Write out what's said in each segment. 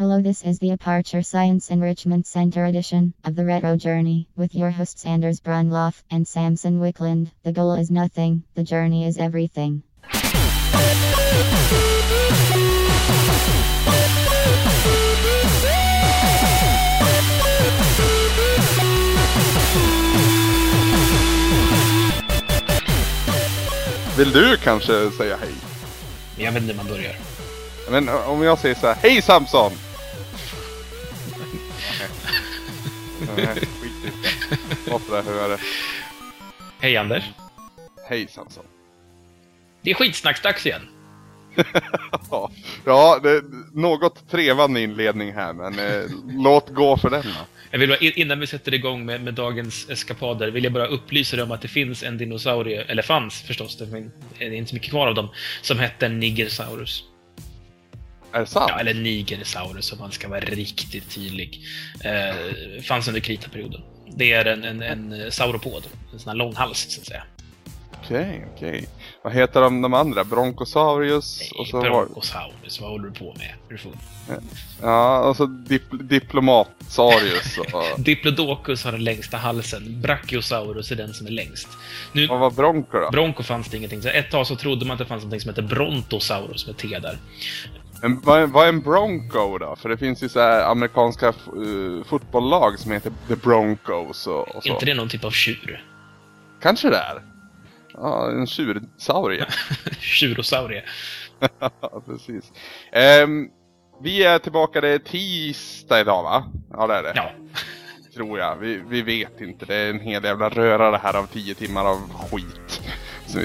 Hello, this is the Aperture Science Enrichment Center edition of the Retro Journey with your hosts Anders Brunloff and Samson Wickland. The goal is nothing, the journey is everything. Vill du kanske säga hej? Men jag vet inte hur man börjar. Men om jag säger så här, hej Samson! Nej, skit i det. Hur är det? Hej Anders. Hej Samson. Det är skitsnacksdags igen. Ja, det är något trevande inledning här, men eh, låt gå för den då. Jag vill bara, in- innan vi sätter igång med, med dagens eskapader vill jag bara upplysa dig om att det finns en dinosaurie, eller fanns förstås, det är inte så mycket kvar av dem, som hette Nigersaurus. Är det sant? Ja, eller Nigersaurus om man ska vara riktigt tydlig. Eh, fanns under kritaperioden. Det är en, en, en sauropod, en sån här lång hals så att säga. Okej, okej. Vad heter de, de andra? Bronchosaurus? Och så var, Bronchosaurus, vad håller du på med? Är du full? ja, och så dip, Diplomatsaurus. Och, Diplodocus har den längsta halsen. Brachiosaurus är den som är längst. Nu, vad var Bronco då? Bronco fanns det ingenting. Så ett tag så trodde man att det fanns något som hette Brontosaurus med T där. En, vad, är- vad är en Bronco då? För det finns ju så amerikanska uh, fotbollslag som heter The Broncos och, och så. inte det någon typ av tjur? Kanske det är. Ja, en tjursaurie. Tjurosaurie. precis. Ehm, vi är tillbaka, det är tisdag idag va? Ja, det är det. Ja. Tror jag. Vi, vi vet inte. Det är en hel jävla röra det här av tio timmar av skit.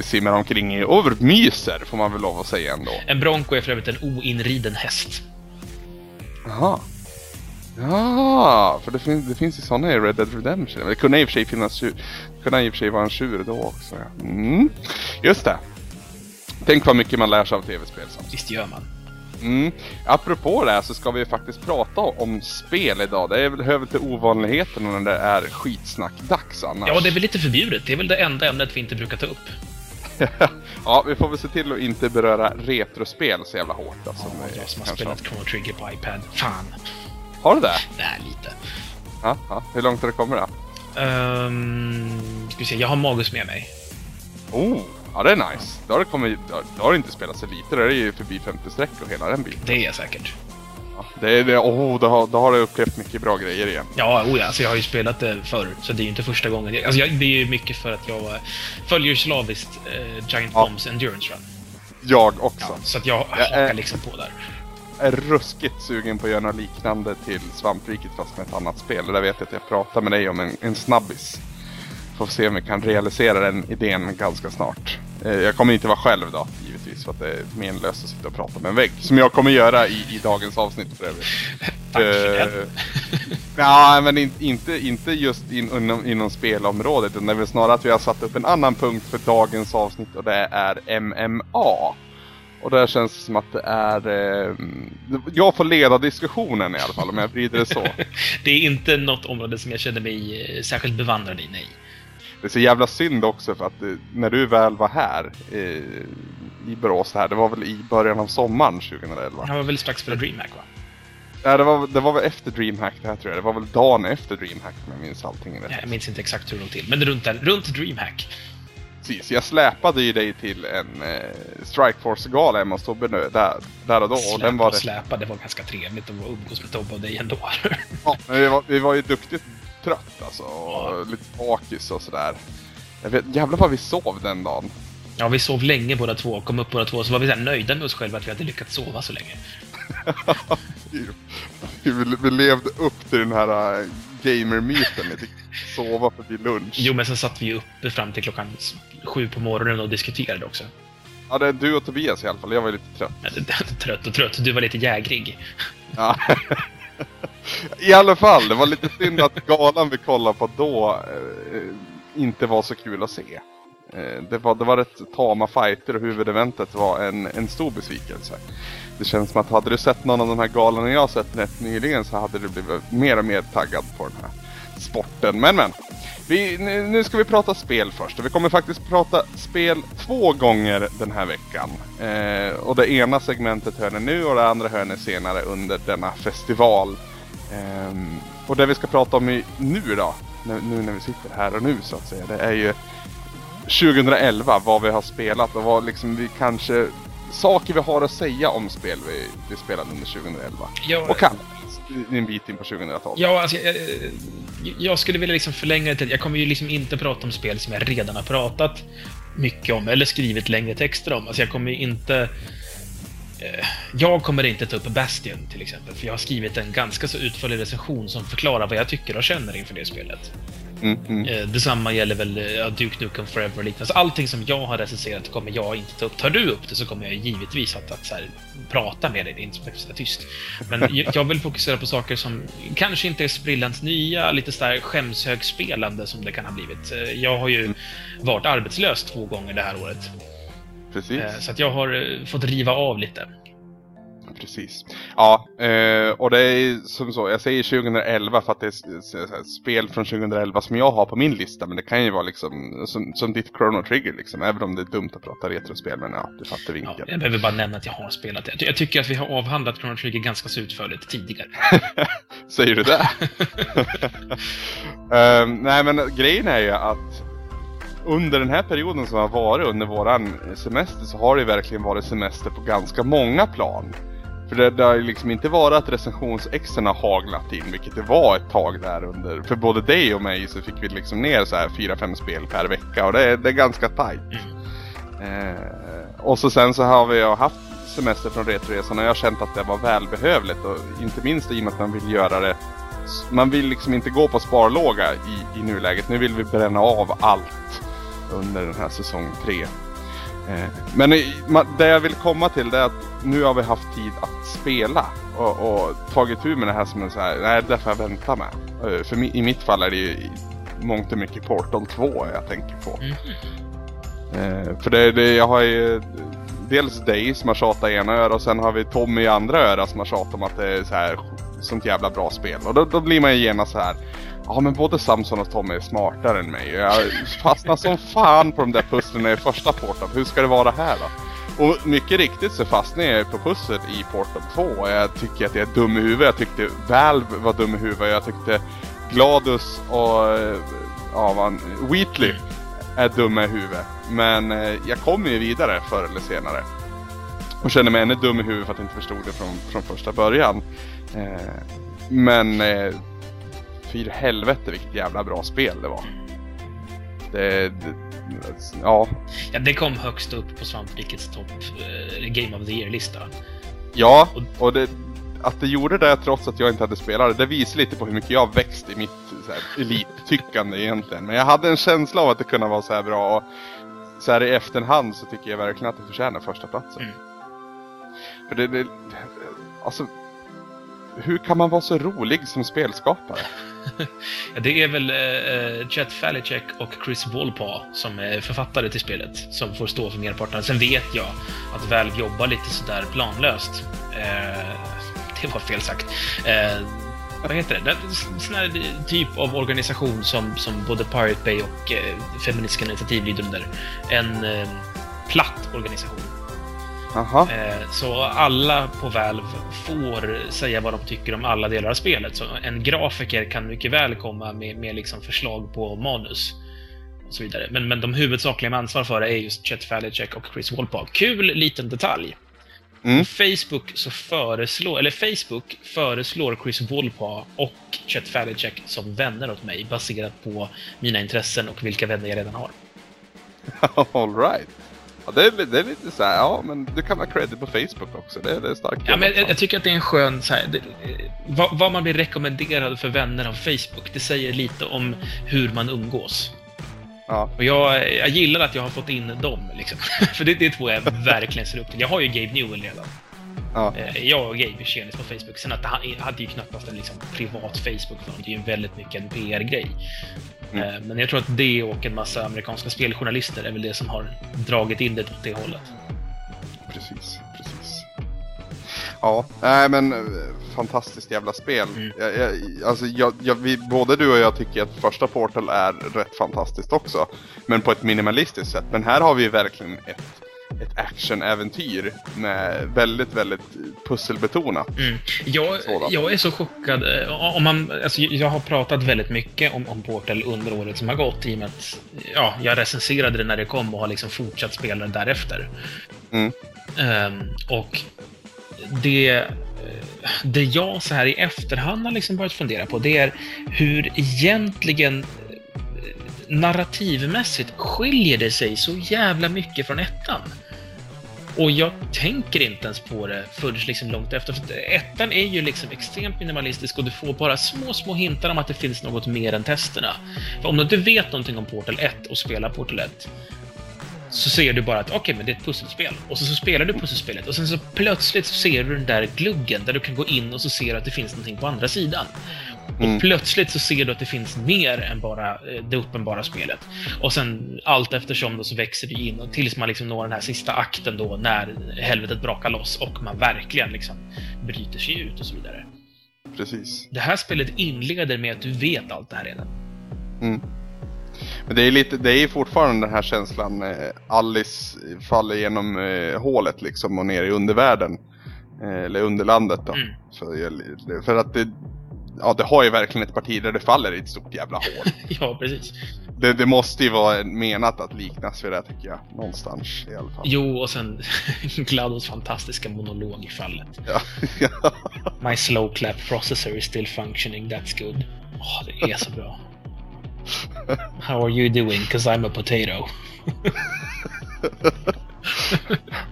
Simmar omkring i och myser, får man väl lov att säga ändå. En Bronco är för övrigt en oinriden häst. Jaha. Ja, för det finns, det finns ju sådana i Red Dead Redemption. Men Det kunde i och för sig finnas tjur. Det kunde i och för sig vara en tjur då också. Ja. Mm. Just det. Tänk vad mycket man lär sig av tv-spel. Visst gör man. Mm. Apropå det här så ska vi faktiskt prata om spel idag. Det är väl, hör väl till ovanligheterna när det är skitsnack-dags annars. Ja, det är väl lite förbjudet. Det är väl det enda ämnet vi inte brukar ta upp. ja, vi får väl se till att inte beröra retrospel så jävla hårt. Alltså, Ja, jag som har spelat Chrono Trigger på iPad. Fan. Har du det? Nej, lite. Ja, ja. Hur långt har det kommit då? Um, ska vi se, jag har Magus med mig. Oh, ja det är nice. Då har det kommit, då, har det inte spelat så lite. Då är det ju förbi 50 streck och hela den biten. Det är jag säkert. Ja, det är det, oh, då har, då har det upplevt mycket bra grejer igen. Ja, oh ja, alltså jag har ju spelat det förr, så det är ju inte första gången. Alltså jag, det är ju mycket för att jag eh, följer slaviskt eh, Giant Ja. Bombs Endurance Run. Jag också. Ja, så att jag Ja, hakar eh. liksom på där. är ruskigt sugen på att göra något liknande till Svampriket fast med ett annat spel. Och där vet jag att jag pratar med dig om en, en snabbis. Får se om vi kan realisera den idén ganska snart. Eh, jag kommer inte vara själv då, givetvis, för att det är menlöst att sitta och prata med en vägg. Som jag kommer göra i, i dagens avsnitt för övrigt. Tack för det. Ja, men in, inte, inte just in, inom, inom spelområdet. Utan det är väl snarare att vi har satt upp en annan punkt för dagens avsnitt och det är MMA. Och där känns det som att det är... Eh, jag får leda diskussionen i alla fall, om jag vrider det så. Det är inte något område som jag känner mig eh, särskilt bevandrad i, nej. Det är så jävla synd också för att eh, när du väl var här eh, i Borås här, det var väl i början av sommaren 2011? Han var väl strax före DreamHack, va? Nej, det var, det var väl efter DreamHack det här tror jag. Det var väl dagen efter DreamHack om jag minns allting rätt. Jag minns inte exakt hur det till, men runt, där, runt DreamHack. Precis, jag släpade ju dig till en eh, Strikeforce-gala hemma hos Tobbe nu, där, där och då. Och Släpa den var och släpa, det var ganska trevligt att umgås med Tobbe och dig ändå. Ja, men vi var, vi var ju duktigt trött alltså, och lite bakis och sådär. Jag vet, jävlar vad vi sov den dagen. Ja, vi sov länge båda två, kom upp båda två, så var vi så nöjda med oss själva att vi hade lyckats sova så länge. vi, levde upp till den här äh, gamer-myten. Sova förbi lunch. Jo, men sen satt vi uppe fram till klockan sju på morgonen och diskuterade också. Ja, det är du och Tobias i alla fall. Jag var lite trött. Trött och trött, du var lite jägrig. Ja. I alla fall, det var lite synd att galan vi kollade på då eh, inte var så kul att se. Eh, det, var, det var rätt tama fighter och huvudeventet var en, en stor besvikelse. Det känns som att hade du sett någon av de här galorna jag sett rätt nyligen så hade du blivit mer och mer taggad på den här sporten. Men men, Vi, nu, ska vi prata spel först. och Vi kommer faktiskt prata spel två gånger den här veckan. Eh, och det ena segmentet hör ni nu och det andra hör ni senare under denna festival. Eh, och det vi ska prata om i, nu då, nu, nu när vi sitter här och nu så att säga, det är ju 2011, vad vi har spelat och vad liksom vi kanske saker vi har att säga om spel vi, vi spelade under 2011. Ja, Och kan en bit in på 2012. Ja, alltså, jag, jag skulle vilja liksom förlänga det till... Jag kommer ju liksom inte prata om spel som jag redan har pratat mycket om, eller skrivit längre texter om. Alltså jag kommer ju inte... eh, Jag kommer inte ta upp Bastion till exempel, för jag har skrivit en ganska så utförlig recension som förklarar vad jag tycker och känner inför det spelet. Mm, mm. Eh, Detsamma gäller väl eh, ja, Duke Nukem Forever och liknande. Så allting som jag har recenserat kommer jag inte ta upp. Tar du upp det så kommer jag givetvis att, att här, prata med dig, det är inte sitta tyst. Men jag- vill fokusera på saker som kanske inte är sprillans nya, lite sådär skämshögspelande som det kan ha blivit. Jag har ju varit arbetslös två gånger det här året. Precis. Eh, Så att jag har eh, fått riva av lite. Precis. Ja, eh, och det är som så, jag säger 2011 för att det är spel från 2011 som jag har på min lista. Men det kan ju vara liksom som, som ditt Chrono Trigger liksom. Även om det är dumt att prata retrospel. Men ja, du fattar Ja, vinkeln. jag behöver bara nämna att jag har spelat det. Jag ty- Jag tycker att vi har avhandlat Chrono Trigger ganska så utförligt tidigare. Säger du det? Ehm, nej men grejen är ju att under den här perioden som har varit under våran semester så har det verkligen varit semester på ganska många plan. För det, det har liksom inte varit att recensionsexen har haglat in, vilket det var ett tag där under. För både dig och mig så fick vi liksom ner så här 4-5 spel per vecka och det, är- det är ganska tajt. Eh, och så sen så har vi haft semester från Retroresan och jag har känt att det var välbehövligt och inte minst i och med att man vill göra det man vill liksom inte gå på sparlåga i, i nuläget. Nu vill vi bränna av allt under den här säsong 3. Eh, men det jag vill komma till det är att nu har vi haft tid att spela och, och tagit tur med det här som en så här, nej det får jag vänta med. Eh, för i mitt fall är det ju mångt och mycket Portal 2 jag tänker på. Eh, för det, det, jag har ju dels dig som har tjatat i ena örat och sen har vi Tommy i andra örat som har tjatat om att det är så här sånt jävla bra spel. Och då, då blir man ju genast så här. Ja men både Samson och Tommy är smartare än mig. Jag fastnar som fan på de där pusslen i första Portal. Hur ska det vara här då? Och mycket riktigt så fastnade jag på pusslet i Portal 2. Jag tycker att jag är dum i huvudet. Jag tyckte Valve var dum i huvudet. Jag tyckte Gladus och ja, man, Wheatley är dumma i huvudet. Men eh, jag kommer ju vidare förr eller senare. Och känner mig ännu dum i huvudet för att jag inte förstod det från, från första början. Eh, men eh, för helvete vilket jävla bra spel det var. Det, det, ja, Ja, det kom högst upp på Svamprikets topp eh, Game of the Year-lista. ja och det, att det gjorde det trots att jag inte hade spelat det, visar lite på hur mycket jag växt i mitt så här, elittyckande egentligen. Men jag hade en känsla av att det kunde vara så här bra och så här i efterhand så tycker jag verkligen att det förtjänar första platsen. Mm. För det, det, alltså, hur kan man vara så rolig som spelskapare? Det är väl eh, eh Jet Falicek och Chris Wolpaw som är författare till spelet, som får stå för merparten. Sen vet jag att Valve jobbar lite sådär planlöst. Eh, det var fel sagt. Eh, vad heter det? en sån här typ av organisation som, som både Pirate Bay och eh, Feministiska initiativ lyder under. En eh, platt organisation. Jaha. Eh, Så alla på Valve får säga vad de tycker om alla delar av spelet. Så en grafiker kan mycket väl komma med, med liksom förslag på manus. Och så vidare. Men, men de huvudsakliga med ansvar för det är just Chet Falicek och Chris Wolpaw. Kul liten detalj. Mm. Facebook så föreslår, eller Facebook föreslår Chris Wolpaw och Chet Falicek som vänner åt mig baserat på mina intressen och vilka vänner jag redan har. All right. Ja, det, är, det är lite så här, ja men du kan ha credit på Facebook också. Det, det är starkt. Ja, men jag, jag tycker att det är en skön... Så här, det, vad, vad man blir rekommenderad för vänner av Facebook, det säger lite om hur man umgås. Ja. Och jag, jag gillar att jag har fått in dem, liksom. för det, det är två jag verkligen ser upp till. Jag har ju Gabe Newell redan. Ja. Eh, Jag och Gabe är på Facebook. Sen att han hade ju knappast en liksom, privat Facebook. Det är ju väldigt mycket en PR-grej. Mm. Eh, Men jag tror att det och en massa amerikanska speljournalister är väl det som har dragit in det åt det hållet. Precis, precis. Ja, nej men eh, fantastiskt jävla spel. Mm. Jag, jag, alltså, jag, jag, vi, både du och jag tycker att första Portal är rätt fantastiskt också. Men på ett minimalistiskt sätt. Men här har vi verkligen ett, ett actionäventyr med väldigt, väldigt pusselbetonat. Mm. Jag, Sådan. jag är så chockad. eh, Om man, alltså, jag har pratat väldigt mycket om, om Portal under året som har gått i och med att ja, jag recenserade det när det kom och har liksom fortsatt spela det därefter. Mm. Ehm, och det, eh, det jag så här i efterhand har liksom börjat fundera på, det är hur egentligen eh, narrativmässigt skiljer det sig så jävla mycket från ettan. Och jag tänker inte ens på det förrän liksom långt efter. För ettan är ju liksom extremt minimalistisk och du får bara små, små hintar om att det finns något mer än testerna. För om du inte vet någonting om Portal 1 och spelar Portal 1 så ser du bara att okej, men det är ett pusselspel. Och så, så spelar du pusselspelet och sen så plötsligt så ser du den där gluggen där du kan gå in och så ser du att det finns någonting på andra sidan. Mm. Och plötsligt så ser du att det finns mer än bara eh, det uppenbara spelet. Och sen allt eftersom då så växer det in och tills man liksom når den här sista akten då när helvetet brakar loss och man verkligen liksom bryter sig ut och så vidare. Precis. Det här spelet inleder med att du vet allt det här redan. Mm. Men det är lite, det är fortfarande den här känslan. Alice faller genom eh, hålet liksom och ner i undervärlden. Eh, eller underlandet då. Mm. Jag- för att det, ja det har ju verkligen ett parti där det faller i ett stort jävla hål. Ja, precis. det, det måste ju vara menat att liknas vid det tycker jag. Någonstans i alla fall. Jo, och sen Glados fantastiska monolog i fallet. Ja. My slow clap processor is still functioning, that's good. Åh, det är så bra. How are you doing? Cause I'm a potato.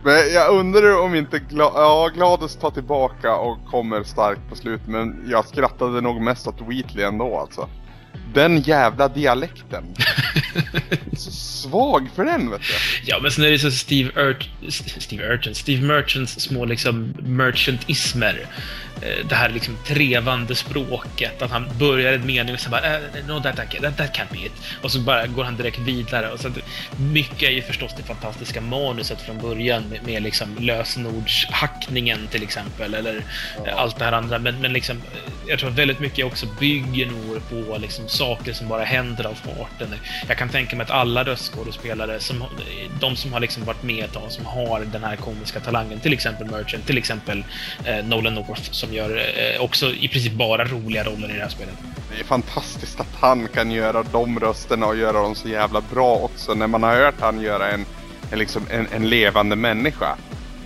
Men jag undrar om inte Gla ja, Gladys tar tillbaka och kommer starkt på slutet. Men jag skrattade nog mest åt Wheatley ändå alltså. Den jävla dialekten. Så svag för den vet du. Ja, men sen är det så Steve Urt... Steve Urchin? Steve Merchants små liksom merchantismer. Eh, Det här liksom trevande språket. Att han börjar en mening och sen bara eh, no that, that, that, that can't be it. Och så bara går han direkt vidare. Och så att, mycket är ju förstås det fantastiska manuset från början med, med liksom lösenordshackningen till exempel. Eller eh, allt det här andra. Men, men liksom, jag tror att väldigt mycket också bygger nog på liksom saker som bara händer av farten. Jag kan tänka mig att alla röstskådespelare, som, de som har liksom varit med ett tag, som har den här komiska talangen, till exempel Merchant, till exempel eh, Nolan North, som gör eh, också i princip bara roliga roller i det här spelet. Det är fantastiskt att han kan göra de rösterna och göra dem så jävla bra också. När man har hört han göra en, en, liksom en, en levande människa.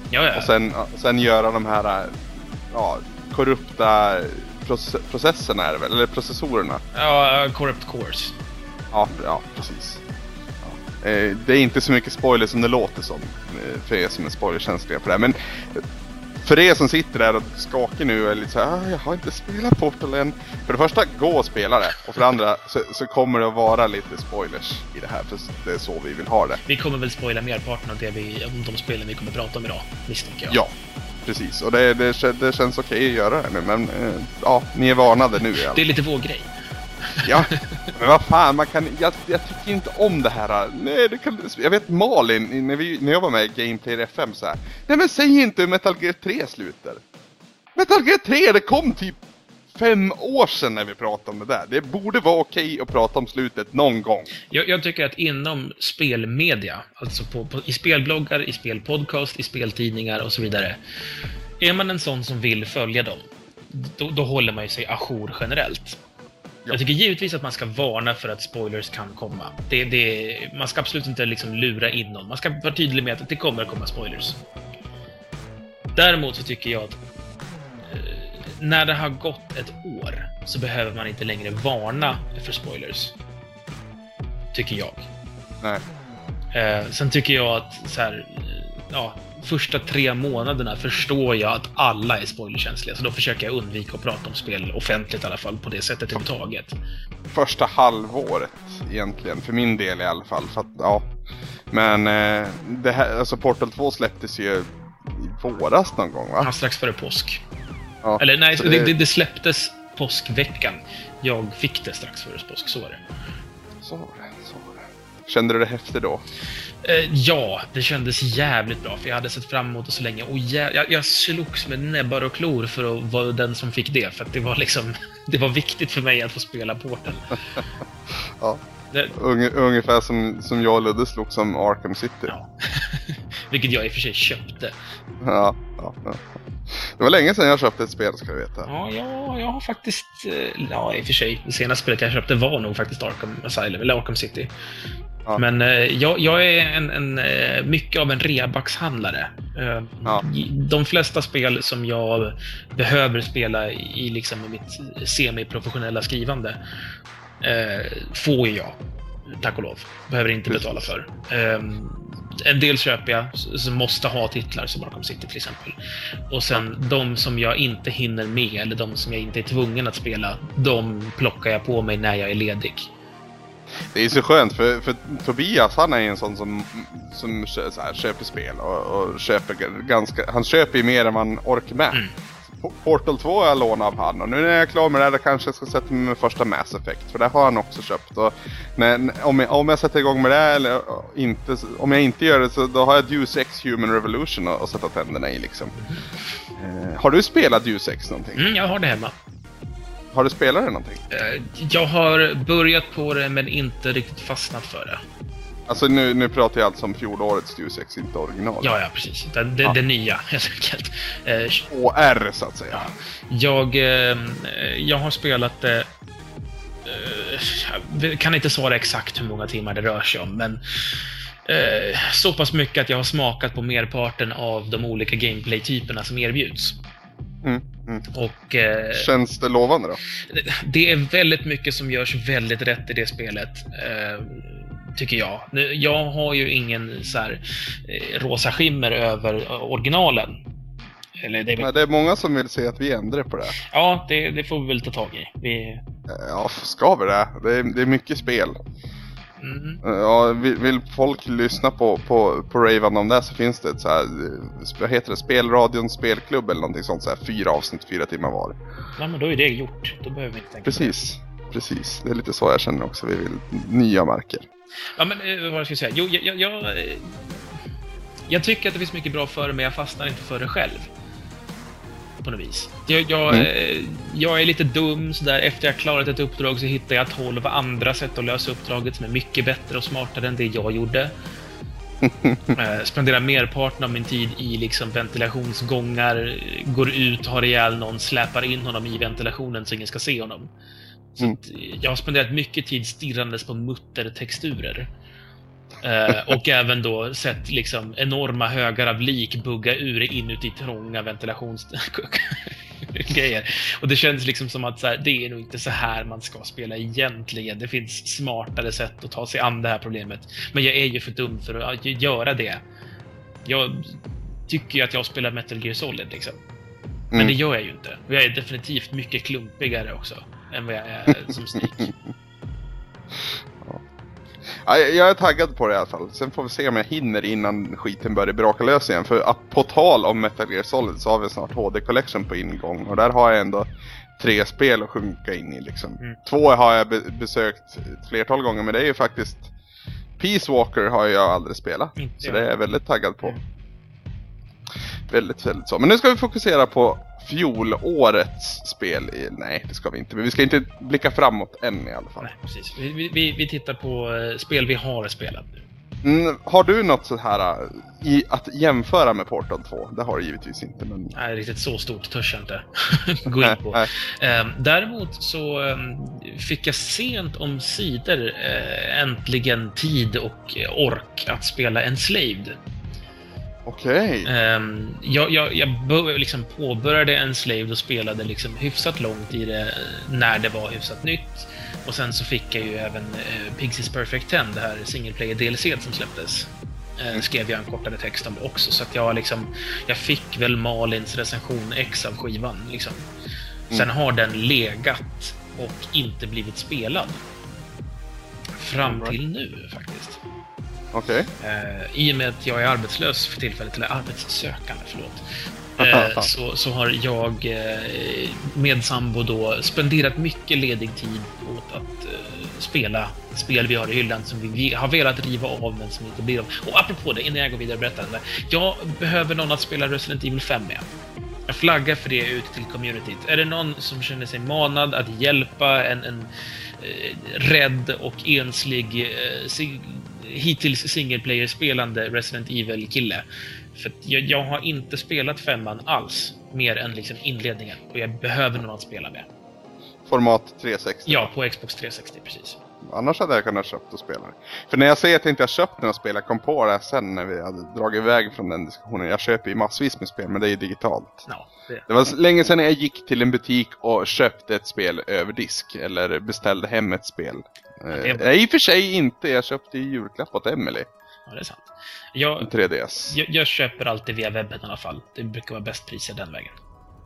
Ja, ja. Och sen, sen göra de här ja, korrupta proce- processerna är det väl? Eller processorerna. ja Corrupt Course. Ja, ja precis. Ja. Eh, det är inte så mycket spoiler som det låter som. eh, För er som är spoilerkänsliga på det här. Men för er som sitter där och skakar nu och är lite såhär, ah, jag har inte spelat Portal än. För det första, gå och spela det. Och för det andra så, så kommer det att vara lite spoilers i det här. För det är så vi vill ha det. Vi kommer väl spoila merparten av det vi, om de spelen vi kommer prata om idag, misstänker jag. Ja, precis. Och det, det, det känns okej att göra det nu. Men eh, ja, ni är varnade nu i alla fall. Det är lite vår grej. Ja, men vad fan, man kan, jag, jag tycker inte om det här. Nej, det kan, jag vet Malin, när, vi, när jag var med i Gameplay FM så här. Nej men säg inte hur Metal Gear 3 slutar. Metal Gear 3, det kom typ fem år sedan när vi pratade om det där. Det borde vara okej att prata om slutet någon gång. Jag, jag tycker att inom spelmedia, alltså på, på, i spelbloggar, i spelpodcast, i speltidningar och så vidare. Är man en sån som vill följa dem, då, då håller man ju sig ajour generellt. Ja. Jag tycker givetvis att man ska varna för att spoilers kan komma. Det, det, man ska absolut inte liksom lura in någon. Man ska vara tydlig med att det kommer att komma spoilers. Däremot så tycker jag att när det har gått ett år så behöver man inte längre varna för spoilers. Tycker jag. Nej. Eh, sen tycker jag att så här, eh, ja, första tre månaderna förstår jag att alla är spoilerkänsliga, så då försöker jag undvika att prata om spel offentligt i alla fall, på det sättet överhuvudtaget. Första halvåret egentligen, för min del i alla fall. För att, ja. Men eh, det här, alltså Portal 2 släpptes ju i våras någon gång va? Ja, strax före påsk. Ja. Eller nej, det, det, det släpptes påskveckan. Jag fick det strax före påsk, så var det. Så var det, så var det. Kände du det häftigt då? Eh, ja, det kändes jävligt bra, för jag hade sett fram emot det så länge. Och jä- jag, jag slogs med näbbar och klor för att vara den som fick det, för att det var liksom... Det var viktigt för mig att få spela Portal. Ja. Det, Unge, ungefär som, som jag och Ludde slog som Arkham City. ja. Vilket jag i och för sig köpte. Ja, ja, ja. Det var länge sedan jag köpte ett spel ska du veta. Ja, jag, jag har faktiskt... eh, Ja, i och för sig. Det senaste spelet jag köpte var nog faktiskt Arkham Asylum, eller Arkham City. Ja. Men eh, jag, jag är en, en, eh, mycket av en rebaxhandlare. Eh, Ja. De flesta spel som jag behöver spela i, liksom mitt semiprofessionella skrivande får jag, tack och lov. Behöver inte betala för. En del köper jag som måste ha titlar, som Arkham City till exempel. Och sen de som jag inte hinner med, eller de som jag inte är tvungen att spela, de plockar jag på mig när jag är ledig. Det är så skönt för, för Tobias han är en sån som, som så här, köper spel och, och köper ganska, han köper ju mer än man orkar med. Mm. Portal 2 har jag lånat av han och nu när jag är klar med det här kanske jag ska sätta mig med första Mass Effect för det har han också köpt. Och när, om, jag, om jag sätter igång med det eller inte, om jag inte gör det så då har jag Deus Ex Human Revolution att, att sätta tänderna i liksom. Eh, har du spelat Deus Ex någonting? Mm, jag har det hemma. Har du spelat det någonting? Eh, Jag har börjat på det, men inte riktigt fastnat för det. Alltså nu, nu pratar jag alltså om fjolårets Deus Ex, inte original. Ja, ja, precis. Det, det, Ja. det nya, helt enkelt. Eh, OR så att säga. Jag, eh, jag har spelat det... eh, Jag kan inte svara exakt hur många timmar det rör sig om, men eh, så pass mycket att jag har smakat på merparten av de olika gameplay-typerna som erbjuds. Mm, mm. Och eh, Känns det lovande då? det är väldigt mycket som görs väldigt rätt i det spelet. Eh, tycker jag. Jag har ju ingen så här, eh, rosa skimmer över eh, originalen. Eller det, Nej, det är många som vill se att vi ändrar på det. Ja, det, det får vi väl ta tag i. Vi, Eh, Ja, ska vi det? Det är, det är mycket spel. mm, Ja, vill, vill folk lyssna på, på, på Raven om det så finns det ett så här, vad heter det, Spelradion spelklubb eller någonting sånt, så här, fyra avsnitt, fyra timmar var. ja, men då är det gjort. Då behöver vi inte tänka på Precis, precis. Det är lite så jag känner också. Vi vill nya marker. Ja, men eh, vad ska jag säga? Jo, jag, jag, jag, eh, tycker att det finns mycket bra för det, men jag fastnar inte för det själv. På något vis. Jag, jag, Mm. eh, jag är lite dum sådär. Efter jag klarat ett uppdrag så hittar jag 12 andra sätt att lösa uppdraget som är mycket bättre och smartare än det jag gjorde. spenderar merparten av min tid i liksom ventilationsgångar, går ut, har ihjäl någon, släpar in honom i ventilationen så ingen ska se honom. Mm. jag har spenderat mycket tid stirrandes på muttertexturer. Eh, och även då sett liksom enorma högar av lik bugga ur inuti trånga ventilationsgrejer. Och det känns liksom som att här, det är nog inte så här man ska spela egentligen. Det finns smartare sätt att ta sig an det här problemet. Men jag är ju för dum för att göra det. Jag tycker ju att jag spelar Metal Gear Solid liksom. Men Mm. det gör jag ju inte. Och jag är definitivt mycket klumpigare också än vad jag är som Snake. Ja, jag- är taggad på det i alla fall. Sen får vi se om jag hinner innan skiten börjar braka lös igen. För att på tal om Metal Gear Solid så har vi snart HD Collection på ingång. Och där har jag ändå tre spel att sjunka in i liksom. Mm. Två har jag be- besökt ett flertal gånger men det är ju faktiskt Peace Walker har jag aldrig spelat. Inte Så det är jag väldigt taggad på. Väldigt, väldigt så. Men nu ska vi fokusera på fjolårets spel. I, nej, det ska vi inte. Men vi ska inte blicka framåt än i alla fall. Nej, precis. Vi, vi- vi, tittar på eh, spel vi har spelat nu. Mm, har du något så här äh, i, att jämföra med Portal 2? Det har du givetvis inte men... Nej, riktigt så stort törs jag inte gå in på. Ehm, däremot så ehm, fick jag sent om sidor eh, äntligen tid och eh, ork att spela Enslaved. Okej. Ehm, jag jag, jag liksom påbörjade Enslaved och spelade liksom hyfsat långt i det när det var hyfsat nytt. Och sen så fick jag ju även eh, Pixies Perfect 10, det här single player DLC som släpptes. Eh, skrev jag en kortare text om det också, så att jag liksom... Jag fick väl Malins recension X av skivan, liksom. Sen har den legat och inte blivit spelad. Fram till nu, faktiskt. Okej. Eh, I och med att jag är arbetslös för tillfället, eller arbetssökande, förlåt. eh, så, så har jag eh, med sambo då spenderat mycket ledig tid åt att eh, spela spel vi har i hyllan som vi, har velat riva av men som inte blir av. Och apropå det, innan jag går vidare och berättar det. Jag behöver någon att spela Resident Evil 5 med. Jag flaggar för det ut till communityt. Är det någon som känner sig manad att hjälpa en, en eh, rädd och enslig eh, hittills single player spelande Resident Evil-kille? För jag, jag, har inte spelat femman alls, mer än liksom inledningen. Och jag behöver någon att spela med. Format 360? Ja, på Xbox 360, precis. Annars hade jag kunnat köpt och spela För när jag säger att jag inte har köpt den och spelat, kom på det sen när vi hade dragit iväg från den diskussionen. Jag köper ju massvis med spel, men det är ju digitalt. Ja, det. det var länge sedan jag gick till en butik och köpte ett spel över disk. Eller beställde hem ett spel. Ja, det... eh, I och för sig inte, jag köpte ju julklapp åt Emily. Ja, det är sant. Jag, 3DS. Jag, jag, köper alltid via webben i alla fall. Det brukar vara bäst priser den vägen.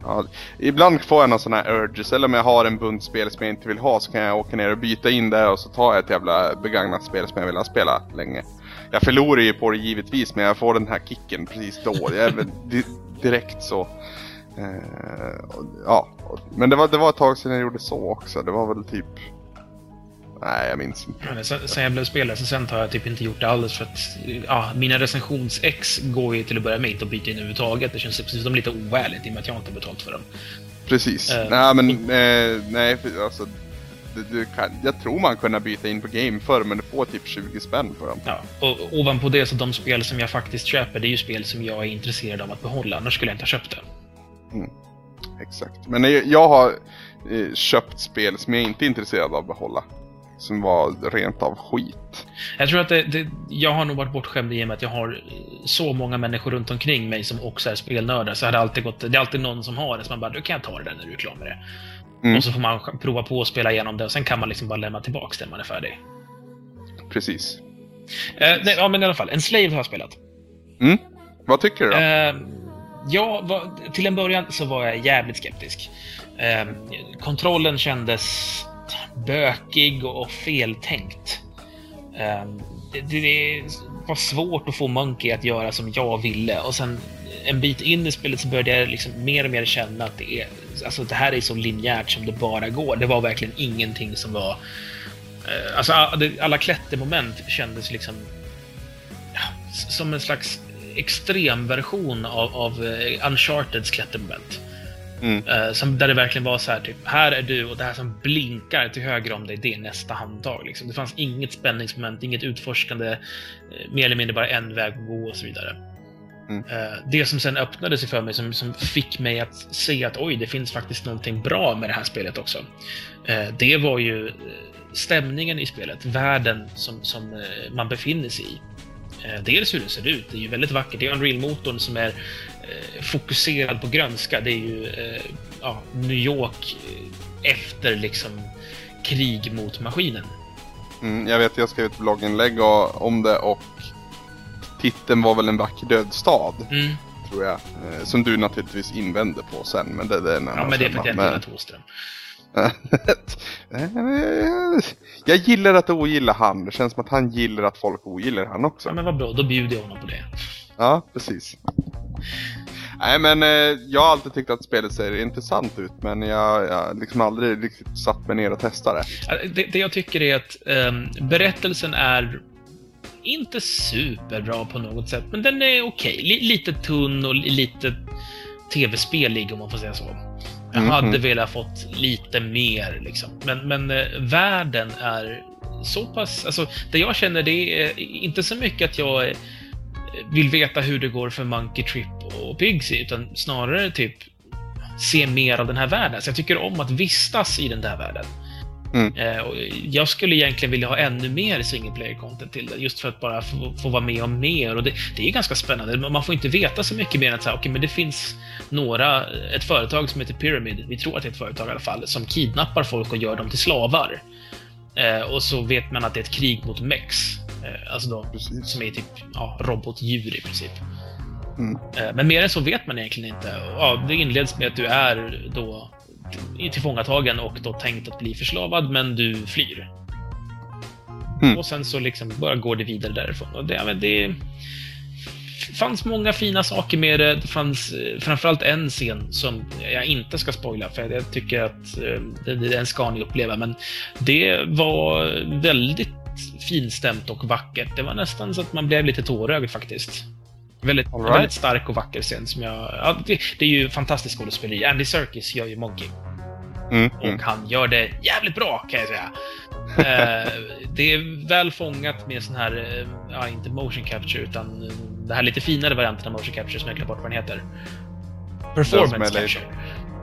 Ja, ibland får jag någon sån här urges, eller om jag har en bunt spel som jag inte vill ha så kan jag åka ner och byta in där och så tar jag ett jävla begagnat spel som jag vill ha spela länge. Jag förlorar ju på det givetvis men jag får den här kicken precis då. Jag är di direkt så. Uh, ja, men det var, det var ett tag sedan jag gjorde så också. Det var väl typ Nej, jag minns inte. Sen, sen jag blev spelrecensent har jag typ inte gjort det alls för att ja, mina recensions-ex går ju till att börja med inte att byta in överhuvudtaget. Det känns precis som lite oärligt i och med att jag inte har betalt för dem. Precis. Uh, nej, men uh, nej, alltså du, du kan, jag tror man kunde byta in på game förr, men du får typ 20 spänn för dem. Ja, och ovanpå det så de spel som jag faktiskt köper, det är ju spel som jag är intresserad av att behålla, annars skulle jag inte ha köpt det. Mm. Exakt. Men jag har eh, köpt spel som jag inte är intresserad av att behålla som var rent av skit. Jag tror att det, det, jag har nog varit bortskämd i och med att jag har så många människor runt omkring mig som också är spelnördar. Så det, alltid gått, det är alltid någon som har det, så man bara du kan jag ta det där när du är klar med det. Mm. Och så får man prova på att spela igenom det och sen kan man liksom bara lämna tillbaka det när man är färdig. Precis. Eh, nej, ja, men i alla fall. En Slave har jag spelat. Mm. Vad tycker du då? Eh, ja, var, till en början så var jag jävligt skeptisk. Eh, kontrollen kändes bökig och feltänkt. Ehm, det, det var svårt att få Monkey att göra som jag ville och sen en bit in i spelet så började jag liksom mer och mer känna att det, är, alltså det här är så linjärt som det bara går. Det var verkligen ingenting som var... Eh, alltså alla klättermoment kändes liksom som en slags extremversion av, av eh, Uncharteds klättermoment. Mm. Uh, som, där det verkligen var så här, typ, här är du och det här som blinkar till höger om dig, det är nästa handtag. Liksom. Det fanns inget spänningsmoment, inget utforskande, uh, mer eller mindre bara en väg att gå och så vidare. Mm. Uh, det som sen öppnade sig för mig, som, som fick mig att se att oj, det finns faktiskt någonting bra med det här spelet också. det var ju stämningen i spelet, världen som, som man befinner sig i. Dels hur det ser ut, det är ju väldigt vackert. Det är Unreal-motorn som är Eh, fokuserad på grönska. Det är ju eh, ja, New York eh, efter liksom krig mot maskinen. Mm, jag vet, jag skrev ett blogginlägg om det och titeln var väl En vacker död stad. Mm. Tror jag. Som du naturligtvis invände på sen. Men det, det är en Ja, men det är för att jag inte gillar Thåström. jag gillar att ogilla han. Det känns som att han gillar att folk ogillar han också. Ja, men vad bra. Då bjuder jag honom på det. Ja, precis. Nej men eh, jag har alltid tyckt att spelet ser intressant ut men jag har liksom aldrig riktigt satt mig ner och testat det. Det, det jag tycker är att um, berättelsen är inte superbra på något sätt, men den är okej. Okay. lite tunn och lite tv-spelig om man får säga så. Jag mm -hmm. hade velat fått lite mer liksom. Men, men eh, världen är så pass, alltså det jag känner det är inte så mycket att jag vill veta hur det går för Monkey Trip och Pigsy, utan snarare typ se mer av den här världen. Så jag tycker om att vistas i den där världen. Mm. Eh, jag skulle egentligen vilja ha ännu mer single player content till det, just för att bara få, få vara med om mer. Och det, det, är ganska spännande. Man får inte veta så mycket mer än att säga, okay, men det finns några, ett företag som heter Pyramid, vi tror att det är ett företag i alla fall, som kidnappar folk och gör dem till slavar. Eh, och så vet man att det är ett krig mot Mex. Eh, alltså då, som är typ ja, robotdjur i princip. Mm. Eh, men mer än så vet man egentligen inte. Ja, det inleds med att du är då tillfångatagen och då tänkt att bli förslavad, men du flyr. Mm. Och sen så liksom bara går det vidare därifrån. Och det, men det fanns många fina saker med det. Det fanns eh, framförallt en scen som jag inte ska spoila, för jag tycker att den ska ni uppleva. Men det var väldigt finstämt och vackert. Det var nästan så att man blev lite tårögd faktiskt. Väldigt, right. väldigt stark och vacker scen som jag... Ja, det, det, är ju fantastiskt skådespeleri. Andy Serkis gör ju Monkey. Mm, och mm. han gör det jävligt bra, kan jag säga. eh, det är väl fångat med sån här, eh, ja, inte motion capture, utan eh, det här lite finare varianten av motion capture som jag glömt bort vad den heter. Performance capture.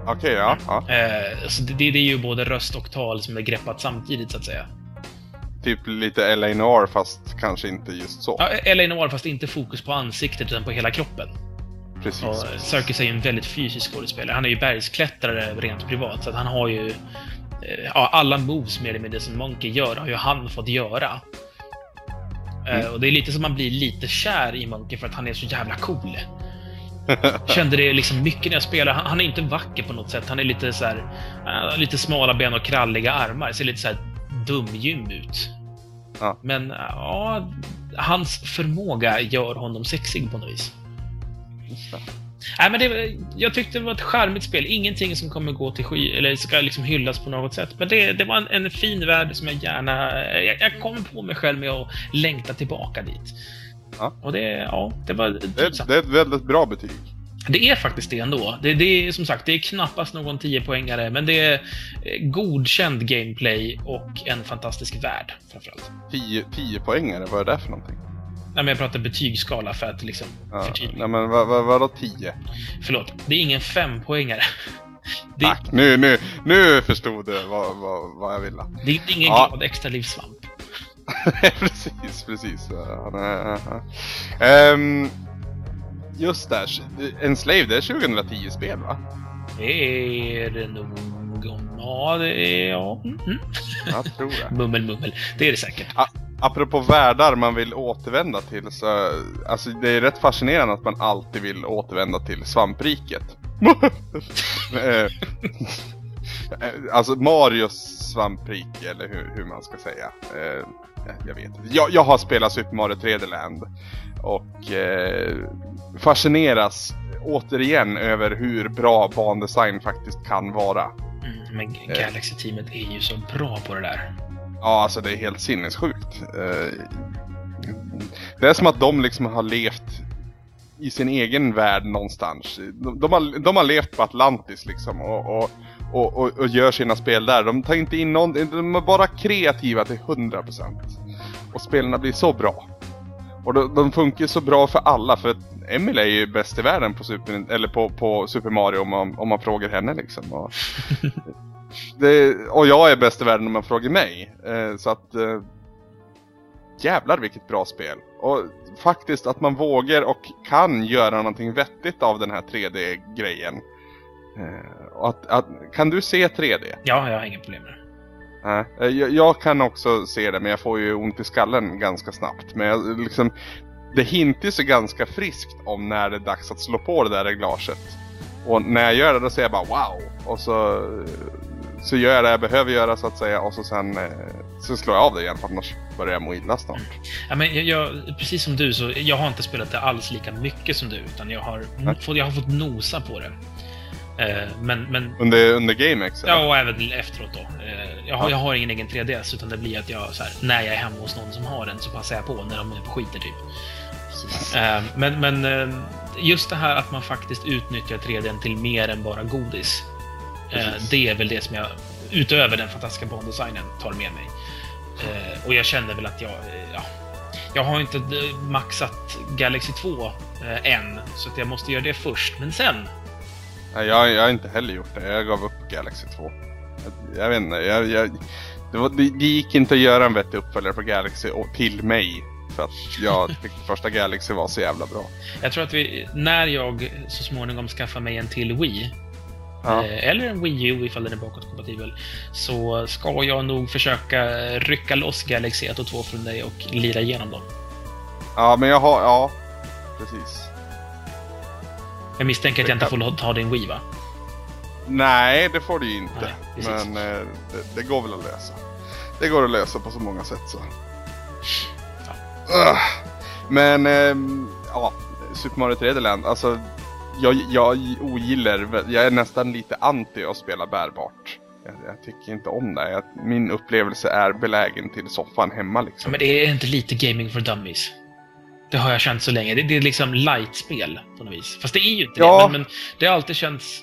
Okej, okay, ja. ja. Eh, så det, det, är ju både röst och tal som är greppat samtidigt, så att säga. Typ lite LA Noir fast kanske inte just så. Ja, LA Noir fast inte fokus på ansiktet utan på hela kroppen. Precis. Och Circus är ju en väldigt fysisk skådespelare. Han är ju bergsklättrare rent privat, så att han har ju... Eh, ja, alla moves mer eller mindre som Monkey gör har ju han fått göra. Eh, mm. Och det är lite som man blir lite kär i Monkey för att han är så jävla cool. Kände det liksom mycket när jag spelade. Han, han, är inte vacker på något sätt. Han är lite så här, uh, lite smala ben och kralliga armar. Ser lite så här dumgym ut. Ja. Men ja, hans förmåga gör honom sexig på något vis. Nej, men det, jag tyckte det var ett charmigt spel. Ingenting som kommer gå till sky eller ska liksom hyllas på något sätt. Men det, det var en, en, fin värld som jag gärna... Jag, jag kom på mig själv med att längta tillbaka dit. Ja. Och det, ja, det var... Det, det är ett väldigt bra betyg. Det är faktiskt det ändå. Det, det är som sagt, det är knappast någon 10-poängare, men det är eh, godkänd gameplay och en fantastisk värld, framförallt. 10-poängare, vad är det för någonting? Nej, men jag pratar betygsskala för att liksom ja, förtydliga. Nej, men vad, vad, vadå 10? Förlåt, det är ingen 5-poängare. Det... Tack, nu, nu, nu förstod du vad, vad, vad jag ville. Det är ingen ja. glad extra livssvamp. precis, precis. Um, Just det, Enslave, det är 2010-spel va? Det är det nog. Ja, det är... Ja. Mm. Jag tror det. mummel, mummel. Det är det säkert. A apropå världar man vill återvända till så... Alltså det är rätt fascinerande att man alltid vill återvända till svampriket. Eh, alltså Marios svamprike, eller hur, hur man ska säga. Eh, jag vet inte. Jag, jag har spelat Super Mario 3D Land. Och eh, fascineras återigen över hur bra bandesign faktiskt kan vara. Mm, men Galaxy-teamet är ju så bra på det där. Ja, alltså det är helt sinnessjukt. Det är som att de liksom har levt i sin egen värld någonstans. De, de, har, de har levt på Atlantis liksom och, och, och, och, gör sina spel där. De tar inte in någon, de är bara kreativa till 100%. Och spelarna blir så bra. Och de, de funkar så bra för alla för att Emily är ju bäst i världen på Super, eller på, på Super Mario om man, om man frågar henne liksom. Och, det, och jag är bäst i världen om man frågar mig. Eh, så att eh, jävlar vilket bra spel. Och faktiskt att man vågar och kan göra någonting vettigt av den här 3D-grejen. Eh, att, att, kan du se 3D? Ja, jag har inga problem med det. Nej, jag, jag, kan också se det men jag får ju ont i skallen ganska snabbt. Men jag, liksom, det hintas ju ganska friskt om när det är dags att slå på det där reglaget. Och när jag gör det då säger jag bara wow! Och så, så gör jag det jag behöver göra så att säga och så sen eh, så slår jag av det igen för annars börjar jag må illa snart. Ja, men jag, jag, precis som du så jag har inte spelat det alls lika mycket som du utan jag har, jag har fått nosa på det. Eh, men, men... Under, under GameX? Ja, och även efteråt då. Eh, jag har, jag har ingen egen 3DS, utan det blir att jag, så här, när jag är hemma hos någon som har den, så passar jag på när de är på skiter typ. Eh, men, men just det här att man faktiskt utnyttjar 3D till mer än bara godis. Precis. Det är väl det som jag, utöver den fantastiska bandesignen, tar med mig. Och jag känner väl att jag, ja, jag har inte maxat Galaxy 2 än, så att jag måste göra det först. Men sen Nej, jag, jag har inte heller gjort det. Jag gav upp Galaxy 2. Jag, jag vet inte. Jag, jag, det, var, det, det, gick inte att göra en vettig uppföljare på Galaxy och till mig. För att jag tyckte första Galaxy var så jävla bra. Jag tror att vi, när jag så småningom skaffar mig en till Wii. Ja. Eh, eller en Wii U ifall den är bakåtkompatibel. Så ska jag nog försöka rycka loss Galaxy 1 och 2 från dig och lira igenom dem. Ja, men jag har... Ja, precis. Jag misstänker att jag inte får ta din Wii, va? Nej, det får du ju inte. Nej, Men eh, det, det, går väl att lösa. Det går att lösa på så många sätt så. Ja. Men, eh, ja. Super Mario 3D Land, alltså jag, jag ogillar, jag är nästan lite anti att spela bärbart. Jag, jag tycker inte om det. Jag, min upplevelse är belägen till soffan hemma liksom. Men det är inte lite gaming for dummies? Det har jag känt så länge. Det, det är liksom light-spel på något vis. Fast det är ju inte Ja. det. Men, men det har alltid känts...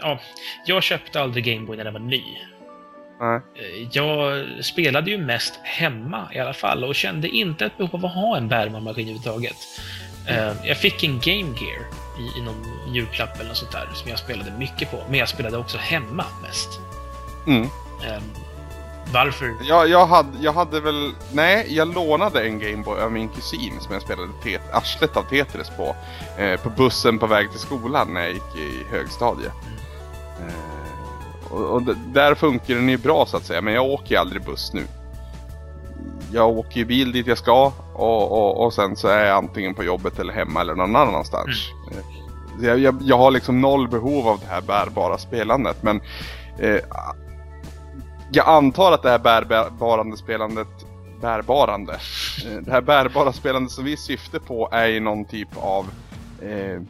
Ja, jag köpte aldrig Gameboy när den var ny. Nej. Eh, Jag spelade ju mest hemma i alla fall och kände inte ett behov av att ha en bärbar maskin överhuvudtaget. Eh, Jag fick en Game Gear i, i någon julklapp eller något sånt där som jag spelade mycket på. Men jag spelade också hemma mest. Mm. Eh, Varför? Jag, jag, hade, jag hade väl, nej, jag lånade en Gameboy av min kusin som jag spelade tet, arslet av Tetris på. Eh, på bussen på väg till skolan när jag gick i högstadiet. Eh, och och där funkar den ju bra så att säga, men jag åker ju aldrig buss nu. Jag åker ju bil dit jag ska och, och, och sen så är jag antingen på jobbet eller hemma eller någon annanstans. Eh, så Jag, jag, jag har liksom noll behov av det här bärbara spelandet men eh, jag antar att det här bärbarande spelandet Bärbarande. Eh, det här bärbara spelandet som vi syftar på är ju någon typ av eh,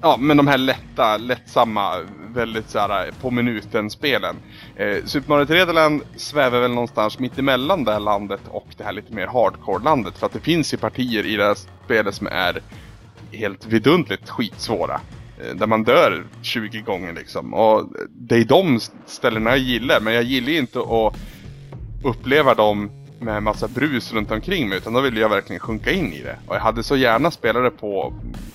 Ja men de här lätta, lättsamma, väldigt såhär eh, på minuten-spelen. Eh, Super Mario 3D Land svävar väl någonstans mitt emellan det här landet och det här lite mer hardcore-landet. För att det finns ju partier i det här spelet som är helt vidundligt skitsvåra. Eh, Där man dör 20 gånger liksom. Och det är de ställena jag gillar. Men jag gillar inte att uppleva dem med massa brus runt omkring mig. Utan då vill jag verkligen sjunka in i det. Och jag hade så gärna spelat det på,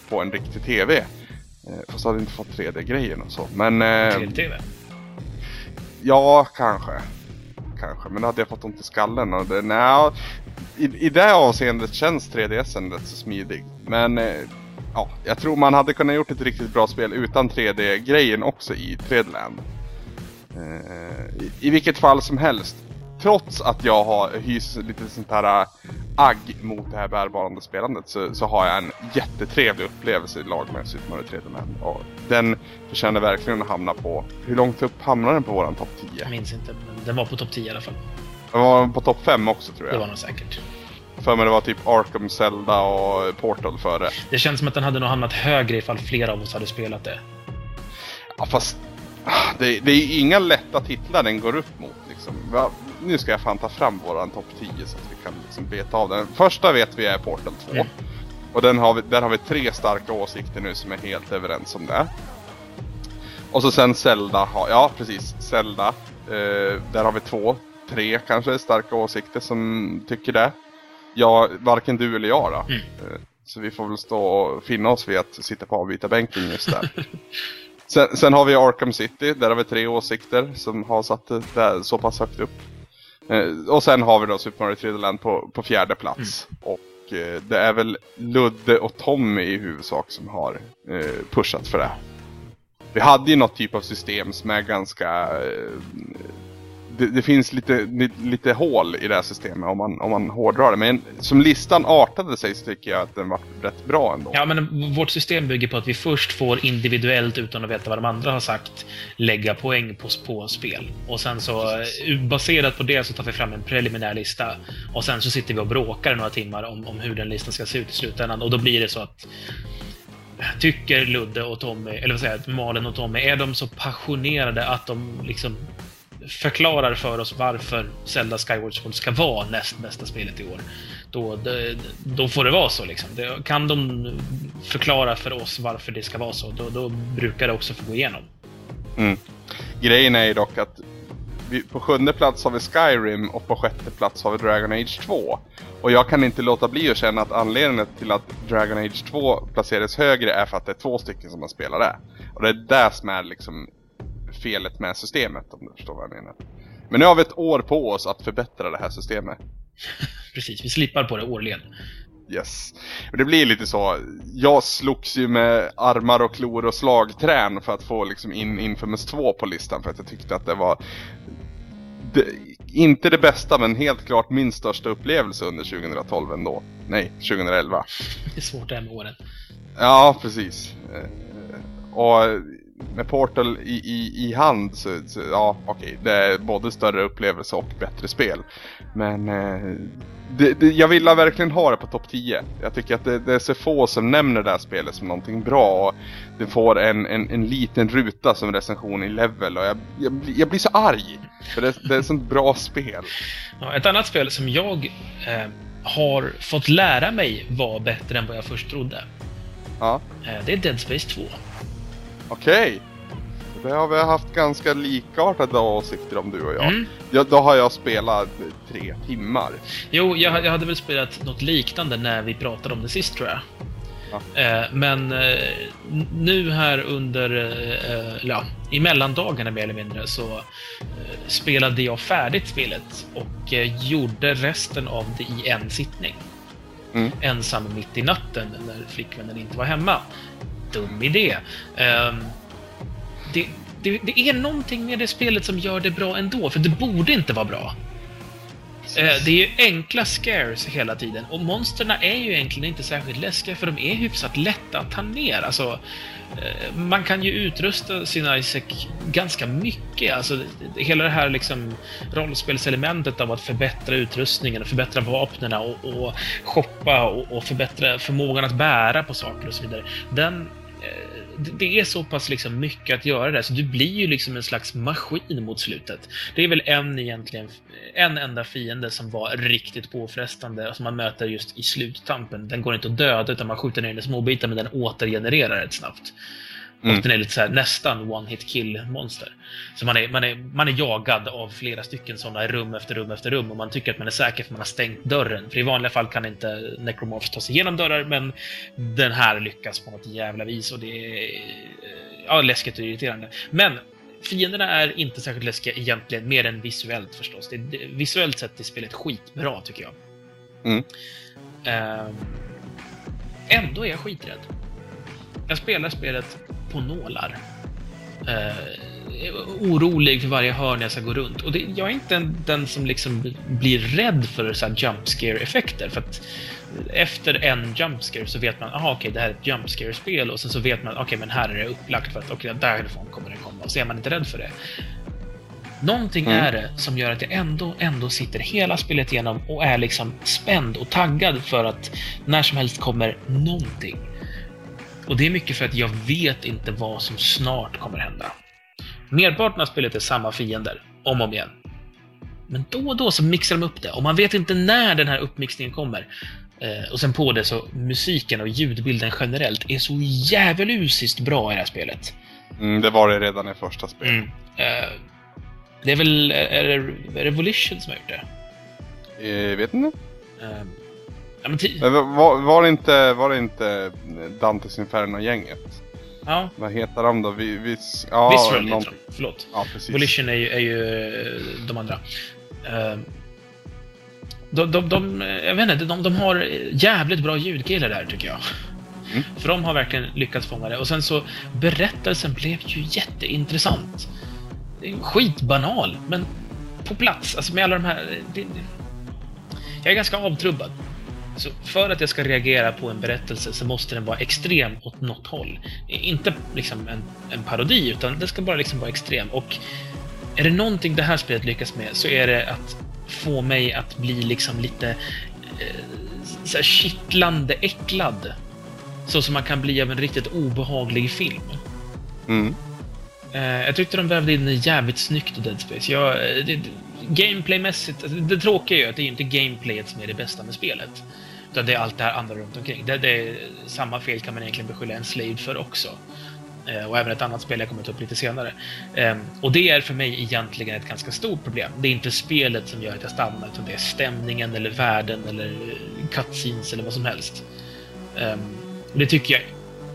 på en riktig TV. Eh, Fast jag hade inte fått 3D-grejen och så. Men eh, 3D-TV? ja, kanske. Kanske, men då hade jag fått ont i skallen. Och det, nja, i, I det avseendet känns 3DSen rätt så smidig. Men eh, ja, jag tror man hade kunnat gjort ett riktigt bra spel utan 3D-grejen också i 3D-land. Eh, i, I vilket fall som helst. Trots att jag har hyser lite sånt här äh, agg mot det här bärbarande spelandet så, så har jag en jättetrevlig upplevelse i lag med Super Mario 3D Land. Och den förtjänar verkligen att hamna på... Hur långt upp hamnar den på våran topp 10? Jag minns inte, men den var på topp 10 i alla fall. Den var på topp 5 också tror Det jag. var nog säkert. För mig det var typ Arkham, Zelda och Portal före. Det känns som att den hade nog hamnat högre ifall flera av oss hade spelat det. Ja fast... ah, Det, det är inga lätta titlar den går upp mot liksom. Va, nu ska jag fan ta fram våran topp 10 så att vi kan liksom beta av den. Första vet vi är Portal 2. Mm. Och den har vi, där har vi tre starka åsikter nu som är helt överens om det. Och så sen Zelda har, ja precis, Zelda. Eh, där har vi två, tre kanske starka åsikter som tycker det. Ja, varken du eller jag då. Mm. Eh, så vi får väl stå och finna oss vid att sitta på avbytarbänken just där. sen, sen har vi Arkham City, där har vi tre åsikter som har satt det där så pass högt upp. Eh, och sen har vi då Super Mario 3D Land på, på fjärde plats. Och eh, det är väl Ludde och Tommy i huvudsak som har pushat för det. Vi hade ju något typ av system som är ganska... Det, det finns lite, lite, hål i det här systemet om man, om man hårdrar det. Men som listan artade sig så tycker jag att den var rätt bra ändå. Ja, men vårt system bygger på att vi först får individuellt, utan att veta vad de andra har sagt, lägga poäng på, på spel. Och sen så, eh, baserat på det, så tar vi fram en preliminär lista. Och sen så sitter vi och bråkar i några timmar om, om hur den listan ska se ut i slutändan. Och då blir det så att Tycker Ludde och Tommy, eller vad säger jag, Malin och Tommy, är de så passionerade att de liksom förklarar för oss varför Zelda Skyward Sword ska vara näst bästa spelet i år. Då, då får det vara så. Liksom. Kan de förklara för oss varför det ska vara så, då, då brukar det också få gå igenom. Mm. Grejen är ju dock att vi, på sjunde plats har vi Skyrim och på sjätte plats har vi Dragon Age 2. Och jag kan inte låta bli att känna att anledningen till att Dragon Age 2 placerades högre är för att det är två stycken som har spelat det. Och det är det som är liksom felet med systemet om du förstår vad jag menar. Men nu har vi ett år på oss att förbättra det här systemet. Precis, vi slipar på det årligen. Yes. Det blir lite så. Jag slogs ju med armar och klor och slagträn för att få liksom in Infamous 2 på listan för att jag tyckte att det var det, inte det bästa men helt klart min största upplevelse under 2012 ändå. Nej, 2011. Det är svårt det här med åren. Ja, precis. Eh, Och med Portal i, i, i hand så, så ja okej, okay, det är både större upplevelse och bättre spel. Men eh, det, det, jag vill verkligen ha det på topp 10. Jag tycker att det, det, är så få som nämner det här spelet som någonting bra. Och det får en, en, en liten ruta som recension i level och jag, jag, jag blir så arg. För det, det är ett sånt bra spel. Ja, ett annat spel som jag eh, har fått lära mig var bättre än vad jag först trodde. Ja. Eh, det är Dead Space 2. Okej. Okay. Det har vi haft ganska likartade åsikter om du och jag. Mm. ja. Då har jag spelat tre timmar. Jo, jag, jag hade väl spelat något liknande när vi pratade om det sist tror jag. Ja. Eh, men eh, nu här under, eh, ja, i mellandagarna mer eller mindre så eh, spelade jag färdigt spelet och eh, gjorde resten av det i en sittning. Mm. Ensam mitt i natten när flickvännen inte var hemma. Dum idé. Ehm, det, det, det, är någonting med det spelet som gör det bra ändå, för det borde inte vara bra. Eh, det är ju enkla scares hela tiden och monsterna är ju egentligen inte särskilt läskiga för de är hyfsat lätta att ta ner. Alltså, eh, man kan ju utrusta sin Isaac ganska mycket. Alltså, hela det här liksom rollspelselementet av att förbättra utrustningen och förbättra vapnen och, och shoppa och, och förbättra förmågan att bära på saker och så vidare. Den Eh, det är så pass liksom mycket att göra där, så du blir ju liksom en slags maskin mot slutet. Det är väl en egentligen, en enda fiende som var riktigt påfrestande, som man möter just i sluttampen. Den går inte att döda, utan man skjuter ner den i småbitar, men den återgenererar rätt snabbt. Mm. Och den är lite så här, nästan one-hit kill-monster. Så man är, man, är, man är jagad av flera stycken sådana rum efter rum efter rum och man tycker att man är säker för man har stängt dörren. För i vanliga fall kan inte Necromorphs ta sig igenom dörrar, men den här lyckas på något jävla vis och det är ja, läskigt och irriterande. Men fienderna är inte särskilt läskiga egentligen, mer än visuellt förstås. Det, det, visuellt sett är spelet skitbra, tycker jag. Mm. Uh, ändå är jag skiträdd. Jag spelar spelet på nålar. Uh, orolig för varje hörn jag ska gå runt. Och det, jag är inte den som liksom blir rädd för så jump scare effekter för att efter en jump scare så vet man, aha okej, okay, det här är ett jump scare spel och sen så vet man, okej, okay, men här är det upplagt för att, okej, okay, därifrån kommer den komma. Och så är man inte rädd för det. Någonting mm. är det som gör att jag ändå, ändå sitter hela spelet igenom och är liksom spänd och taggad för att när som helst kommer någonting. Och det är mycket för att jag vet inte vad som snart kommer hända. Merparten av spelet är samma fiender, om och om igen. Men då och då så mixar de upp det och man vet inte när den här uppmixningen kommer. Eh, och sen på det så musiken och ljudbilden generellt är så djävulusiskt bra i det här spelet. Mm, det var det redan i första spelet. Mm. Eh, det är väl är det Revolution som har gjort det? Eh, vet inte. Eh, Ja, men men var, var, det inte, var det inte Dantes Inferno-gänget? Ja. Vad heter de då? Vi, vi, ja, Visceral någon... heter de. Förlåt. Ja, precis. Volition är ju, är ju eh, de andra. Uh, de, de, de, jag vet inte, de, de har jävligt bra ljudkillar där tycker jag. Mm. För de har verkligen lyckats fånga det. Och sen så, berättelsen blev ju jätteintressant. Skitbanal, men på plats. Alltså med alla de här... Det, jag är ganska avtrubbad. Så för att jag ska reagera på en berättelse så måste den vara extrem åt något håll. Inte liksom en, en parodi, utan den ska bara liksom vara extrem. Och är det någonting det här spelet lyckas med så är det att få mig att bli liksom lite eh, kittlande äcklad. Så som man kan bli av en riktigt obehaglig film. Mm. Eh, jag tyckte de vävde in det jävligt snyggt i Dead Space. Jag, eh, det, gameplaymässigt, alltså, det tråkiga är ju att det är inte gameplayet som är det bästa med spelet. Utan det är allt det här andra runt omkring. Det, det, samma fel kan man egentligen beskylla en slave för också. Eh, och även ett annat spel jag kommer ta upp lite senare. Eh, och det är för mig egentligen ett ganska stort problem. Det är inte spelet som gör att jag stannar, utan det är stämningen eller världen eller cutscenes eller vad som helst. Eh, det tycker jag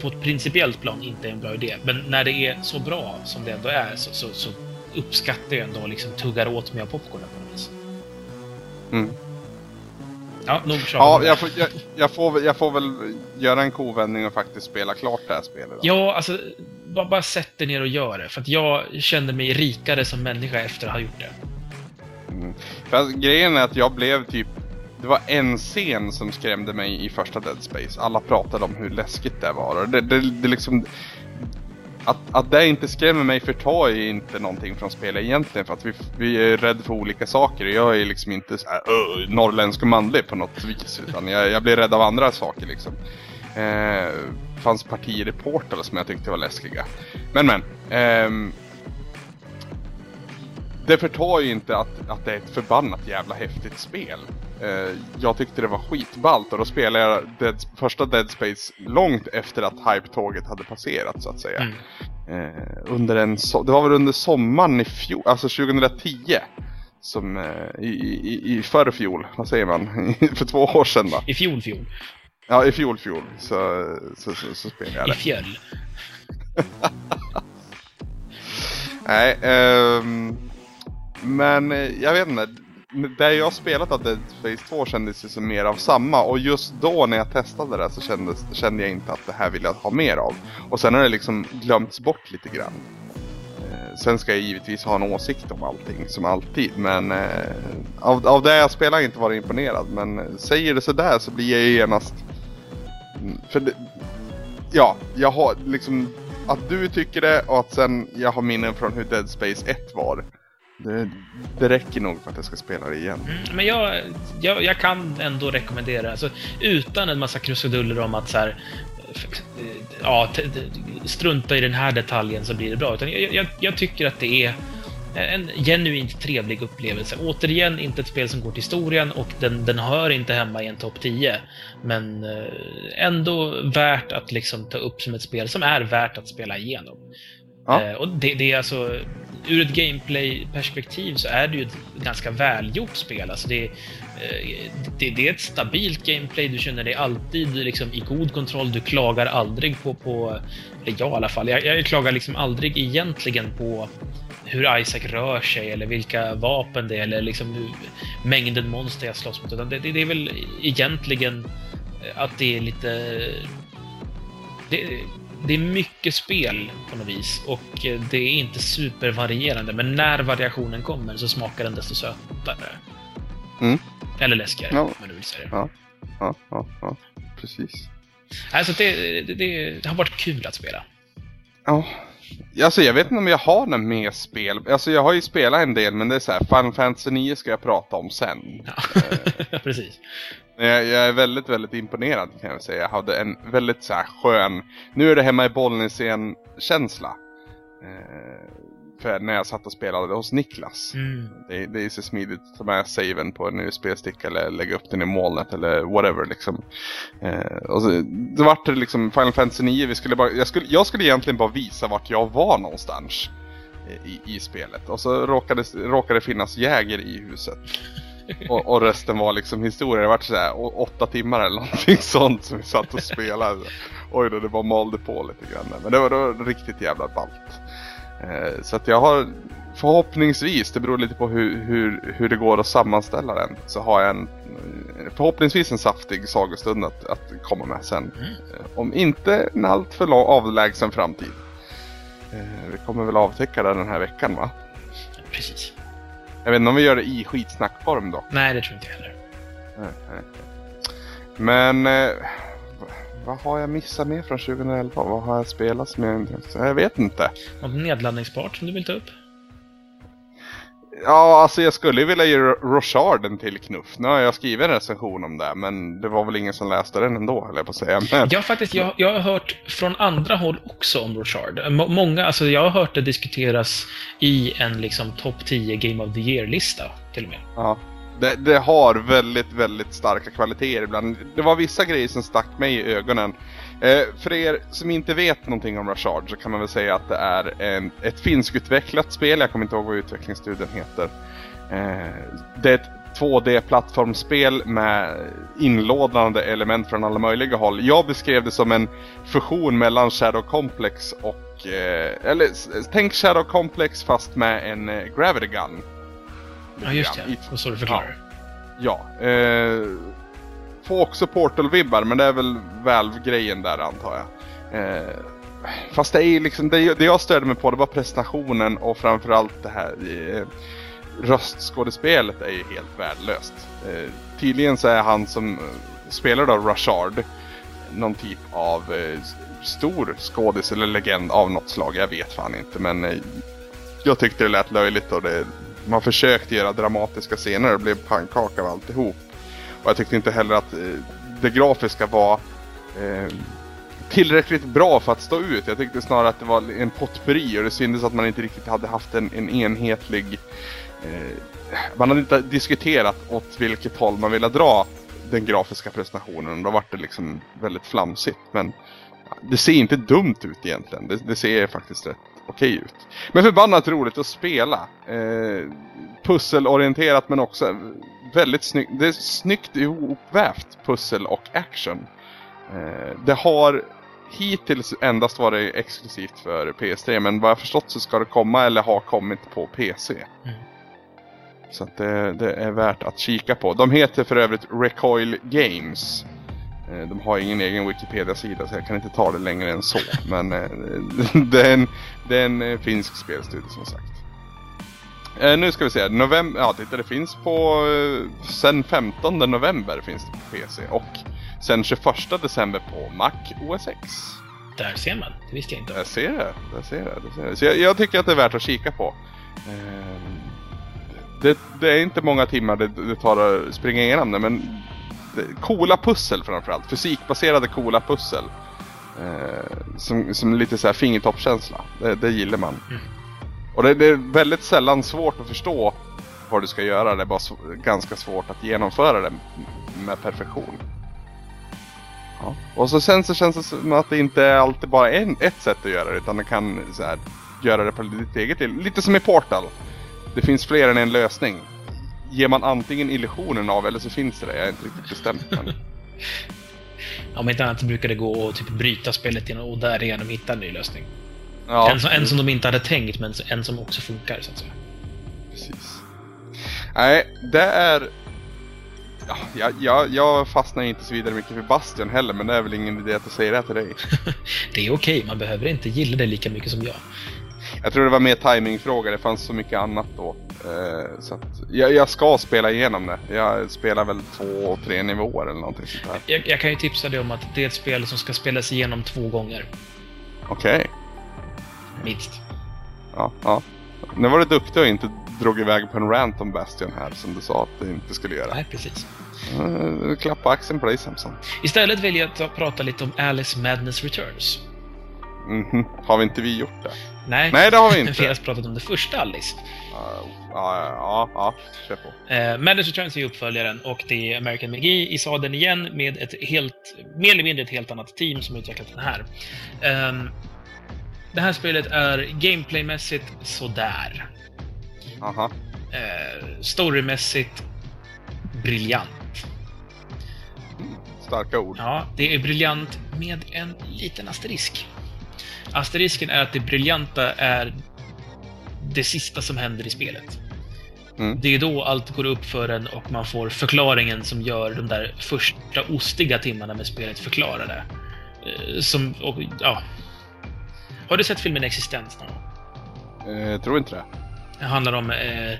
på ett principiellt plan inte är en bra idé. Men när det är så bra som det ändå är så, så, så uppskattar jag ändå liksom tuggar åt mig av popcornen på något vis. Mm. Ja, nog Ja, jag får, jag, jag, får, jag får väl göra en kovändning och faktiskt spela klart det här spelet. Då. Ja, alltså bara, bara sätt dig ner och gör det. För att jag kände mig rikare som människa efter att ha gjort det. Mm. För grejen är att jag blev typ... Det var en scen som skrämde mig i första Dead Space. Alla pratade om hur läskigt det var. Och det, det, det liksom att, att det inte skrämmer mig förtar ju inte någonting från spelet egentligen för att vi, vi är rädda för olika saker. Jag är liksom inte så här, uh, norrländsk och manlig på något vis utan jag, jag blir rädd av andra saker liksom. Eh, fanns partier i Portal som jag tyckte var läskiga. Men men. Ehm, det förtar ju inte att, att det är ett förbannat jävla häftigt spel. Eh, jag tyckte det var skitballt och då spelade jag Dead, första Dead Space långt efter att hype-tåget hade passerat så att säga. Mm. Eh, under en so det var väl under sommaren i fjol, alltså 2010. Som eh, i, i, i förfjol, vad säger man? För två år sedan va? I fjol fjol. Ja, i fjol fjol så, så, så, så spelade jag I det. fjäll. Nej, ehm, men eh, jag vet inte. Det jag spelat av Dead Space 2 kändes ju som mer av samma och just då när jag testade det så kändes, kände jag inte att det här vill jag ha mer av. Och sen har det liksom glömts bort lite grann. Eh, Sen ska jag givetvis ha en åsikt om allting som alltid men eh, av, av det jag spelar har jag inte varit imponerad men eh, säger det sådär så blir jag ju genast mm, för det, ja, jag har liksom att du tycker det och att sen jag har minnen från hur Dead Space 1 var. Det, det räcker nog för att jag ska spela det igen. Mm, men jag, jag, jag kan ändå rekommendera, alltså, utan en massa krusiduller om att så här, eh, ja, strunta i den här detaljen så blir det bra. Utan jag, jag, jag tycker att det är en genuint trevlig upplevelse. Återigen, inte ett spel som går till historien och den, den hör inte hemma i en topp 10. Men eh, ändå värt att liksom ta upp som ett spel som är värt att spela igenom. Ja. Eh, och det, det är alltså, ur ett gameplay-perspektiv så är det ju ett ganska välgjort spel. Alltså det, eh, det, det är ett stabilt gameplay, du känner dig alltid liksom i god kontroll, du klagar aldrig på, på eller jag i alla fall, jag, jag klagar liksom aldrig egentligen på hur Isaac rör sig eller vilka vapen det är eller liksom hur, mängden monster jag slåss mot. Utan det, det, det är väl egentligen att det är lite... Det, det är mycket spel på något vis och eh, det är inte supervarierande. Men när variationen kommer så smakar den desto sötare. Mm. Eller läskigare, Ja. om nu vill säga det. Ja, ja, ja, ja. precis. Alltså det, det, det har varit kul att spela. Ja, alltså jag vet inte om jag har något mer spel. Alltså jag har ju spelat en del men det är så här, Final Fantasy 9 ska jag prata om sen. Ja, precis. Men Jag, jag är väldigt, väldigt imponerad kan jag säga. Jag hade en väldigt så här skön, nu är det hemma i Bollnäs känsla eh, För när jag satt och spelade hos Niklas. Mm. Det, det är så smidigt att ta med saven på en USB-stick eller lägga upp den i molnet eller whatever liksom. Eh, och så, då vart det liksom Final Fantasy 9, vi skulle bara, jag, skulle, jag skulle egentligen bara visa vart jag var någonstans i, i spelet. Och så råkade, råkade det finnas jäger i huset. Och, och resten var liksom historia. Det vart sådär åtta timmar eller någonting sånt som vi satt och spelade. Oj då, det bara malde på lite grann. Men det var då riktigt jävla ballt. Eh, så att jag har förhoppningsvis, det beror lite på hur, hur, hur det går att sammanställa den. Så har jag en förhoppningsvis en saftig sagostund att, att komma med sen. Mm. Eh, om inte en alltför lång avlägsen framtid. Eh, vi kommer väl avtäcka det den här veckan va? Precis. Jag vet inte om vi gör det i skitsnackform då. Nej, det tror inte jag heller. Nej, nej. Men vad har jag missat mer från 2011? Vad har jag spelat som jag inte... Jag vet inte. Något nedladdningsbart som du vill ta upp? Ja, alltså jag skulle vilja ge Rochard en till knuff. Nu har jag skrivit en recension om det, men det var väl ingen som läste den ändå, höll jag på att säga. Men, Jag, faktiskt, jag, jag har hört från andra håll också om Rochard. Må- Många, alltså jag har hört det diskuteras i en liksom topp 10 Game of the Year-lista till och med. ja, det, det har väldigt, väldigt starka kvaliteter ibland. Det var vissa grejer som stack mig i ögonen. Eh, för er som inte vet någonting om Rashard så kan man väl säga att det är en, ett finskutvecklat spel. Jag kommer inte ihåg vad utvecklingsstudien heter. Eh, det är ett 2D-plattformsspel med inlådande element från alla möjliga håll. Jag beskrev det som en fusion mellan Shadow Complex och... Eh, eller tänk Shadow Complex fast med en eh, Gravity Gun. Ja, just det. Vad så du förklarar. Ja. Eh, får också Portal-vibbar, men det är väl Valve-grejen där antar jag. Eh, fast det är liksom, det, det jag störde mig på det var presentationen och framförallt det här eh, röstskådespelet är ju helt värdelöst. Eh, tydligen så är han som spelar då Rashard någon typ av eh, stor skådis eller legend av något slag. Jag vet fan inte men eh, jag tyckte det lät löjligt och det, man försökte göra dramatiska scener och det blev pannkaka av alltihop. Och jag tyckte inte heller att eh, det grafiska var eh, tillräckligt bra för att stå ut. Jag tyckte snarare att det var en potpurri och det syntes att man inte riktigt hade haft en, en enhetlig... Eh, man hade inte diskuterat åt vilket håll man ville dra den grafiska presentationen. Då var det liksom väldigt flamsigt. Men det ser inte dumt ut egentligen. Det, det ser faktiskt rätt okej ut. Men förbannat roligt att spela. Eh, pusselorienterat men också väldigt snyggt. Det är snyggt ihopvävt pussel och action. Eh, det har hittills endast varit exklusivt för PS3 men vad jag förstått så ska det komma eller ha kommit på PC. Mm. Så det, det, är värt att kika på. De heter för övrigt Recoil Games. Eh, de har ingen egen Wikipedia-sida så jag kan inte ta det längre än så. Men eh, det är en, det är en finsk spelstudio som sagt. Nu ska vi se, november, ja titta det finns på, sen 15 november finns det på PC och Sen 21 december på Mac OS X. Där ser man, det visste jag inte. Jag ser det, jag ser det. Jag ser det. Så jag, jag, tycker att det är värt att kika på. Det, det, är inte många timmar det, det tar att springa igenom det men coola pussel framförallt. Fysikbaserade coola pussel. Eh, som, som lite så här fingertoppskänsla. Det, det gillar man. Mm. Och det, det, är väldigt sällan svårt att förstå vad du ska göra. Det är bara så, ganska svårt att genomföra det med perfektion. Ja. Och så sen så känns det som att det inte är alltid bara en, ett sätt att göra det utan du kan så här, göra det på ditt eget Lite som i Portal. Det finns fler än en lösning. Ger man antingen illusionen av eller så finns det det. Jag är inte riktigt bestämt men... Om inte annat brukar det gå att typ bryta spelet och därigenom hitta en ny lösning. Ja. En, som, en som de inte hade tänkt men en som också funkar så att säga. Precis. Nej, det är Ja, jag, jag, jag fastnar inte så vidare mycket för Bastion heller, men det är väl ingen idé att säga det till dig. det är okej, man behöver inte gilla det lika mycket som jag. Jag tror det var mer timingfråga, det fanns så mycket annat då. Eh, så att, jag, jag, ska spela igenom det. Jag spelar väl två, tre nivåer eller någonting sånt här. Jag, jag kan ju tipsa dig om att det är ett spel som ska spelas igenom två gånger. Okej. Okay. Minst. Ja, ja. Nu var du duktig och inte drog iväg på en rant om Bastion här som du sa att du inte skulle göra. Nej, precis. Uh, klappa axeln på dig Samson. Istället vill jag ta, prata lite om Alice Madness Returns. Mm har vi inte vi gjort det? Nej, Nej det har vi inte. vi har pratat om det första Alice. Ja, ja, ja, kör på. Uh, Madness Returns är uppföljaren och det är American McGee i sadeln igen med ett helt, mer eller mindre ett helt annat team som utvecklat den här. Um, det här spelet är gameplaymässigt sådär. Aha. Eh, storymässigt briljant. starka ord. Ja, det är briljant med en liten asterisk. Asterisken är att det briljanta är det sista som händer i spelet. Mm. Det är då allt går upp för en och man får förklaringen som gör de där första ostiga timmarna med spelet förklarade. Eh, som, och, ja. Har du sett filmen Existens någon gång? Jag eh, tror inte det. Det handlar om eh,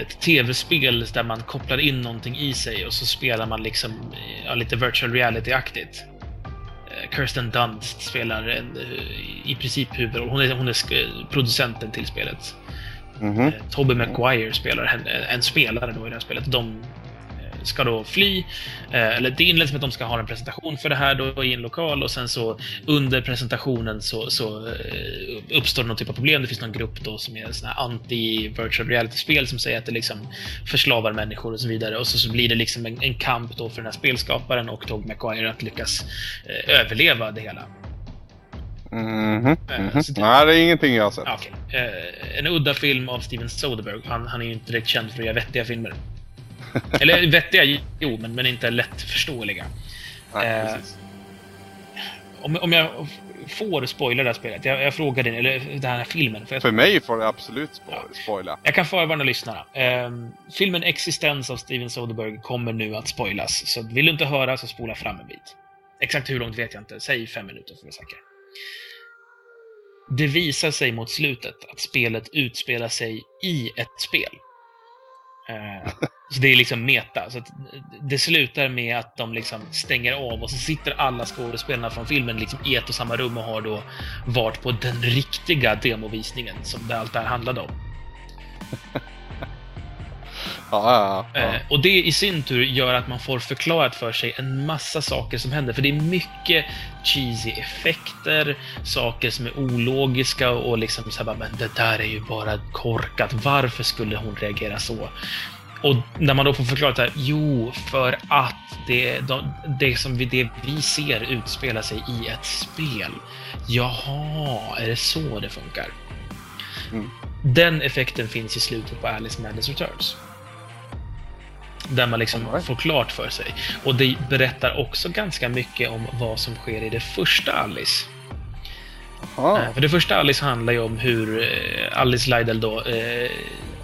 ett tv-spel där man kopplar in någonting i sig och så spelar man liksom ja, lite virtual reality-aktigt. Eh, Kirsten Dunst spelar en, eh, i princip huvudroll. Hon är, hon är producenten till spelet. Eh, mm -hmm. Tobey Maguire spelar en, en spelare då i det här spelet. De eh, ska då fly. Eh, eller det inleds med att de ska ha en presentation för det här då i en lokal och sen så under presentationen så, så uppstår någon typ av problem. Det finns någon grupp då som är sån här anti-virtual reality-spel som säger att det liksom förslavar människor och så vidare. Och så, så blir det liksom en, en kamp då för den här spelskaparen och Tog Maguire att lyckas överleva det hela. Mm -hmm. Mm -hmm. Nej, det är ingenting jag har sett. Okay. Eh, en udda film av Steven Soderbergh. Han, han är ju inte direkt känd för att göra vettiga filmer. Eller vettiga, jo, men, men inte lättförståeliga. Nej, eh, om, om jag får spoila det här spelet. Jag, jag frågade, eller den här filmen. För, för mig får det absolut spo spoila. Jag kan förvarna lyssnarna. Eh, filmen Existens av Steven Soderbergh kommer nu att spoilas. Så vill du inte höra så spola fram en bit. Exakt hur långt vet jag inte. Säg fem minuter för att vara säker. Det visar sig mot slutet att spelet utspelar sig i ett spel. Eh, så det är liksom meta. Så att det slutar med att de liksom stänger av och så sitter alla skådespelarna från filmen liksom i ett och samma rum och har då varit på den riktiga demovisningen som det allt det här handlade om. Ja, ja, ja. Eh, och det i sin tur gör att man får förklarat för sig en massa saker som händer. För det är mycket cheesy effekter, saker som är ologiska och liksom så här, men det där är ju bara korkat. Varför skulle hon reagera så? Och när man då får förklarat det här, jo, för att det, de, det som vi, det vi ser utspela sig i ett spel. Jaha, är det så det funkar? Mm. Den effekten finns i slutet på Alice Madness Returns. Där man liksom right. får klart för sig. Och det berättar också ganska mycket om vad som sker i det första Alice. Jaha. Eh, För det första Alice handlar ju om hur eh, Alice Lydell då eh,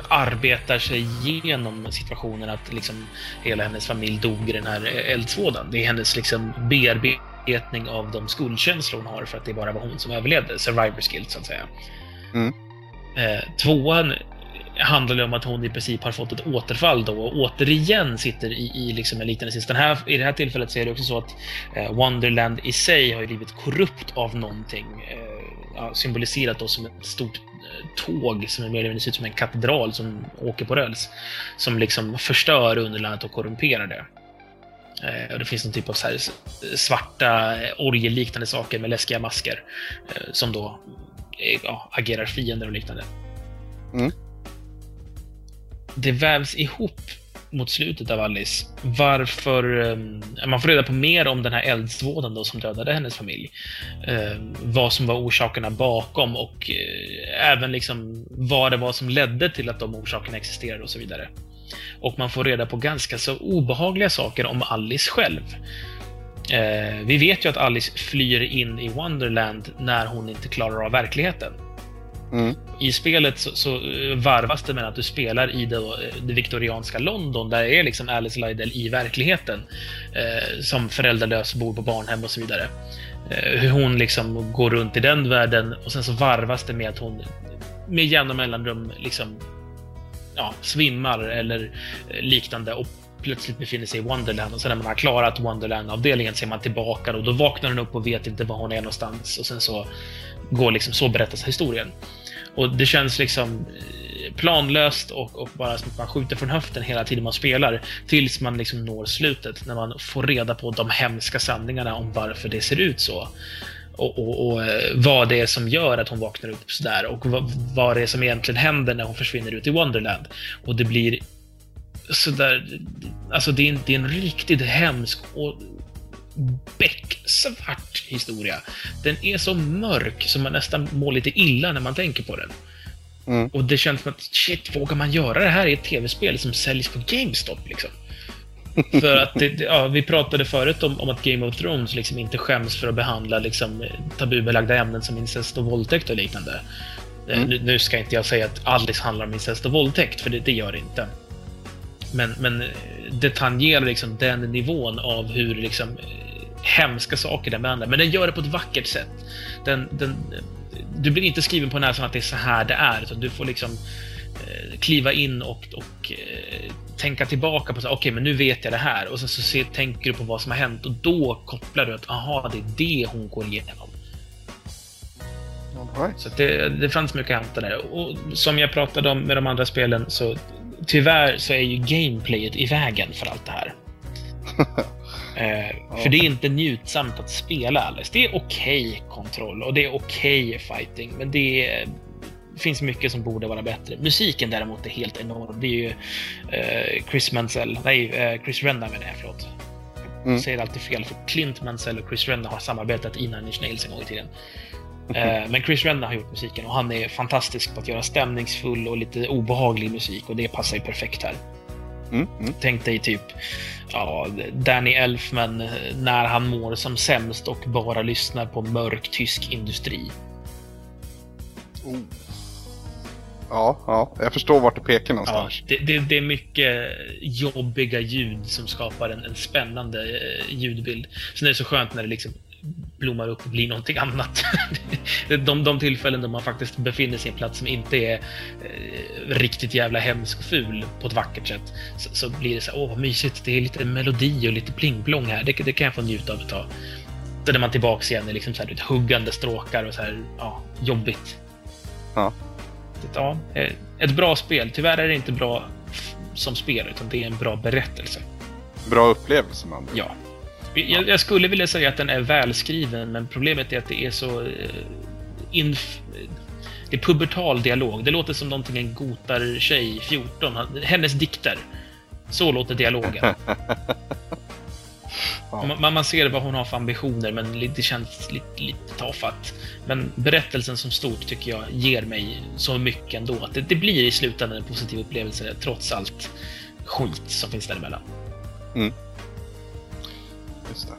arbetar sig igenom situationen att liksom hela hennes familj dog i den här eh, eldsvådan. Det är hennes liksom bearbetning av de skuldkänslor hon har för att det bara var hon som överlevde. Survivor guilt, så att säga. Mm. Eh, tvåan handlar det om att hon i princip har fått ett återfall då och återigen sitter i, i liksom en liknande sits. Den här, I det här tillfället så är det också så att eh, Wonderland i sig har ju blivit korrupt av någonting. Eh, symboliserat då som ett stort eh, tåg som är mer eller mindre ser ut som en katedral som åker på räls. Som liksom förstör underlandet och korrumperar det. Eh, och det finns någon typ av så här svarta eh, orgelliknande saker med läskiga masker. Eh, som då eh, ja, agerar fiender och liknande. Mm. Det vävs ihop mot slutet av Alice. Varför... um, man får reda på mer om den här eldsvådan då som dödade hennes familj. Uh, vad som var orsakerna bakom och uh, även liksom vad det var som ledde till att de orsakerna existerade och så vidare. Och man får reda på ganska så obehagliga saker om Alice själv. Uh, vi vet ju att Alice flyr in i Wonderland när hon inte klarar av verkligheten. Mm. I spelet så, så eh, varvas det med att du spelar i det, det viktorianska London, där är liksom Alice Lydell i verkligheten. Eh, som föräldralös, bor på barnhem och så vidare. Eh, hur hon liksom går runt i den världen och sen så varvas det med att hon med jämna mellanrum liksom ja, svimmar eller eh, liknande och plötsligt befinner sig i Wonderland och sen när man har klarat Wonderland-avdelningen så är man tillbaka och då vaknar hon upp och vet inte var hon är någonstans och sen så går liksom så berättas historien. Och det känns liksom eh, planlöst och, och bara som att man skjuter från höften hela tiden man spelar tills man liksom når slutet när man får reda på de hemska sanningarna om varför det ser ut så. Och, och, och eh, vad det är som gör att hon vaknar upp sådär och vad, vad det är som egentligen händer när hon försvinner ut i Wonderland. Och det blir sådär, alltså det är, en- det är en riktigt hemsk och becksvart historia. Den är så mörk så man nästan mår lite illa när man tänker på den. Mm. Och det känns som att shit, vågar man göra det här i ett tv-spel som säljs på GameStop liksom? För att det, ja, vi pratade förut om, om att Game of Thrones liksom inte skäms för att behandla liksom, tabubelagda ämnen som incest och våldtäkt och liknande. Eh, Mm. Nu, nu ska inte jag säga att Alice handlar om incest och våldtäkt, för det, det gör det inte. Men, men det tangerar liksom den nivån av hur liksom, eh, hemska saker den behandlar. Men den gör det på ett vackert sätt. Den, den, du blir inte skriven på näsan att det är så här det är, utan du får liksom eh, kliva in och, och eh, tänka tillbaka på så okej, men nu vet jag det här. Och sen så se, tänker du på vad som har hänt och då kopplar du att, aha, det är det hon går igenom. Right. Så det, det fanns mycket att hämta där. Och som jag pratade om med de andra spelen så tyvärr så är ju gameplayet i vägen för allt det här. eh, För det är inte njutsamt att spela Alice. Det är okej kontroll och det är okej fighting, men det är, finns mycket som borde vara bättre. Musiken däremot är helt enorm. Det är ju eh, Chris Mansell, nej, eh, Chris Renna menar jag, förlåt. Mm. Jag säger alltid fel, för Clint Mansell och Chris Renna har samarbetat i Nine Inch Nails en gång i tiden. Eh, Men Chris Renna har gjort musiken och han är fantastisk på att göra stämningsfull och lite obehaglig musik och det passar ju perfekt här. Mm. Mm. Tänk dig typ ja, Danny Elfman eh, när han mår som sämst och bara lyssnar på mörk tysk industri. Oh. Ja, ja, jag förstår vart du pekar Ja, någonstans. det, det, det är mycket jobbiga ljud som skapar en, en spännande eh, ljudbild. Sen är det så skönt när det liksom blommar upp och blir någonting annat. de, de tillfällen då man faktiskt befinner sig i en plats som inte är eh, riktigt jävla hemsk och ful på ett vackert sätt, så, så blir det så här, åh vad mysigt, det är lite melodi och lite pling-plong här, det, det, kan jag få njuta av ett tag. Då är man tillbaks igen i liksom så här, huggande stråkar och så här, ja, jobbigt. Ja. ja. Eh, ett bra spel. Tyvärr är det inte bra som spel, utan det är en bra berättelse. Bra upplevelse man. Ja. Jag, jag, skulle vilja säga att den är välskriven, men problemet är att det är så... Uh, inf det är pubertal dialog. Det låter som någonting en gotar-tjej, 14, hennes dikter. Så låter dialogen. ja. man, man, ser vad hon har för ambitioner, men det känns lite, lite tafatt. Men berättelsen som stort tycker jag ger mig så mycket ändå. Att det, det blir i slutändan en positiv upplevelse, trots allt skit som finns däremellan. Mm. Just det.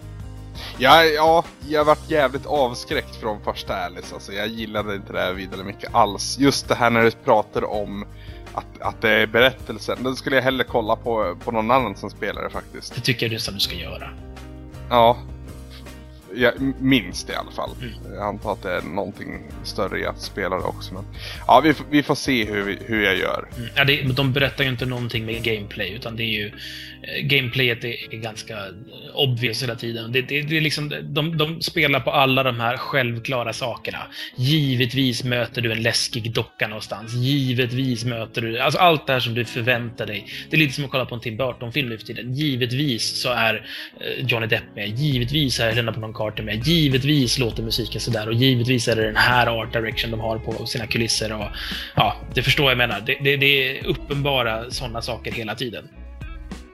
Ja, ja, jag varit jävligt avskräckt från första Alice. Alltså, jag gillade inte det här vidare mycket alls. Just det här när du pratar om att, att det är berättelsen. Då skulle jag hellre kolla på, på någon annan som spelare faktiskt. Det tycker jag nästan du ska göra. Ja, Ja, minst i alla fall. Mm. Jag antar att det är någonting större i att spela det också. Men, ja, vi, vi får se hur, vi, hur jag gör. Mm. Ja, det, de berättar ju inte någonting med gameplay, utan det är ju... Gameplayet är, ganska obvious hela tiden. Det, det, det är liksom, de, de spelar på alla de här självklara sakerna. Givetvis möter du en läskig docka någonstans. Givetvis möter du... Alltså allt det här som du förväntar dig. Det är lite som att kolla på en Tim Burton-film nu för tiden. Givetvis så är eh, Johnny Depp med. Givetvis är Helena Bonham Carter med. Givetvis låter musiken sådär och givetvis är det den här art direction de har på sina kulisser. Och, ja, det förstår jag menar. Det, det, det är uppenbara sådana saker hela tiden.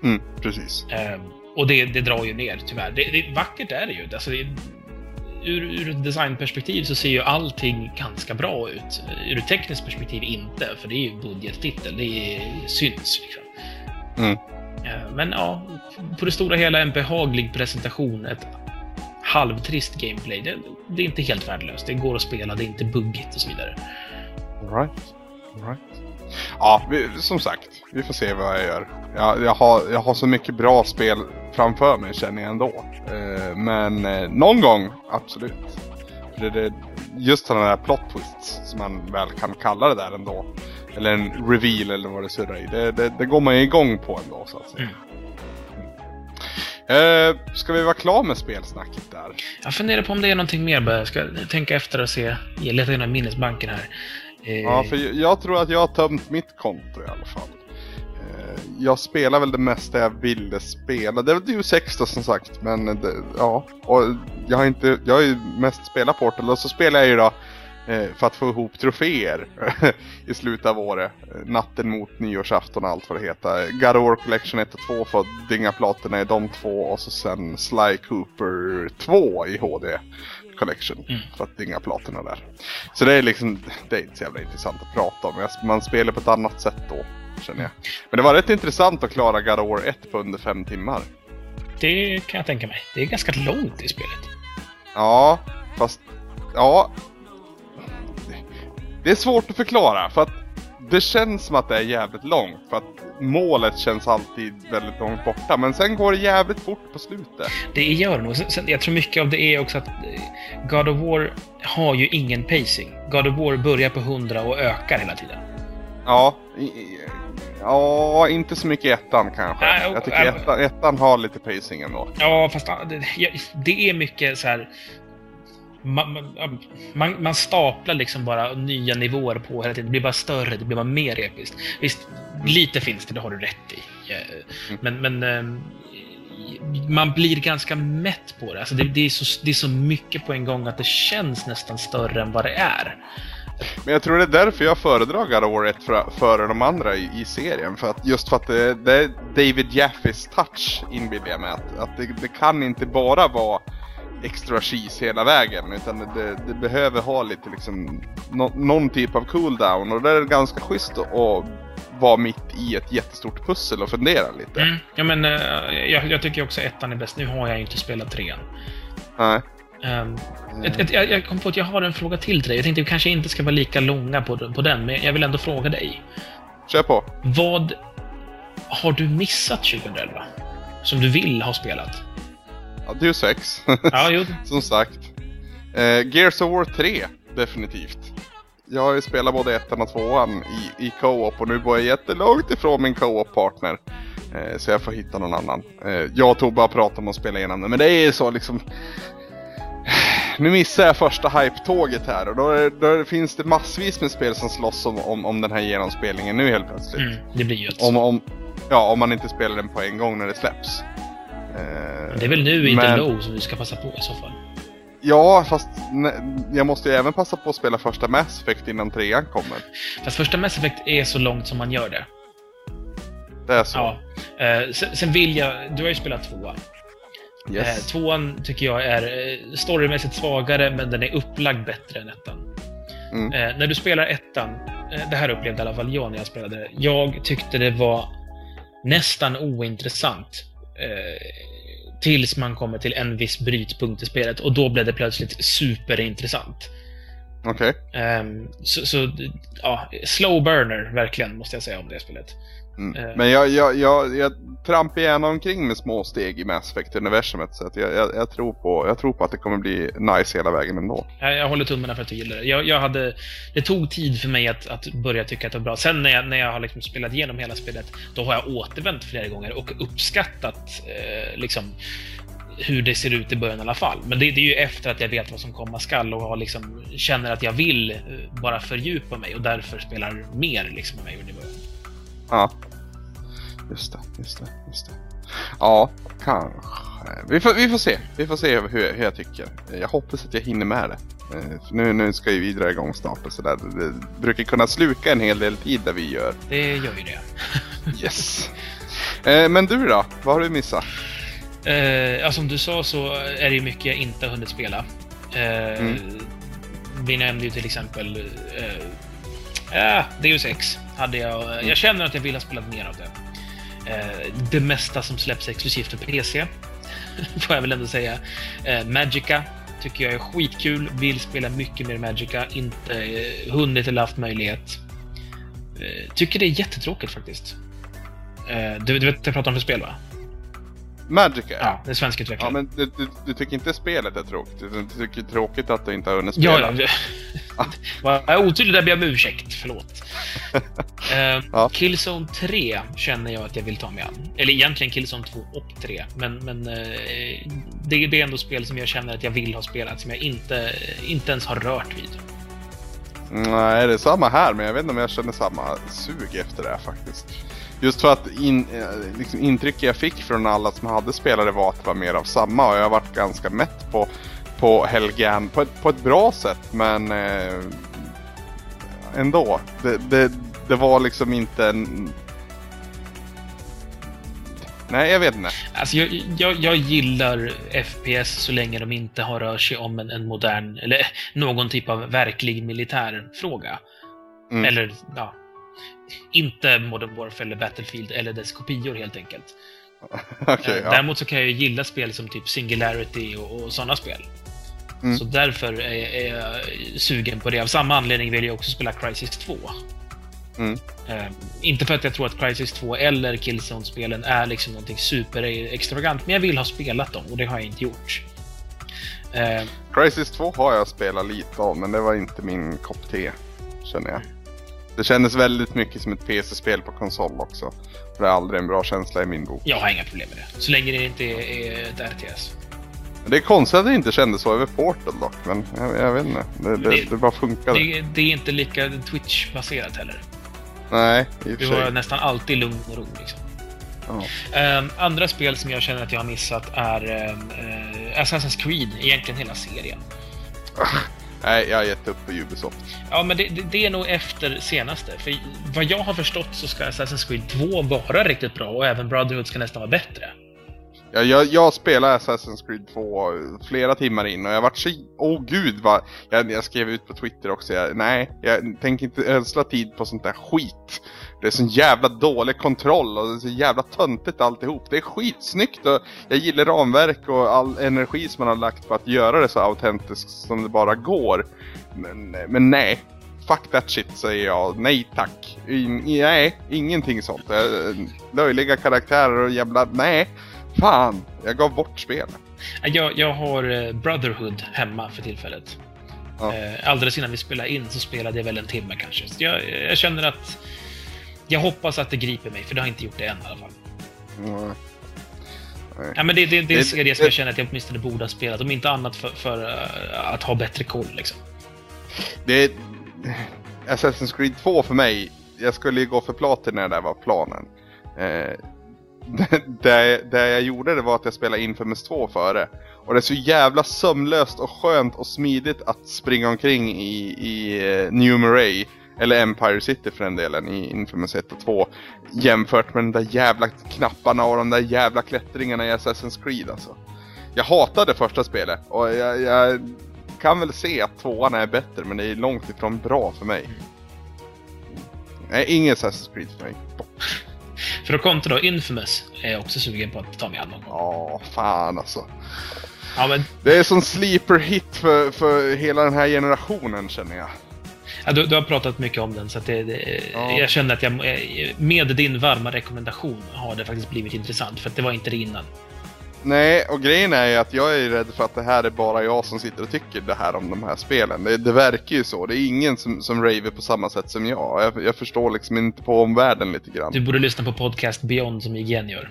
Mm, precis. Um, och det, det, drar ju ner, tyvärr. Det, det, vackert är det ju. Alltså, det, ur, ur ett designperspektiv så ser ju allting ganska bra ut. Ur ett tekniskt perspektiv inte, för det är ju budgettitel. Det syns liksom. Mm. Men ja, på det stora hela en behaglig presentation. Ett halvtrist gameplay. Det, det, är inte helt värdelöst. Det går att spela, det är inte buggigt och så vidare. All right. All right. Ja, vi, som sagt, vi får se vad jag gör. Jag, jag, har, jag har så mycket bra spel framför mig känner jag ändå. Eh, men eh, någon gång, absolut. Det, det, just sådana där plot twists som man väl kan kalla det där ändå. Eller en reveal eller vad det surrar i. Det, det, det går man ju igång på ändå så att säga. Mm. Uh, ska vi vara klara med spelsnacket där? Jag funderar på om det är någonting mer. Jag ska tänka efter och se. Jag letar igenom minnesbanken här. Eh, ja, för jag tror att jag har tömt mitt konto i alla fall. Eh, jag spelar väl det mesta jag ville spela. Det är ju 6 då som sagt. Men det, ja, och jag har inte, jag har ju mest spelat Portal och så spelar jag ju då eh, för att få ihop troféer i slutet av året. Natten mot nyårsafton och allt vad det heter. God of War Collection 1 och 2 för att dynga platerna i de två och så sen Sly Cooper 2 i HD Collection mm. för att dynga platerna där. Så det är liksom, det är inte så jävla intressant att prata om. Man spelar på ett annat sätt då, känner jag. Men det var rätt intressant att klara God of War 1 på under fem timmar. Det kan jag tänka mig. Det är ganska långt i spelet. Ja, fast Ja, det är svårt att förklara för att det känns som att det är jävligt långt för att målet känns alltid väldigt långt borta. Men sen går det jävligt fort på slutet. Det gör det nog. Sen, jag tror mycket av det är också att eh, God of War har ju ingen pacing. God of War börjar på 100 och ökar hela tiden. Ja, ja inte så mycket ettan kanske. Äh, jag tycker äh, ettan, ettan har lite pacing ändå. Ja, fast det, det är mycket så här man, man, man, staplar liksom bara nya nivåer på hela tiden. Det blir bara större, det blir bara mer episkt. Visst, lite finns det, det har du rätt i. Mm. Men, men ehm, man blir ganska mätt på det. Alltså det, det, är så, det är så mycket på en gång att det känns nästan större än vad det är. Men jag tror det är därför jag föredrar God of War 1 före de andra i, i, serien. För att just för att det, det är David Jaffis touch inbillar jag mig. Att, att det, det, kan inte bara vara extra cheese hela vägen. Utan det, det behöver ha lite liksom no, någon typ av cooldown. Och det är ganska schysst att vara mitt i ett jättestort pussel och fundera lite. Mm. Ja men uh, jag, jag, tycker också ettan är bäst. Nu har jag inte spelat trean. Nej. Um, ett, ett, jag, jag kom på att jag har en fråga till till dig. Jag tänkte att vi kanske inte ska vara lika långa på, på den, men jag vill ändå fråga dig. Kör på. Vad har du missat 2011? Som du vill ha spelat? Ja, Deus Ex. Ja, jo. Som sagt. Eh, Gears of War 3, definitivt. Jag har ju spelat både ettan och tvåan i, i co-op och nu bor jag jättelångt ifrån min co-op-partner. Eh, så jag får hitta någon annan. Eh, jag och Tobbe har pratat om att spela igenom det, men det är så liksom... Nu missar jag första hype-tåget här och då, är, då finns det massvis med spel som slåss om, om, om den här genomspelningen nu helt plötsligt. Mm, det blir ju. Om, om, ja, om man inte spelar den på en gång när det släpps. Eh, Det är väl nu, inte men- low, som du ska passa på i så fall. Ja, fast jag måste ju även passa på att spela första Mass Effect innan trean kommer. Fast första Mass Effect är så långt som man gör det. Det är så. Ja. Eh, sen, sen vill jag... Du har ju spelat tvåan. Eh, Yes. tvåan tycker jag är eh, storymässigt svagare, men den är upplagd bättre än ettan. Mm. Eh, när du spelar ettan, eh, det här upplevde i alla fall jag när jag spelade. Jag tyckte det var nästan ointressant. Eh, tills man kommer till en viss brytpunkt i spelet och då blev det plötsligt superintressant. Okej. Ehm, så, så, ja, slow burner, verkligen, måste jag säga om det spelet. Mm. Eh. Men jag, jag, jag, jag trampar gärna omkring med små steg i Mass Effect-universumet. Så att jag, jag, jag, tror på, jag tror på att det kommer bli nice hela vägen ändå. Jag, jag håller tummarna för att du gillar det. Jag, jag hade, det tog tid för mig att, att börja tycka att det var bra. Sen när jag, när jag har liksom spelat igenom hela spelet, då har jag återvänt flera gånger och uppskattat eh, liksom, hur det ser ut i början i alla fall. Men det, det är ju efter att jag vet vad som komma skall och har liksom, känner att jag vill eh, bara fördjupa mig och därför spelar mer liksom, än vad jag gjorde i början. Ja. Just det, just det, just det. Ja, kanske. Vi får, vi får se. Vi får se hur, hur jag tycker. Jag hoppas att jag hinner med det. Eh, för Nu, nu ska ju vi dra igång snart och sådär. Det brukar kunna sluka en hel del tid där vi gör. Det gör ju det. Yes. Eh, men du då? Vad har du missat? Eh, ja, som du sa så är det ju mycket jag inte har hunnit spela. Eh, Mm. Vi nämnde ju till exempel eh, ja, Deus Ex. Hade jag, jag känner att jag vill ha spelat mer av det. Eh, det mesta som släpps exklusivt för PC, får jag väl ändå säga. Eh, Magica tycker jag är skitkul. Vill spela mycket mer Magica. Inte eh, hunnit eller haft möjlighet. Tycker det är jättetråkigt faktiskt. Du, du vet jag pratar om för spel va? Magica? Ja, det är svenskutvecklat. Ja, men du, du, du tycker inte spelet är tråkigt? Du tycker det är tråkigt att du inte har hunnit Ja, spela? ja. Var jag otydlig där ber jag om ursäkt. Förlåt. Eh, Ja. Killzone 3 känner jag att jag vill ta mig an. Eller egentligen Killzone 2 och 3. Men, men eh, det, det är ändå spel som jag känner att jag vill ha spelat, som jag inte, inte ens har rört vid. Nej, det är samma här, men jag vet inte om jag känner samma sug efter det här faktiskt. Just för att in, eh, liksom, intrycket jag fick från alla som hade spelare var att det var mer av samma och jag har varit ganska mätt på, på Helgan på ett, på ett bra sätt, men eh, ändå. Det, det, det var liksom inte en... Nej, jag vet inte. Alltså jag, jag, jag gillar FPS så länge de inte har rört sig om en, en modern, eller någon typ av verklig militär fråga. Mm. Eller, ja. Inte Modern Warfare eller Battlefield eller dess kopior helt enkelt. Okej, Eh, ja. Däremot så kan jag ju gilla spel som typ Singularity och, och sådana spel. Mm. Så därför är, är jag sugen på det. Av samma anledning vill jag också spela Crysis 2. Mm. Eh, inte för att jag tror att Crysis 2 eller Killzone-spelen är liksom någonting super extravagant, men jag vill ha spelat dem och det har jag inte gjort. Eh, Crisis 2 har jag spelat lite av, men det var inte min kopp te, känner jag. Det kändes väldigt mycket som ett PC-spel på konsol också. Det är aldrig en bra känsla i min bok. jag har inga problem med det, så länge det inte är, är ett RTS. Det är konstigt att det inte kändes så över Portal dock, men jag, jag vet inte. Det, det, Det- det bara funkade. Det, det är inte lika Twitch-baserat heller. Nej, i och Du för har sig. nästan alltid lugn och ro. Liksom. Ja. Ehm, andra spel som jag känner att jag har missat är ehm, eh, Assassin's Creed, egentligen hela serien. Nej, jag har gett upp på Ubisoft. Ja, men det, det, det är nog efter senaste. För vad jag har förstått så ska Assassin's Creed 2 vara riktigt bra och även Brotherhood ska nästan vara bättre. Jag, jag, jag spelade Assassin's Creed 2 flera timmar in och jag vart så... Åh oh, gud vad... Jag, jag skrev ut på Twitter också, jag, nej, jag tänker inte ödsla tid på sånt där skit. Det är sån jävla dålig kontroll och det är så jävla töntigt alltihop. Det är skitsnyggt och jag gillar ramverk och all energi som man har lagt på att göra det så autentiskt som det bara går. Men, men nej. Fuck that shit säger jag. Nej tack. In, nej, ingenting sånt. Eh, Löjliga karaktärer och jävla... Nej. Fan, jag gav bort spelet. Jag, jag har eh, Brotherhood hemma för tillfället. Ja. Eh, Alldeles innan vi spelade in så spelade jag väl en timme kanske. Så jag, jag känner att... Jag hoppas att det griper mig, för det har inte gjort det än i alla fall. Mm. Ja, men det, det, det är Det- som jag känner att jag åtminstone borde ha spelat, om inte annat för, för eh, att ha bättre koll. Liksom. Det är... Assassin's Creed 2 för mig, jag skulle ju gå för Platin när det där var planen. Eh, det, det jag gjorde det var att jag spelade Infamous 2 före. Och det är så jävla sömlöst och skönt och smidigt att springa omkring i, i eh, New Marais. Eller Empire City för den delen i Infamous 1 och 2. Jämfört med de där jävla knapparna och de där jävla klättringarna i Assassin's Creed alltså. Jag hatade första spelet och jag, jag kan väl se att tvåan är bättre men det är långt ifrån bra för mig. Nej, ingen Assassin's Creed för mig. För att kontra då, Infamous är jag också sugen på att ta mig an någon gång. Ja, fan alltså. Ja, men Det är som sleeper hit för, för hela den här generationen känner jag. Ja, du, du har pratat mycket om den, så det, det, Ja. jag känner att jag, med din varma rekommendation har det faktiskt blivit intressant, för att det var inte det innan. Nej, och grejen är ju att jag är rädd för att det här är bara jag som sitter och tycker det här om de här spelen. Det, det verkar ju så. Det är ingen som, som raver på samma sätt som jag. jag. Jag förstår liksom inte på omvärlden lite grann. Du borde lyssna på podcast Beyond som IGN gör.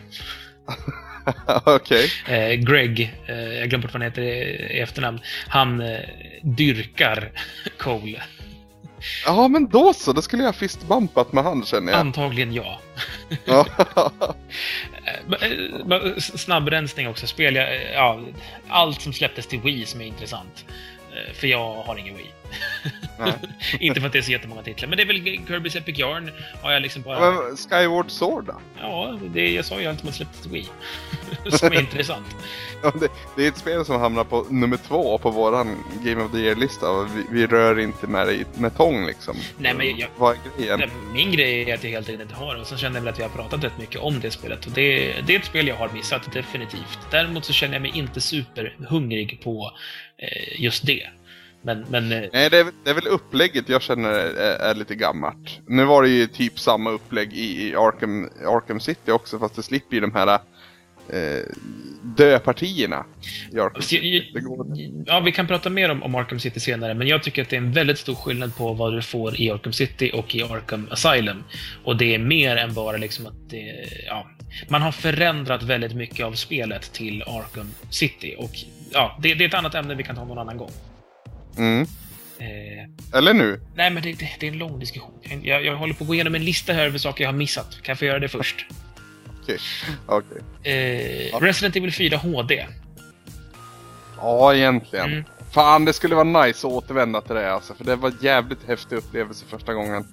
Okej. Eh, Greg, eh, jag glömde bort vad han heter i efternamn, han eh, dyrkar Cole. Ja, men då så. Då skulle jag fistbumpat med han känner jag. Antagligen ja. Eh, eh, Snabbrensning också. Spel eh, ja, allt som släpptes till Wii som är intressant. Eh, För jag har ingen Wii. Inte för att det är så jättemånga titlar, men det är väl Kirby's Epic Yarn har jag liksom bara... Men Skyward Sword då? Ja, det, jag sa ju har släppts till Wii. som är intressant. Ja, det, det är ett spel som hamnar på nummer två på våran Game of the Year-lista vi, vi rör inte med det med tång liksom. Nej, men jag- Vad är grejen? Nej, Min grej är att jag helt enkelt inte har det. Och sen känner jag väl att vi har pratat rätt mycket om det spelet. Och det, det är ett spel jag har missat, definitivt. Däremot så känner jag mig inte superhungrig på just det. Men, men eh, Nej, det är, väl- det är väl upplägget jag känner är, är lite gammalt. Nu var det ju typ samma upplägg i, i Arkham, Arkham City också, fast det slipper ju de här eh, döpartierna Ja, vi kan prata mer om, om Arkham City senare, men jag tycker att det är en väldigt stor skillnad på vad du får i Arkham City och i Arkham Asylum. Och det är mer än bara liksom att det, ja, man har förändrat väldigt mycket av spelet till Arkham City. Och ja, det, det är ett annat ämne vi kan ta någon annan gång. Mm. Eh, Eller nu? nej, men det, det, det är en lång diskussion. Jag, jag håller på att gå igenom en lista här över saker jag har missat. Kan jag få göra det först? Okej. Okej. Eh, Ja. Resident Evil 4 HD. Ja, egentligen. Mm. Fan, det skulle vara nice att återvända till det alltså, för det var en jävligt häftig upplevelse första gången.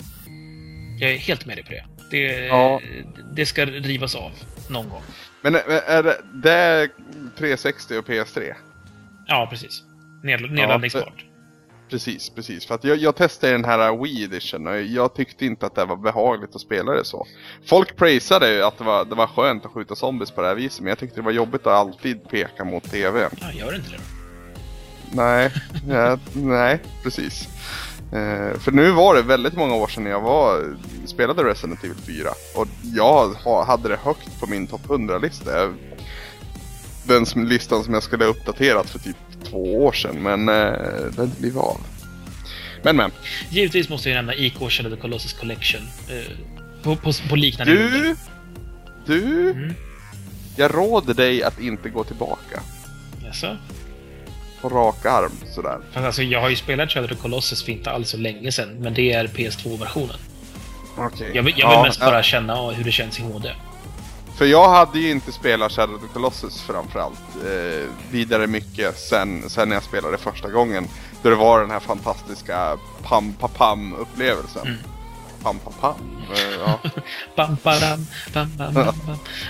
Jag är helt med dig på det. Det, Ja. det ska rivas av någon gång. Men är är det, det är 360 och PS3? Ja, precis. Ned, nedladdningsbart. Precis, precis. För att jag, jag testade den här Wii Edition och jag tyckte inte att det var behagligt att spela det så. Folk prisade ju att det var, det var skönt att skjuta zombies på det här viset, men jag tyckte det var jobbigt att alltid peka mot TVn. Ja, gör inte det. Nej, ja, nej, precis. Eh, för nu var det väldigt många år sedan jag var, spelade Resident Evil 4. Och jag ha, hade det högt på min topp 100-lista. Den listan som jag skulle ha uppdaterat för typ två år sedan, men eh, den blev av. Men men. Givetvis måste jag nämna IK Shadow the Colossus Collection. Eh, på, på, på liknande Du! grunder. Du! Mm. Jag råder dig att inte gå tillbaka. Jaså? På rak arm sådär. Fast alltså, jag har ju spelat Shadow the Colossus för inte alls så länge sedan, men det är PS2-versionen. Okej. Jag, jag vill Ja, mest ja. bara känna hur det känns i HD. För jag hade ju inte spelat Shadow of the Colossus framförallt eh, vidare mycket sen, sen jag spelade första gången. Då det var den här fantastiska pam pa pam upplevelsen. Mm. Pam pa pam. Eh, ja. Bam, bam.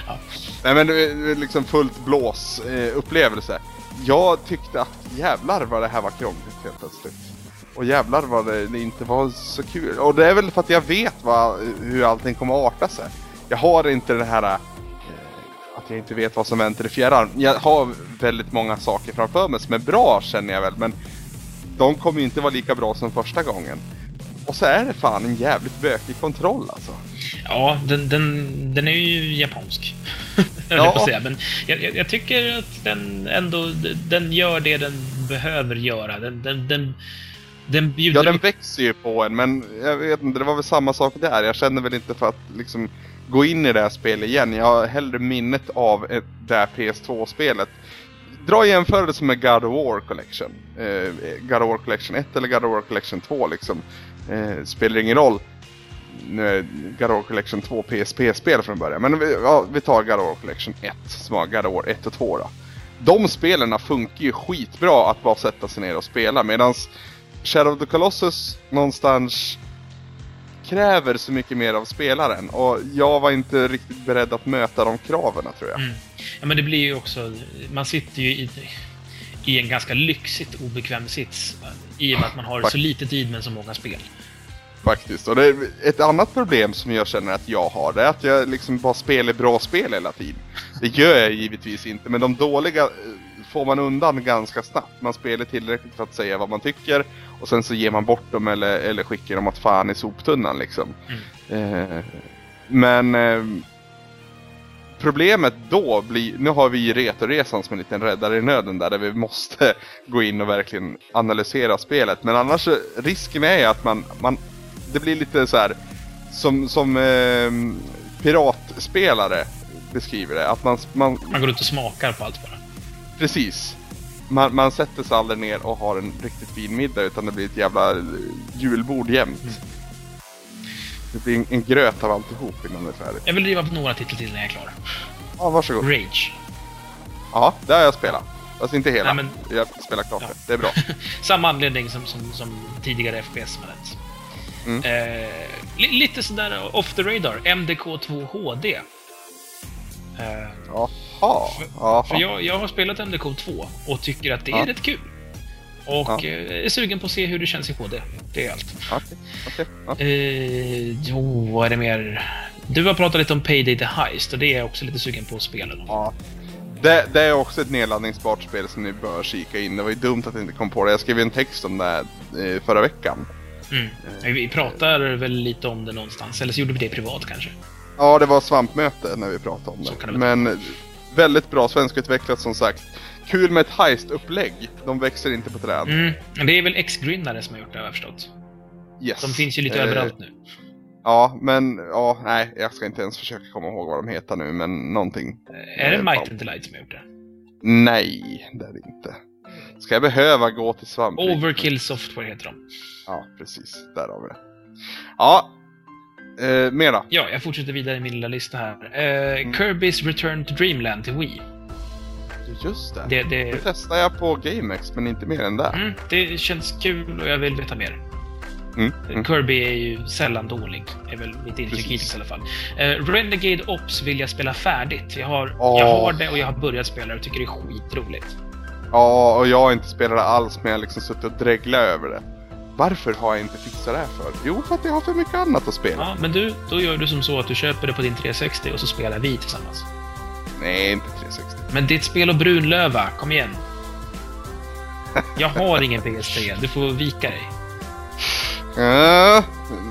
Ja. Nej men det liksom fullt blås eh, upplevelse. Jag tyckte att jävlar vad det här var krångligt helt plötsligt. Och jävlar vad det, det inte var så kul. Och det är väl för att jag vet vad, hur allting kommer att arta sig. Jag har inte det här att jag inte vet vad som väntar i fjärran. Jag har väldigt många saker framför mig som är bra känner jag väl. Men de kommer ju inte vara lika bra som första gången. Och så är det fan en jävligt bökig kontroll alltså. Ja, den, den, den är ju japansk. ja. på säga. Men jag, jag, jag, tycker att den ändå den gör det den behöver göra. Den, den, den, den bjuder... Ja, den växer ju på en, men jag vet inte, det var väl samma sak där. Jag känner väl inte för att liksom gå in i det här spelet igen. Jag har hellre minnet av det här PS2-spelet. Dra jämförelse med God of War Collection. Eh, God of War Collection 1 eller God of War Collection 2 liksom. Eh, spelar ingen roll. Nu God of War Collection 2 PSP-spel från början. Men vi, ja, vi tar God of War Collection 1 som var God of War 1 och 2 då. De spelen funkar ju skitbra att bara sätta sig ner och spela medans Shadow of the Colossus någonstans kräver så mycket mer av spelaren och jag var inte riktigt beredd att möta de kraven tror jag. Mm. Ja men det blir ju också, man sitter ju i, i en ganska lyxigt obekväm sits i och med att man har så lite tid med så många spel. Faktiskt, och det ett annat problem som jag känner att jag har, det är att jag liksom bara spelar bra spel hela tiden. Det gör jag givetvis inte, men de dåliga eh, får man undan ganska snabbt. Man spelar tillräckligt för att säga vad man tycker och sen så ger man bort dem eller, eller skickar dem åt fan i soptunnan liksom. Mm. Eh, men eh, problemet då blir, nu har vi Retoresan som en liten räddare i nöden där, där vi måste gå in och verkligen analysera spelet. Men annars risken är att man, man det blir lite så här som, som eh, piratspelare beskriver det. Att man, man, man går ut och smakar på allt bara. Precis. Man, man sätter sig aldrig ner och har en riktigt fin middag utan det blir ett jävla julbord jämt. Mm. Det blir en, en, gröt av alltihop innan det är färdigt. Jag vill driva på några titlar till när jag är klar. Ja, varsågod. Rage. Ja, det har jag spelat. Alltså inte hela. Nej, men... Jag spelar klart ja. det. Det är bra. Samma anledning som, som, som tidigare FPS-spelet. Mm. Eh, li lite sådär off the radar. MDK2 HD. Eh, Jaha. För, för jag, jag har spelat MDK2 och tycker att det är ja. rätt kul. Och ja. Eh, är sugen på att se hur det känns i HD. Det är allt. Okay. Okay. Ja. Eh, jo, vad är det mer? Du har pratat lite om Payday the Heist och det är jag också lite sugen på att spela. Ja. Det, det, är också ett nedladdningsbart spel som ni bör kika in. Det var ju dumt att jag inte kom på det. Jag skrev en text om det eh, förra veckan. Mm. Vi pratar väl lite om det någonstans, eller så gjorde vi det privat kanske? Ja, det var svampmöte när vi pratade om det. det Men väldigt bra svenskutvecklat som sagt. Kul med ett heist-upplägg. De växer inte på träd. Mm. Det är väl X-Grynnare som har gjort det, har jag förstått. Yes. De finns ju lite eh, överallt nu. Ja, men ja, nej, jag ska inte ens försöka komma ihåg vad de heter nu, men någonting. Är det eh, Might and Light som har gjort det? Nej, det är det inte. Ska jag behöva gå till svamp? Overkill Software heter de. Ja, precis. Där har vi det. Ja, eh, mera. Ja, jag fortsätter vidare i min lilla lista här. Eh, mm. Kirby's Return to Dreamland till Wii. Just det. Det, det... det testade jag på GameX, men inte mer än det. Mm, det känns kul och jag vill veta mer. Mm, mm. Kirby är ju sällan dålig, är väl mitt intryck hittills i alla fall. Uh, Renegade Ops vill jag spela färdigt. Jag har, oh. jag har det och jag har börjat spela och tycker det är skitroligt. Ja, och jag har inte spelat det alls, men jag har liksom suttit och dreglat över det. Varför har jag inte fixat det här för? Jo, för att jag har för mycket annat att spela. Ja, men du, då gör du som så att du köper det på din 360 och så spelar vi tillsammans. Nej, inte 360. Men ditt spel och Brunlöva, kom igen. Jag har ingen PS3, du får vika dig. Uh,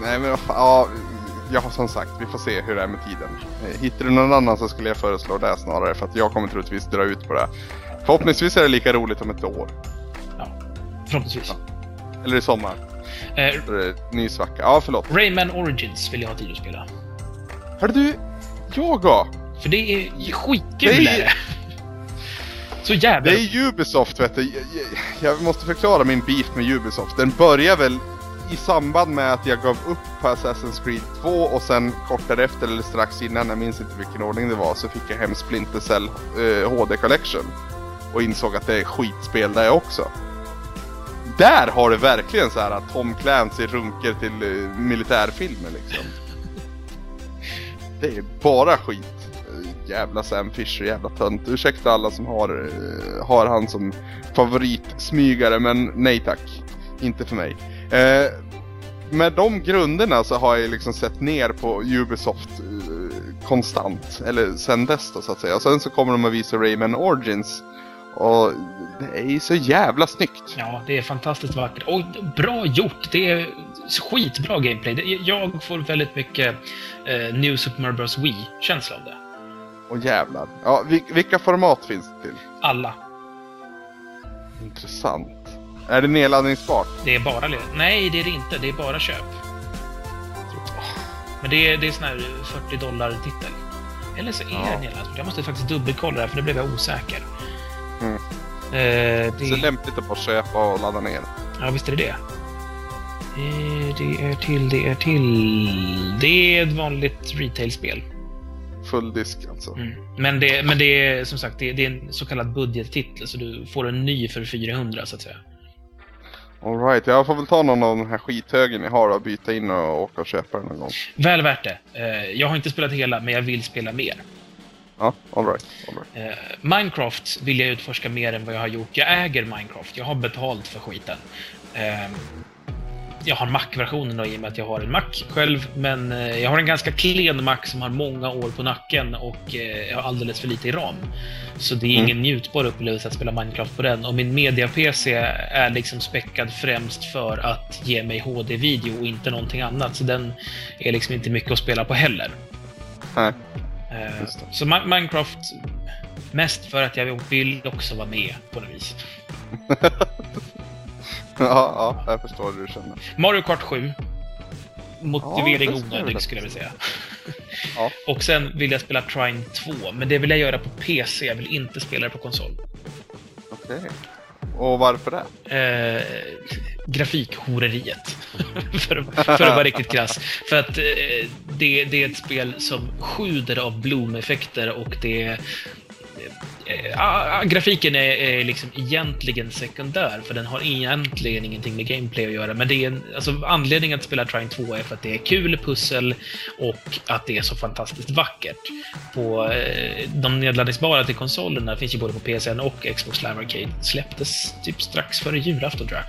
nej men ja, ja, som sagt, vi får se hur det är med tiden. Hittar du någon annan så skulle jag föreslå det snarare, för att jag kommer troligtvis dra ut på det. Förhoppningsvis är det lika roligt om ett år. Ja, förhoppningsvis. Ja. Eller i sommar. Eh, ny svacka. Ja, förlåt. Rayman Origins vill jag ha tid att spela. Hörde du, jag då? För det är skitkul det är... Så jävla... Det är Ubisoft vet du. Jag måste förklara min beef med Ubisoft. Den börjar väl i samband med att jag gav upp på Assassin's Creed 2 och sen kort därefter eller strax innan, jag minns inte vilken ordning det var, så fick jag hem Splinter Cell eh, HD Collection. Och insåg att det är skitspel där också. Där har du verkligen så här att Tom Clancy runker till uh, militärfilmer liksom. Det är bara skit. Eh, jävla Sam Fisher, jävla tönt. Ursäkta alla som har, uh, har han som favoritsmygare men nej tack. Inte för mig. Uh, med de grunderna så har jag liksom sett ner på Ubisoft konstant. Eller sen dess då så att säga. Och sen så kommer de att visa Rayman Origins och det är ju så jävla snyggt. Ja, det är fantastiskt vackert. Och bra gjort! Det är skitbra gameplay. Jag får väldigt mycket eh, New Super Mario Bros Wii-känsla av det. Och jävlar. Ja, vil- vilka format finns det till? Alla. Intressant. Är det nedladdningsbart? Det är bara... Nej, det är det inte. Det är bara köp. Men det är, det är sån här 40 dollar-titel. Eller så är Ja. det nedladdningsbart. Jag måste faktiskt dubbelkolla det här, för det blev jag osäker. Mm. Eh, Så det, lämpligt att bara köpa och ladda ner. ja, visst är det det. Eh, det är till, det är till... Det är ett vanligt retail-spel. Full disk alltså. Mm. Men, det, men det är som sagt det, det är en så kallad budgettitel, så du får en ny för 400 så att säga. Alright, jag får väl ta någon av den här skithögen jag har och byta in och åka och köpa den någon gång. Väl värt det. Eh, jag har inte spelat hela, men jag vill spela mer. Ja, alright. All right. Eh, Minecraft vill jag utforska mer än vad jag har gjort. Jag äger Minecraft, jag har betalt för skiten. Eh, jag har Mac-versionen i och med att jag har en Mac själv, men eh, jag har en ganska klen Mac som har många år på nacken och eh, jag har alldeles för lite i ram. Så det är Mm. ingen njutbar upplevelse att spela Minecraft på den. Och min media-PC är liksom späckad främst för att ge mig HD-video och inte någonting annat. Så den är liksom inte mycket att spela på heller. Nej. Eh. Så Minecraft, mest för att jag vill också vara med på något vis. Ja, ja, jag förstår hur du känner. Mario Kart 7. Motivering Ja, onödig skulle jag vilja säga. Ja. Och sen vill jag spela Trine 2, men det vill jag göra på PC. Jag vill inte spela det på konsol. Okej. Och varför det? Eh, grafikhoreriet. för, för att vara riktigt krass. För att eh, det, det är ett spel som sjuder av bloom-effekter och det eh, ah, ah, grafiken är, är liksom egentligen sekundär, för den har egentligen ingenting med gameplay att göra. Men det är en, alltså, anledningen att spela Trine 2 är för att det är kul pussel och att det är så fantastiskt vackert. På eh, de nedladdningsbara till konsolerna finns ju både på PSN och Xbox Live Arcade. Släpptes typ strax före julafton tror jag.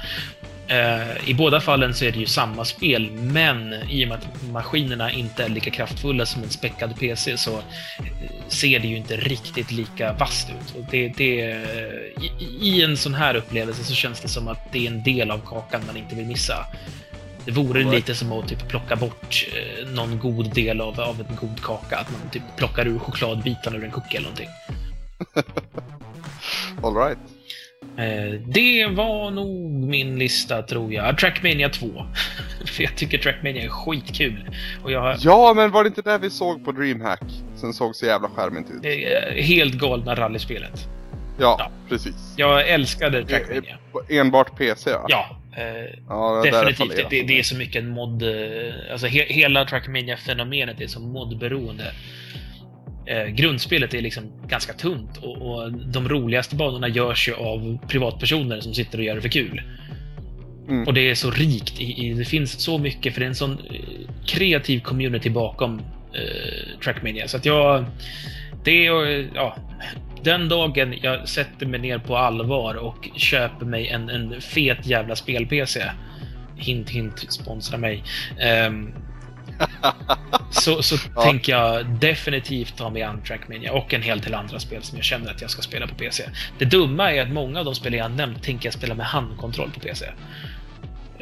Eh, I båda fallen så är det ju samma spel, men i och med att maskinerna inte är lika kraftfulla som en späckad PC så eh, ser det ju inte riktigt lika vasst ut. Och det, det, i, I en sån här upplevelse så känns det som att det är en del av kakan man inte vill missa. Det vore Right. lite som att typ plocka bort eh, någon god del av, av en god kaka. Att man typ plockar ur chokladbitarna ur en cookie eller någonting. Alright. Eh, det var nog min lista, tror jag. Trackmania 2. För jag tycker Trackmania är skitkul. Och jag Ja, men var det inte där vi såg på DreamHack? Sen såg så jävla skärmigt ut. det är helt galna rallyspelet. Ja, Ja. precis. Jag älskade Trackmania. Eh, Enbart PC va? Ja, eh, ja det där definitivt. Det, det, det är så mycket en mod... eh, Alltså he, hela Trackmania-fenomenet är så modberoende. Eh, grundspelet är liksom ganska tunt och, och de roligaste banorna görs ju av privatpersoner som sitter och gör det för kul. Mm. Och det är så rikt. I, i, det finns så mycket, för det är en sån eh, kreativ community bakom eh, Trackmania. Så att jag... Det är... eh, Ja, den dagen jag sätter mig ner på allvar och köper mig en, en fet jävla spel-PC. Hint, hint, sponsra mig. Ehm, så så Ja. tänker jag definitivt ta mig an Trackmania och en hel del andra spel som jag känner att jag ska spela på PC. Det dumma är att många av de spel jag nämnt tänker jag spela med handkontroll på PC. Eh,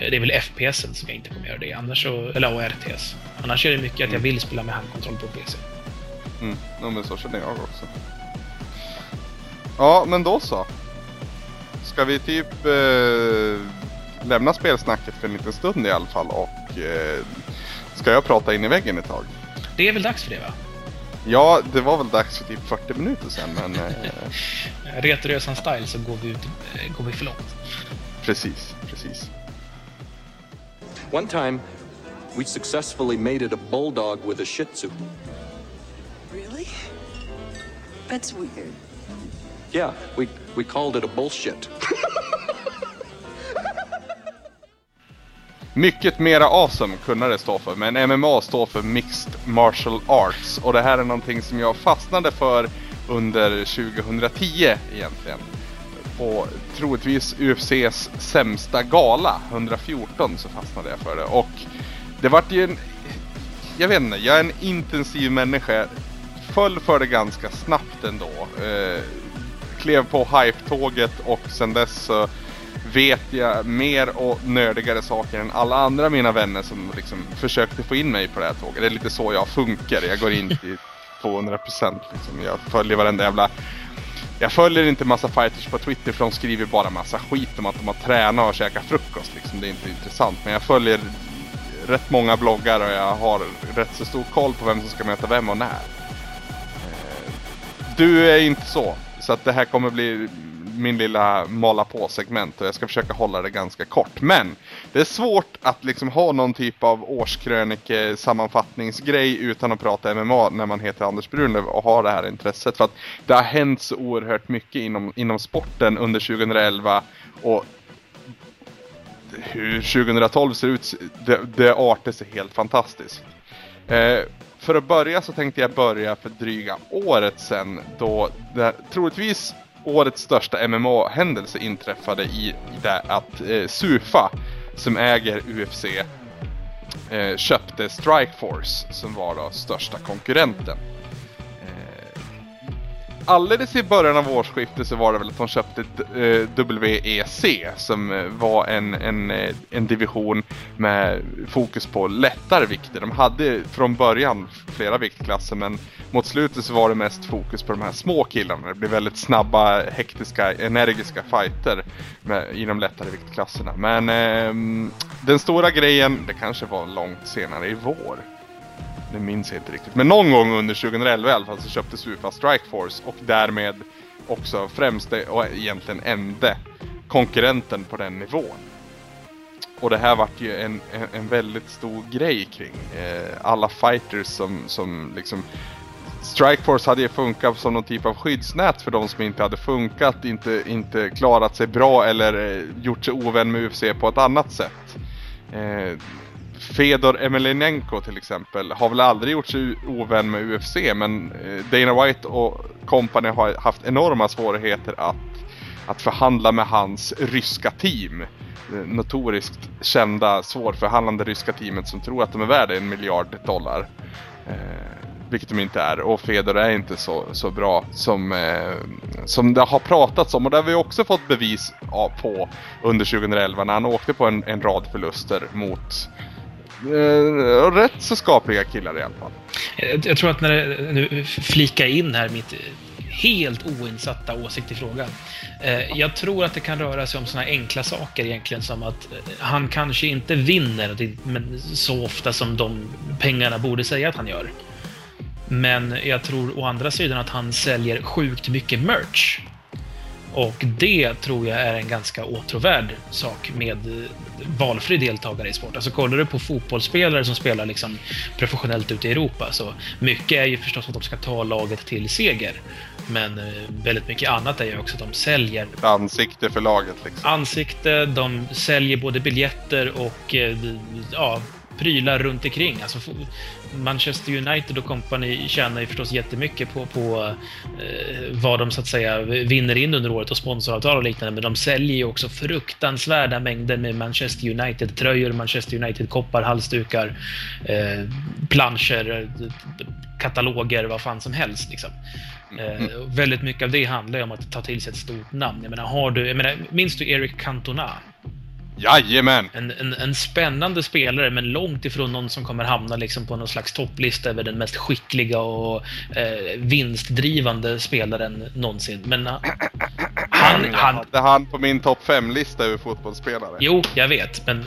Det är väl FPSen som jag inte kommer göra det, annars så, eller ja, RTS. Annars är det mycket att jag vill spela med handkontroll på PC. Mm, ja, men så känner jag också. Ja, men då så. Ska vi typ eh, lämna spelsnacket för en liten stund i alla fall och eh, ska jag prata in i väggen ett tag? Det är väl dags för det va? Ja, det var väl dags för typ 40 minuter sedan, men eh, Retorösan style så går vi, ut, eh, går vi för långt. precis, precis. One time, we successfully mated a bulldog with a shih tzu. Really? That's weird. Yeah, we, we called it a bullshit. Mycket mera awesome kunde det stå för, men MMA står för Mixed Martial Arts och det här är någonting som jag fastnade för under 2010 egentligen. På troligtvis UFCs sämsta gala, 114, så fastnade jag för det. Och det vart ju en... Jag vet inte, jag är en intensiv människa. Föll för det ganska snabbt ändå. Eh, klev på hype-tåget och sen dess så vet jag mer och nördigare saker än alla andra mina vänner som liksom försökte få in mig på det här tåget. Det är lite så jag funkar. Jag går in till 200% liksom. Jag följer varenda jävla... Jag följer inte massa fighters på Twitter för de skriver bara massa skit om att de har tränat och käkat frukost liksom. Det är inte intressant. Men jag följer rätt många bloggar och jag har rätt så stor koll på vem som ska möta vem och när. Eh, du är inte så. Så att det här kommer bli min lilla mala på segment och jag ska försöka hålla det ganska kort. Men det är svårt att liksom ha någon typ av årskrönike sammanfattningsgrej utan att prata MMA när man heter Anders Brunlöv och har det här intresset. För att det har hänt så oerhört mycket inom, inom sporten under 2011 och hur 2012 ser ut, det, det artar sig helt fantastiskt. Eh, för att börja så tänkte jag börja för dryga året sedan då det, troligtvis årets största MMA-händelse inträffade i, i det att eh, Sufa som äger UFC eh, köpte Strikeforce som var då största konkurrenten. Alldeles i början av årsskiftet så var det väl att de köpte eh, WEC som eh, var en, en, eh, en division med fokus på lättare vikter. De hade från början flera viktklasser men mot slutet så var det mest fokus på de här små killarna. Det blev väldigt snabba, hektiska, energiska fighter med, i de lättare viktklasserna. Men eh, den stora grejen, det kanske var långt senare i vår. Det minns jag inte riktigt. Men någon gång under 2011 i alla fall så köptes UFA Strike Strikeforce och därmed också främste och egentligen ende konkurrenten på den nivån. Och det här vart ju en, en, en väldigt stor grej kring eh, alla fighters som, som liksom Strikeforce hade ju funkat som någon typ av skyddsnät för de som inte hade funkat, inte, inte klarat sig bra eller eh, gjort sig ovän med UFC på ett annat sätt. Eh, Fedor Emelianenko till exempel har väl aldrig gjort sig ovän med UFC men eh, Dana White och company har haft enorma svårigheter att, att förhandla med hans ryska team. Eh, notoriskt kända svårförhandlande ryska teamet som tror att de är värda en miljard dollar. Eh, vilket de inte är. Och Fedor är inte så, så bra som, eh, som det har pratats om. Och det har vi också fått bevis på under 2011 när han åkte på en, en rad förluster mot Eh, rätt så skapliga killar i alla fall. Jag, jag tror att när det, nu flika in här mitt helt oinsatta åsikt i frågan. Eh, jag tror att det kan röra sig om såna enkla saker egentligen som att eh, han kanske inte vinner men så ofta som de pengarna borde säga att han gör. Men jag tror å andra sidan att han säljer sjukt mycket merch. Och det tror jag är en ganska åtråvärd sak med eh, valfri deltagare i sport. Alltså kollar du på fotbollsspelare som spelar liksom professionellt ute i Europa så mycket är ju förstås att de ska ta laget till seger. Men eh, väldigt mycket annat är ju också att de säljer Ett ansikte för laget liksom. ansikte, de säljer både biljetter och eh, ja, prylar runt omkring. Alltså, Manchester United och company tjänar ju förstås jättemycket på, på eh, vad de så att säga vinner in under året och sponsoravtal och liknande, men de säljer ju också fruktansvärda mängder med Manchester United-tröjor, Manchester United-koppar, halsdukar, eh, planscher, kataloger, vad fan som helst. Liksom. Eh, väldigt mycket av det handlar ju om att ta till sig ett stort namn. Jag menar, har du, jag menar, minns du Eric Cantona? Jajamän! En, en, en spännande spelare, men långt ifrån någon som kommer hamna liksom på någon slags topplista över den mest skickliga och eh, vinstdrivande spelaren någonsin. Men han... han, han hade han på min topp 5-lista över fotbollsspelare. jo, jag vet, men...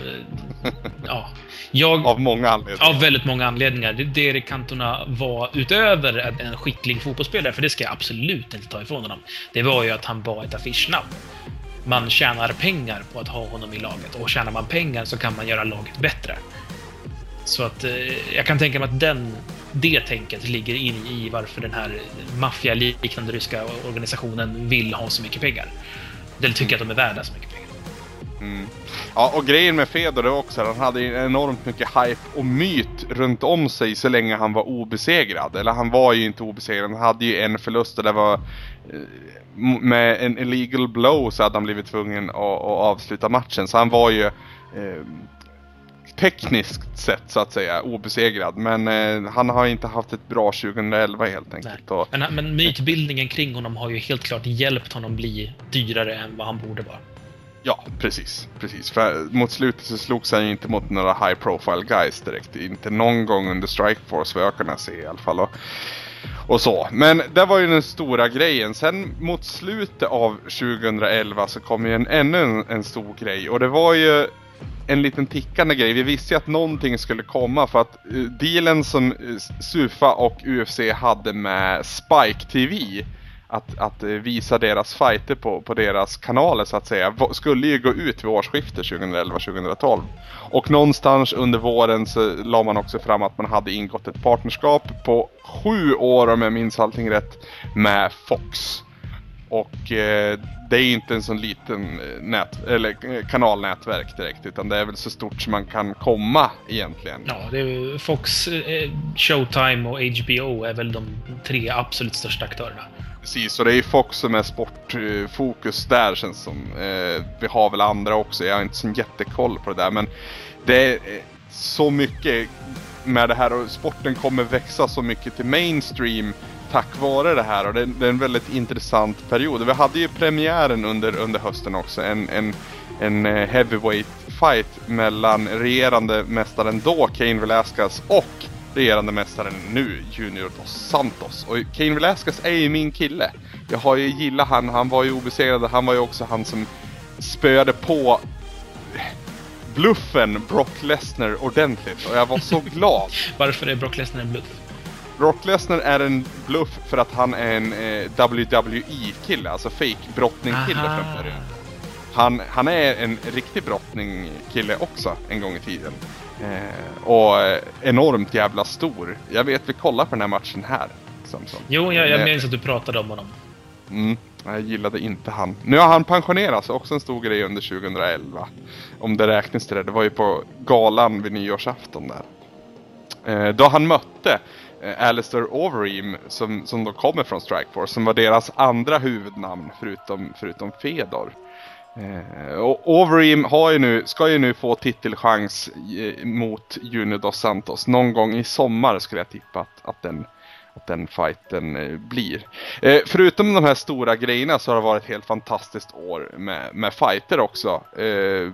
Ja. Jag, Av många anledningar. av väldigt många anledningar. Det det Erik Cantona var utöver en skicklig fotbollsspelare, för det ska jag absolut inte ta ifrån honom. Det var ju att han var ett affischnamn. Man tjänar pengar på att ha honom i laget och tjänar man pengar så kan man göra laget bättre. Så att eh, jag kan tänka mig att den, det tänket ligger in i varför den här maffialiknande ryska organisationen vill ha så mycket pengar. Eller tycker att de är värda så mycket pengar. Mm. Ja, och grejen med Fedor är också att han hade ju enormt mycket hype och myt runt om sig så länge han var obesegrad. Eller han var ju inte obesegrad, han hade ju en förlust och det var eh, med en illegal blow så hade han blivit tvungen att, att avsluta matchen. Så han var ju eh, tekniskt sett så att säga obesegrad. Men eh, han har inte haft ett bra 2011 helt enkelt. Och, Men, men mytbildningen kring honom har ju helt klart hjälpt honom bli dyrare än vad han borde vara. ja, precis. precis. För mot slutet så slogs han ju inte mot några high profile guys direkt. Inte någon gång under Strikeforce vad jag kunnat se i alla fall. Och, och så. Men det var ju den stora grejen. Sen mot slutet av 2011 så kom ju en, ännu en, en stor grej. Och det var ju en liten tickande grej. Vi visste ju att någonting skulle komma för att eh, dealen som eh, Sufa och UFC hade med Spike TV att, att eh, visa deras fighter på, på deras kanaler så att säga skulle ju gå ut vid årsskiftet 2011-2012. Och någonstans under våren så la man också fram att man hade ingått ett partnerskap på sju år om jag minns allting rätt med Fox. Och eh, det är inte en sån liten eh, nät, eller, eh, kanalnätverk direkt utan det är väl så stort som man kan komma egentligen. Ja, det är Fox, eh, Showtime och HBO är väl de tre absolut största aktörerna. Precis, och det är ju Fox som är sportfokus där känns som. Eh, vi har väl andra också, jag har inte sån jättekoll på det där men det är eh, så mycket med det här och sporten kommer växa så mycket till mainstream tack vare det här och det, det är en väldigt intressant period. Vi hade ju premiären under, under hösten också, en, en, en eh, heavyweight fight mellan regerande mästaren då, Kane Velasquez, och regerande mästaren nu, Junior dos Santos. Och Cain Velasquez är ju min kille. Jag har ju gillat han, han var ju obesegrad, han var ju också han som spöade på bluffen Brock Lesnar ordentligt och jag var så glad. Varför är Brock Lesnar en bluff? Brock Lesnar är en bluff för att han är en eh, WWE-kille, alltså fake brottning-kille Aha. från början. Han, han är en riktig brottning-kille också en gång i tiden. Eh, och eh, enormt jävla stor. Jag vet, vi kollar på den här matchen här. Samson. Jo, jag, jag Eh, minns att du pratade om honom. Mm, jag gillade inte han. Nu har han pensionerats, också en stor grej under 2011. Om det räknas till det. Det var ju på galan vid nyårsafton där. Eh, då han mötte eh, Alistair Overeem som, som då kommer från Strikeforce. Som var deras andra huvudnamn förutom, förutom Fedor. Eh, och Overeem har ju nu, ska ju nu få titelchans eh, mot Junior dos Santos. Någon gång i sommar skulle jag tippa att, att den att den fighten eh, blir. Eh, förutom de här stora grejerna så har det varit ett helt fantastiskt år med, med fighter också. Eh,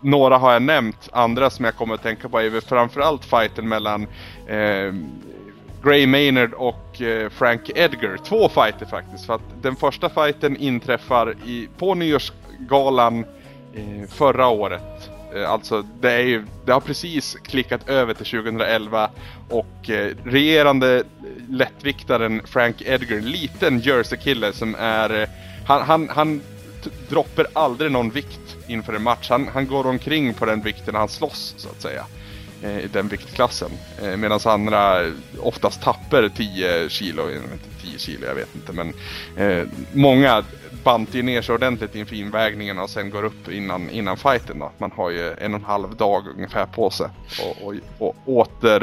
några har jag nämnt, andra som jag kommer att tänka på är väl framförallt fighten mellan eh, Gray Maynard och eh, Frank Edgar. Två fighter faktiskt. För att den första fighten inträffar i, på nyårsgalan eh, förra året. Eh, alltså det, är ju, det har precis klickat över till 2011 och eh, regerande lättviktaren Frank Edgar, liten Jersey-kille som är... Eh, han, han, han droppar aldrig någon vikt inför en match. Han, han går omkring på den vikten han slåss så att säga eh, I den viktklassen. Eh, Medan andra oftast tappar 10 kilo, jag vet inte 10 kilo, jag vet inte men eh, många bantar ju ner sig ordentligt inför invägningen och sen går upp innan, innan fighten då. Man har ju en och en halv dag ungefär på sig och, och, och åter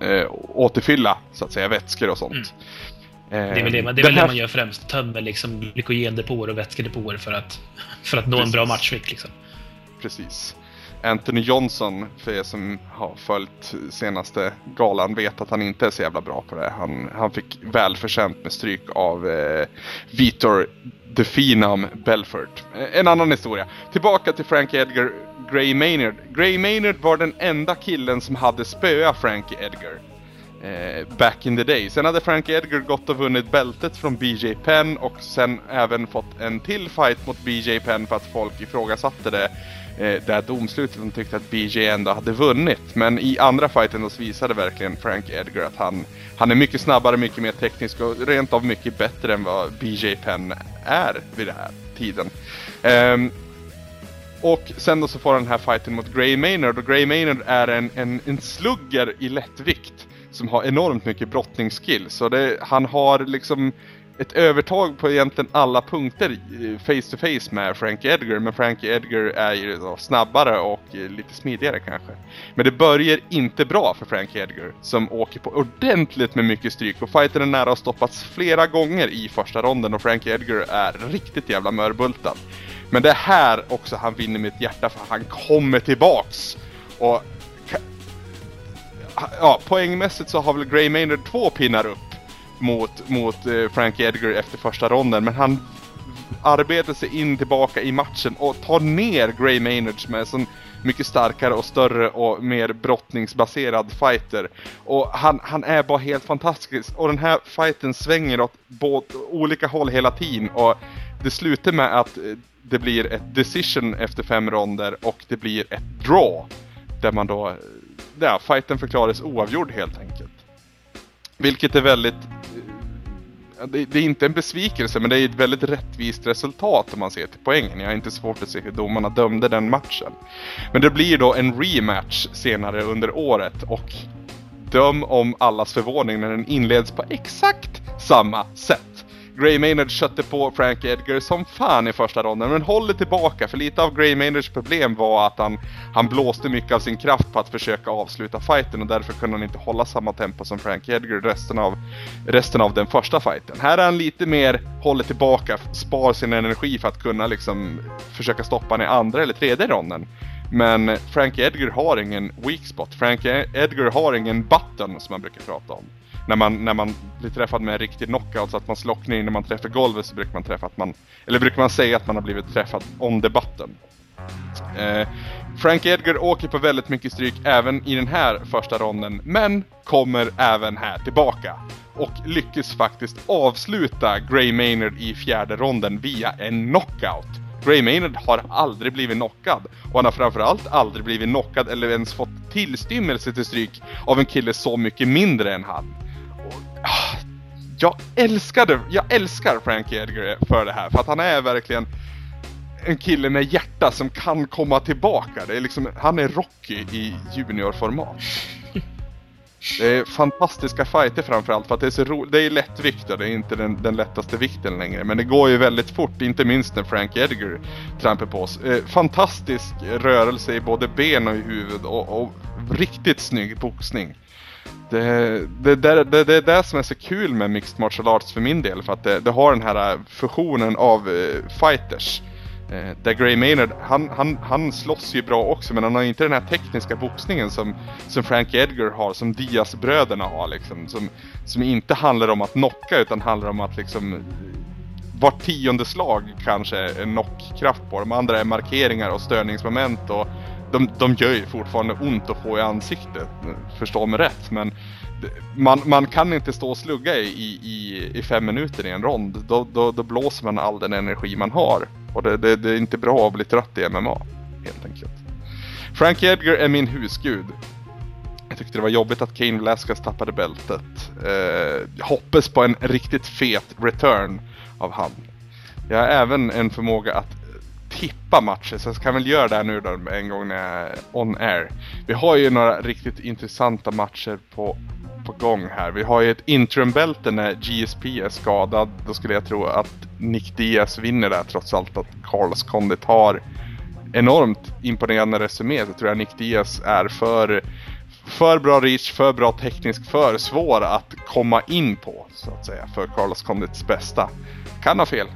eh, återfylla så att säga vätskor och sånt. Mm. Det är väl det, man, det, är väl det här- man gör främst. Tömmer liksom glykogendepåer och vätskedepåer för att, för att nå en bra Precis. matchvikt. Liksom. Precis. Anthony Johnson, för er som har följt senaste galan, vet att han inte är så jävla bra på det. Han, han fick välförtjänt med stryk av eh, Vitor The Belfort. Eh, en annan historia. Tillbaka till Frank Edgar, Gray Maynard. Gray Maynard var den enda killen som hade spöat Frankie Edgar. Eh, back in the day. Sen hade Frank Edgar gått och vunnit bältet från BJ Penn och sen även fått en till fight mot BJ Penn för att folk ifrågasatte det. Eh, det här domslutet de tyckte att BJ ändå hade vunnit. Men i andra fighten så visade verkligen Frank Edgar att han, han är mycket snabbare, mycket mer teknisk och rent av mycket bättre än vad BJ Penn är vid den här tiden. Ehm, och sen då så får han den här fighten mot Gray Maynard och Gray Maynard är en, en, en slugger i lättvikt som har enormt mycket brottningsskill. Så det, han har liksom ett övertag på egentligen alla punkter face to face med Frank Edgar. Men Frank Edgar är ju då snabbare och eh, lite smidigare kanske. Men det börjar inte bra för Frank Edgar som åker på ordentligt med mycket stryk och fighten är nära att stoppats flera gånger i första ronden och Frank Edgar är riktigt jävla mörbultad. Men det är här också han vinner mitt hjärta för han kommer tillbaks. Och ja, poängmässigt så har väl Gray Maynard två pinnar upp mot, mot eh, Frankie Edgar efter första ronden. Men han arbetar sig in tillbaka i matchen och tar ner Gray Maynard som är sån mycket starkare och större och mer brottningsbaserad fighter. Och han, han är bara helt fantastisk. Och den här fighten svänger åt båt, olika håll hela tiden. Och det slutar med att eh, det blir ett decision efter fem ronder och det blir ett draw. Där man då, eh, ja, fighten förklaras oavgjord helt enkelt. Vilket är väldigt det, det, är inte en besvikelse men det är ett väldigt rättvist resultat om man ser till poängen. Jag har inte svårt att se hur domarna dömde den matchen. Men det blir då en rematch senare under året och döm om allas förvåning när den inleds på exakt samma sätt. Gray Maynard kötte på Frank Edgar som fan i första ronden, men håller tillbaka för lite av Gray Maynards problem var att han, han blåste mycket av sin kraft på att försöka avsluta fighten och därför kunde han inte hålla samma tempo som Frank Edgar resten av, resten av den första fighten. Här är han lite mer håller tillbaka, spar sin energi för att kunna liksom försöka stoppa honom i andra eller tredje ronden. Men Frank Edgar har ingen weak spot. Frank Edgar har ingen button som man brukar prata om när man, när man blir träffad med en riktig knockout så att man slocknar innan man träffar golvet så brukar man träffa att man, eller brukar man säga att man har blivit träffad on the button. Eh, Frank Edgar åker på väldigt mycket stryk även i den här första ronden, men kommer även här tillbaka. Och lyckas faktiskt avsluta Gray Maynard i fjärde ronden via en knockout. Gray Maynard har aldrig blivit knockad. Och han har framförallt aldrig blivit knockad eller ens fått tillstymmelse till stryk av en kille så mycket mindre än han. Jag älskade, jag älskar Frank Edgar för det här. För att han är verkligen en kille med hjärta som kan komma tillbaka. Det är liksom, han är Rocky i juniorformat. Det är fantastiska fighter framförallt för att det är så roligt. Det är lättvikt och det är inte den, den, lättaste vikten längre. Men det går ju väldigt fort, inte minst när Frank Edgar trampar på oss. Eh, fantastisk rörelse i både ben och i huvud och, och riktigt snygg boxning. Det, det, det, det, det är det som är så kul med Mixed Martial Arts för min del. För att det, det har den här eh, fusionen av uh, fighters. Uh, där Gray Maynard, han, han, han slåss ju bra också men han har inte den här tekniska boxningen som, som Frank Edgar har, som Diaz-bröderna har liksom. Som, som inte handlar om att knocka utan handlar om att liksom Vart tionde slag kanske är knockkraft på. De andra är markeringar och störningsmoment och de, de gör ju fortfarande ont att få i ansiktet, förstå mig rätt. Men man, man kan inte stå och slugga i, i, i fem minuter i en rond. Då, då, då blåser man all den energi man har. Och det, det, det är inte bra att bli trött i MMA, helt enkelt. Frank Edgar är min husgud. Jag tyckte det var jobbigt att Kane Velasquez tappade bältet. Eh, jag hoppas på en riktigt fet return av han. Jag har även en förmåga att tippa matcher så jag kan väl göra det här nu då en gång när jag är on air. Vi har ju några riktigt intressanta matcher på, på gång här. Vi har ju ett interimbälte när GSP är skadad. Då skulle jag tro att Nick Diaz vinner där trots allt att Carlos Condit har enormt imponerande resumé. Så tror jag Nick Diaz är för för bra reach, för bra teknisk, för svår att komma in på så att säga för Carlos Condits bästa. Kan ha fel,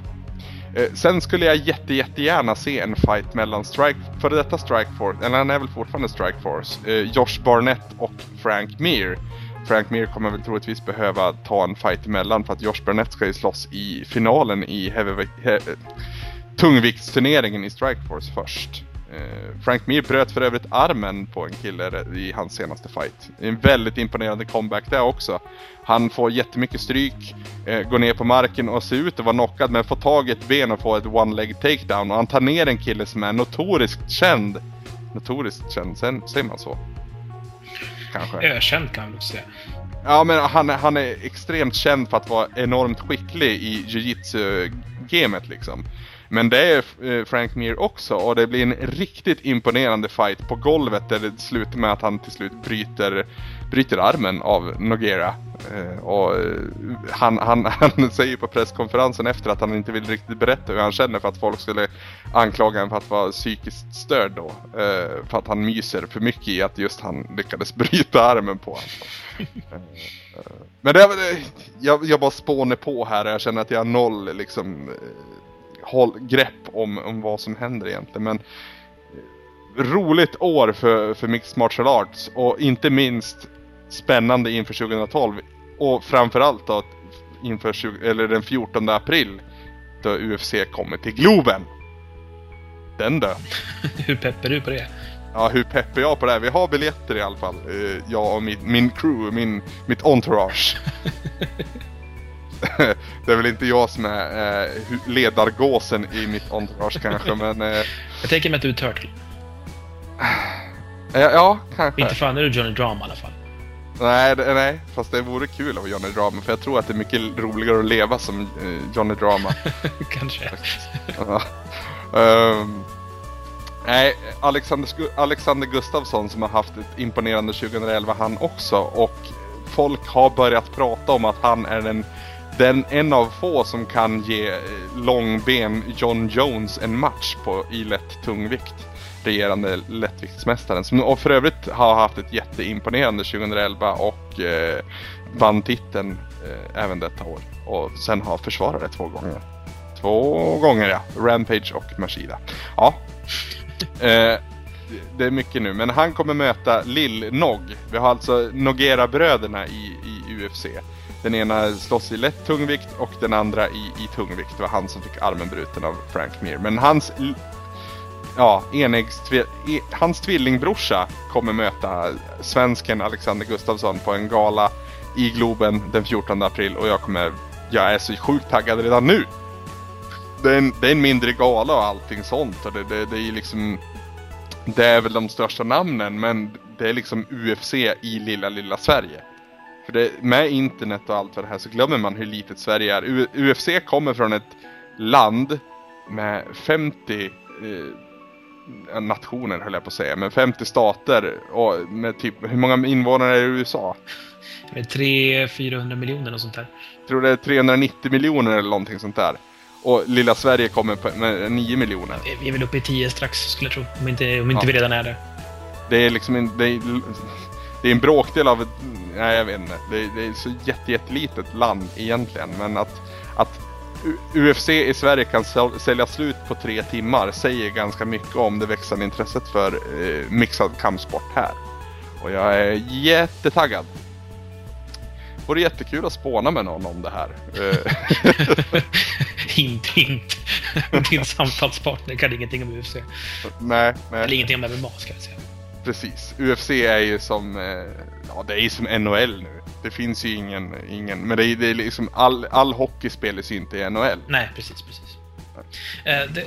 Eh, sen skulle jag jätte, jättegärna se en fight mellan Strike, före detta Strikeforce, eller han är väl fortfarande Strikeforce, eh, Josh Barnett och Frank Mir. Frank Mir kommer väl troligtvis behöva ta en fight emellan för att Josh Barnett ska ju slåss i finalen i heavy, he, tungviktsturneringen i Strikeforce först. Eh, Frank Mir bröt för övrigt armen på en kille i hans senaste fight. En väldigt imponerande comeback där också. Han får jättemycket stryk, eh, går ner på marken och ser ut att vara knockad men får tag i ett ben och får ett one-leg takedown. Och han tar ner en kille som är notoriskt känd. Notoriskt känd, sen, säger man så? Kanske. Ökänd kan man säga. Ja men han, han är extremt känd för att vara enormt skicklig i jiu-jitsu-gamet liksom. Men det är eh, Frank Mir också och det blir en riktigt imponerande fight på golvet där det slutar med att han till slut bryter, bryter armen av Nogera. Eh, och eh, han, han, han säger på presskonferensen efter att han inte vill riktigt berätta hur han känner för att folk skulle anklaga honom för att vara psykiskt störd då. För att han myser för mycket i att just han lyckades bryta armen på honom. Men det, jag, jag bara spånar på här och jag känner att jag har noll liksom håll, grepp om, om vad som händer egentligen. Men roligt år för, för Mixed Martial Arts och inte minst spännande inför 2012. Och framförallt då inför 20, eller den 14 april då UFC kommer till Globen. Den då. Hur pepp är du på det? Ja, hur pepp är jag på det här? Vi har biljetter i alla fall. Uh, jag och min, min crew, min, mitt entourage. det är väl inte jag som är uh, ledargåsen i mitt entourage kanske, men... Uh, jag tänker mig att du är Turtle. ja, ja, kanske. Inte fan är du Johnny Drama i alla fall. Nej, det, nej, fast det vore kul att vara Johnny Drama för jag tror att det är mycket roligare att leva som uh, Johnny Drama. Kanske. um, nej, Alexander, Alexander Gustafsson som har haft ett imponerande 2011 han också och folk har börjat prata om att han är den, den en av få som kan ge eh, långben John Jones en match på i lätt tungvikt regerande lättviktsmästaren. Som och för övrigt har haft ett jätteimponerande 2011 och eh, vann titeln eh, även detta år. Och sen har försvarat det två gånger. Två gånger ja. Rampage och Mashida. Ja. Eh, det är mycket nu, men han kommer möta Lill-Nog. Vi har alltså Nogera-bröderna i, i UFC. Den ena slåss i lätt tungvikt och den andra i, i tungvikt. Det var han som fick armen bruten av Frank Mir. Men hans ja, enäggs, e- hans tvillingbrorsa kommer möta svensken Alexander Gustafsson på en gala i Globen den 14 april och jag kommer, jag är så sjukt taggad redan nu. Det är en, det är en mindre gala och allting sånt och det, det, det är liksom, det är väl de största namnen men det är liksom UFC i lilla, lilla Sverige. För det, med internet och allt vad det här så glömmer man hur litet Sverige är. U, UFC kommer från ett land med 50 eh, nationer höll jag på att säga, men 50 stater och med typ, hur många invånare är det i USA? Med 300-400 miljoner och sånt där. Jag tror det är 390 miljoner eller någonting sånt där. Och lilla Sverige kommer på, med 9 miljoner. Vi är väl uppe i 10 strax skulle jag tro, om inte, om inte ja. vi redan är där. Det är liksom en, det är, det är en bråkdel av ett, nej jag vet inte, det är, det är så jätte, jättelitet land egentligen. Men att, att UFC i Sverige kan sälja slut på tre timmar säger ganska mycket om det växande intresset för eh, mixad kampsport här. Och jag är jättetaggad. Vore jättekul att spåna med någon om det här. Eh. hint, hint. Din samtalspartner kan ingenting om UFC. Nej, nej. Eller ingenting om MMA ska jag säga. Precis. UFC är ju som, eh, ja det är ju som NHL nu. Det finns ju ingen, ingen men det är, det är liksom all, all hockey spelas ju inte i NHL. Nej, precis, precis. Eh, det,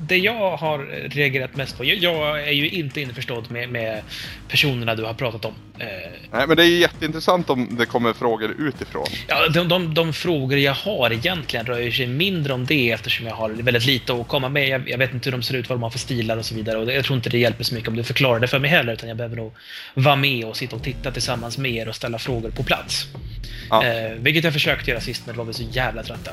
det, jag har reagerat mest på, jag, är ju inte införstådd med, med personerna du har pratat om. Eh, Nej, men det är ju jätteintressant om det kommer frågor utifrån. Ja, de, de, de frågor jag har egentligen rör sig mindre om det eftersom jag har väldigt lite att komma med. Jag, jag, vet inte hur de ser ut, vad de har för stilar och så vidare. Och jag tror inte det hjälper så mycket om du förklarar det för mig heller, utan jag behöver nog vara med och sitta och titta tillsammans med er och ställa frågor på plats. Ja. Eh, vilket jag försökte göra sist, men då var vi så jävla trötta.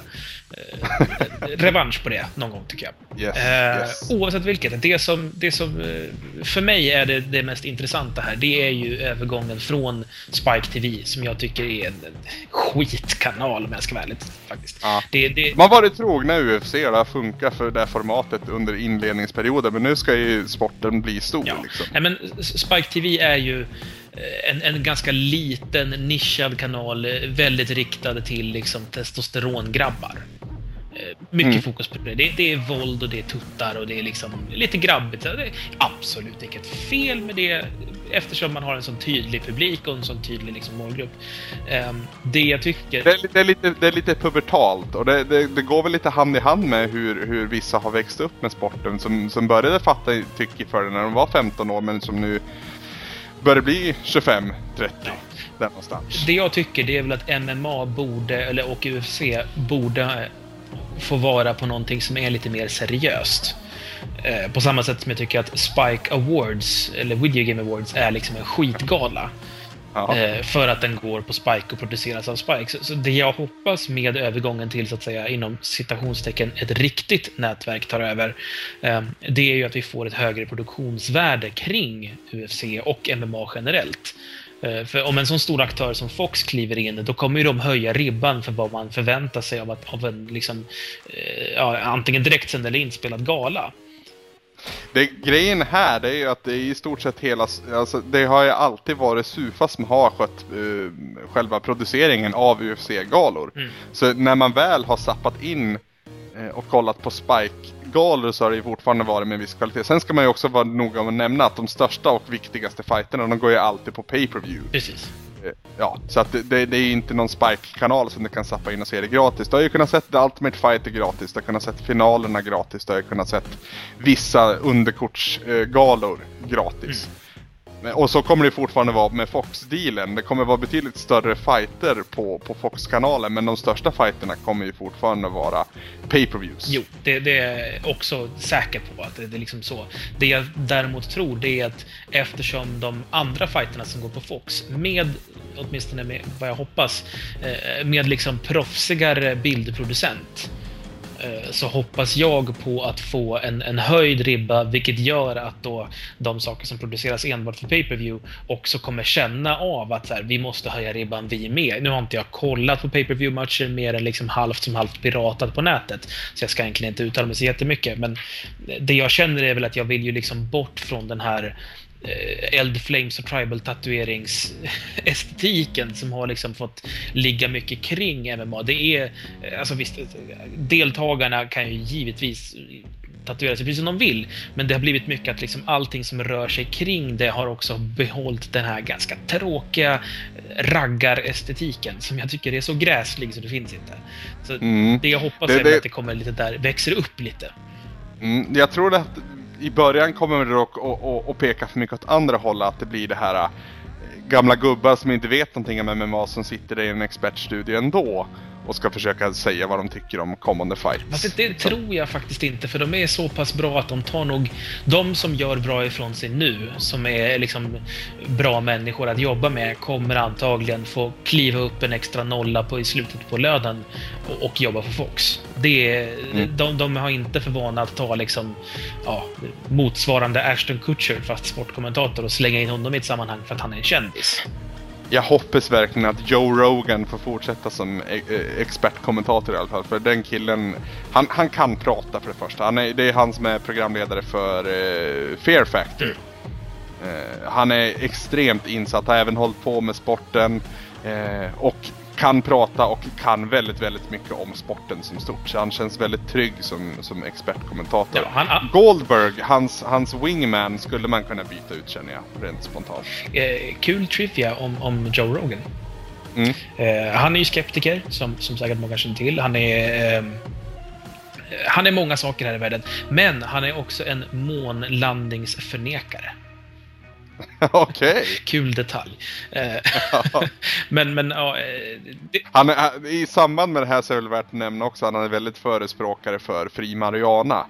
Eh, revansch på det någon gång, tycker jag. Yes, eh, yes. Oavsett vilket. Det som, det som eh, för mig är det, det mest intressanta här, det är ju övergången från Spike TV, som jag tycker är en skitkanal om jag ska vara ärlig. Faktiskt. Ja. Det, det... Man varit trogna UFC, det har funkat för det formatet under inledningsperioden, men nu ska ju sporten bli stor. Ja. Liksom. Nej, men Spike TV är ju Eh, en, en ganska liten nischad kanal, väldigt riktad till liksom testosterongrabbar. Mycket mm. fokus på det. det. det. är våld och det är tuttar och det är liksom lite grabbigt. Det är absolut inget fel med det eftersom man har en sån tydlig publik och en sån tydlig liksom, målgrupp. Um, det jag tycker... Det är, det är, lite, det är lite pubertalt och det, det, det, går väl lite hand i hand med hur, hur vissa har växt upp med sporten som, som började fatta tycke för det när de var 15 år men som nu bör det bli 25, 30. Ja. Där någonstans. Det jag tycker det är väl att MMA borde, eller och UFC borde få vara på någonting som är lite mer seriöst. Eh, på samma sätt som jag tycker att Spike Awards, eller Video Game Awards, är liksom en skitgala. Eh, för att den går på Spike och produceras av Spike. Så, så, det jag hoppas med övergången till, så att säga, inom citationstecken, ett riktigt nätverk tar över, eh, det är ju att vi får ett högre produktionsvärde kring UFC och MMA generellt. Eh, För om en sån stor aktör som Fox kliver in, då kommer ju de höja ribban för vad man förväntar sig av, att, av en liksom, eh, ja, antingen direktsänd eller inspelad gala. Det, grejen här det är ju att det är i stort sett hela, alltså det har ju alltid varit Sufa som har skött uh, själva produceringen av UFC-galor. Mm. Så när man väl har sappat in och kollat på Spike-galor så har det ju fortfarande varit med viss kvalitet. Sen ska man ju också vara noga med att nämna att de största och viktigaste fighterna de går ju alltid på pay-per-view. Precis. Eh, Ja, så att det, det, är inte någon Spike-kanal som du kan zappa in och se det gratis. Du har ju kunnat sett The Ultimate Fighter gratis, du har kunnat sett finalerna gratis, du har ju kunnat sett vissa underkortsgalor gratis. Men- och så kommer det fortfarande vara med Fox-dealen. Det kommer vara betydligt större fighter på, på Fox-kanalen, men de största fighterna kommer ju fortfarande vara pay-per-views. Jo, det, det är jag också säker på att det, det är liksom så. Det jag däremot tror det är att eftersom de andra fighterna som går på Fox med, åtminstone med vad jag hoppas, eh, med liksom proffsigare bildproducent Eh, så hoppas jag på att få en, en höjd ribba, vilket gör att då de saker som produceras enbart för pay-per-view också kommer känna av att så här, vi måste höja ribban vi med. Nu har inte jag kollat på pay-per-view-matcher mer än liksom halvt som halvt piratat på nätet, så jag ska egentligen inte uttala mig så jättemycket, men det jag känner är väl att jag vill ju liksom bort från den här eh, eld, flames och tribal tatueringsestetiken som har liksom fått ligga mycket kring MMA. Det är, eh, alltså visst, eh, deltagarna kan ju givetvis tatuera sig precis som de vill, men det har blivit mycket att liksom allting som rör sig kring det har också behållit den här ganska tråkiga raggarestetiken som jag tycker är så gräslig så det finns inte. Så Mm. det jag hoppas Det- är det- att det kommer lite där, växer upp lite. Mm, jag tror att i början kommer det dock att- peka för mycket åt andra hållet. Att det blir det här eh, gamla gubbar som inte vet någonting om MMA som sitter i en expertstudio ändå. Och ska försöka säga vad de tycker om kommande fights. Fast det, det tror jag faktiskt inte, för de är så pass bra att de tar nog... De som gör bra ifrån sig nu, som är liksom bra människor att jobba med, kommer antagligen få kliva upp en extra nolla på, i slutet på lönen och, och jobba för Fox. Det är, Mm. de, de har inte för vana att ta liksom, ja, motsvarande Ashton Kutcher, fast sportkommentator, och slänga in honom i ett sammanhang för att han är en kändis. Jag hoppas verkligen att Joe Rogan får fortsätta som e- e- expertkommentator i alla fall. För den killen, han, han kan prata för det första. Han är, det är han som är programledare för eh, Fear Factor. Eh, han är extremt insatt, har även hållit på med sporten. Eh, och kan prata och kan väldigt, väldigt mycket om sporten som stort. Så han känns väldigt trygg som, som expertkommentator. Ja, han, han, Goldberg, hans, hans wingman, skulle man kunna byta ut känner jag, rent spontant. eh, kul trivia om, om Joe Rogan. Mm. Eh, han är ju skeptiker, som, som säkert många känner till. Han är... Eh, han är många saker här i världen, men han är också en månlandningsförnekare. Okej. Kul detalj. Eh, men, men ja, eh, det, Han är, I samband med det här så är det väl värt att nämna också att han är väldigt förespråkare för fri marijuana.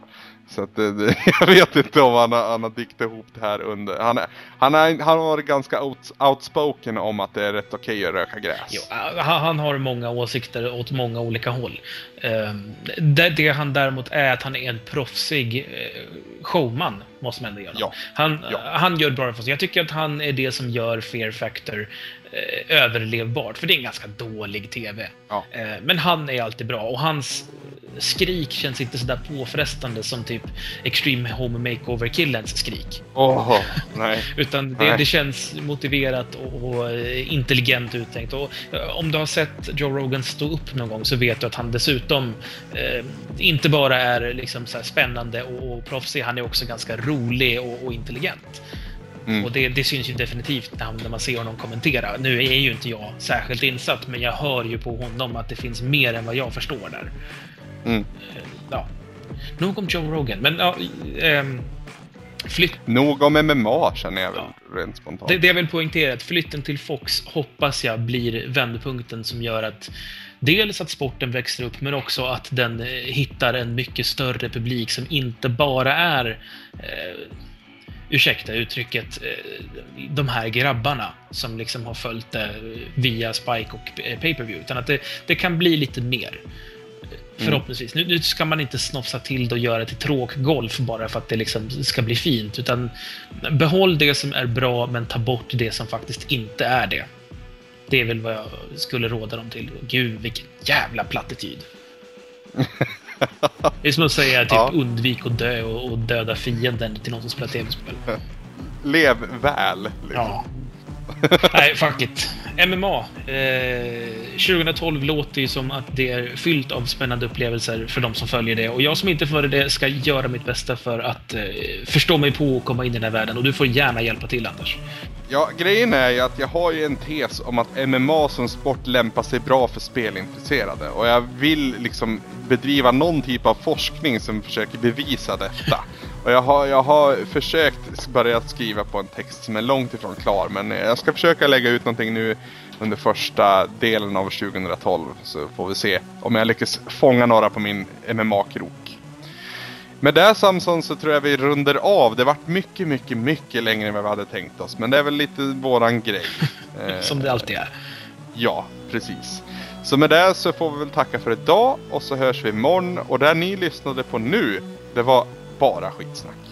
Så att det, det, jag vet inte om han har, han har diktat ihop det här under. Han, är, han, är, han har varit ganska out, outspoken om att det är rätt okej att röka gräs. jo, han, han har många åsikter åt många olika håll. Eh, det, det han däremot är att han är en proffsig eh, showman, måste man ändå göra. Ja. Han, Ja. han gör bra ifrån sig. Jag tycker att han är det som gör Fear Factor eh, överlevbart, för det är en ganska dålig TV. Ja. Eh, men han är alltid bra och hans skrik känns inte sådär påfrestande som typ Extreme Home Makeover-killens skrik. Åh, nej. Utan det, Nej. det känns motiverat och, och eh, intelligent uttänkt. Och eh, om du har sett Joe Rogan stå upp någon gång så vet du att han dessutom eh, inte bara är liksom så spännande och, och proffsig, han är också ganska rolig och, och intelligent. Mm. Och det, det syns ju definitivt när, man ser honom kommentera. Nu är ju inte jag särskilt insatt, men jag hör ju på honom att det finns mer än vad jag förstår där. Mm. Ja. Nog om Joe Rogan, men ja, ehm, flytt Nog om MMA känner jag väl rent spontant. Det, det jag vill poängtera är att flytten till Fox hoppas jag blir vändpunkten som gör att dels att sporten växer upp, men också att den eh, hittar en mycket större publik som inte bara är eh, ursäkta uttrycket, eh, de här grabbarna som liksom har följt det via Spike och eh, pay-per-view. Utan att det, det kan bli lite mer. Förhoppningsvis. Nu, nu ska man inte snofsa till det och göra det till tråkgolf bara för att det liksom ska bli fint. Utan behåll det som är bra, men ta bort det som faktiskt inte är det. Det är väl vad jag skulle råda dem till. Gud, vilken jävla plattityd. Det är som att säga typ Ja. undvik att dö och, och döda fienden till någon som spelar tv-spel. Lev väl. Liksom. Ja. Nej, fuck it. MMA. Eh, 2012 låter ju som att det är fyllt av spännande upplevelser för de som följer det. Och jag som inte följer det ska göra mitt bästa för att eh, förstå mig på och komma in i den här världen. Och du får gärna hjälpa till, Anders. Ja, grejen är ju att jag har ju en tes om att MMA som sport lämpar sig bra för spelintresserade. Och jag vill liksom bedriva någon typ av forskning som försöker bevisa detta. Och jag har, jag har försökt börja skriva på en text som är långt ifrån klar. Men jag ska försöka lägga ut någonting nu under första delen av 2012. Så får vi se om jag lyckas fånga några på min MMA-krok. Med det Samson så tror jag vi runder av. Det vart mycket, mycket, mycket längre än vad vi hade tänkt oss. Men det är väl lite våran grej. Eh, Som det alltid är. Ja, precis. Så med det så får vi väl tacka för idag och så hörs vi imorgon. Och det ni lyssnade på nu, det var bara skitsnack.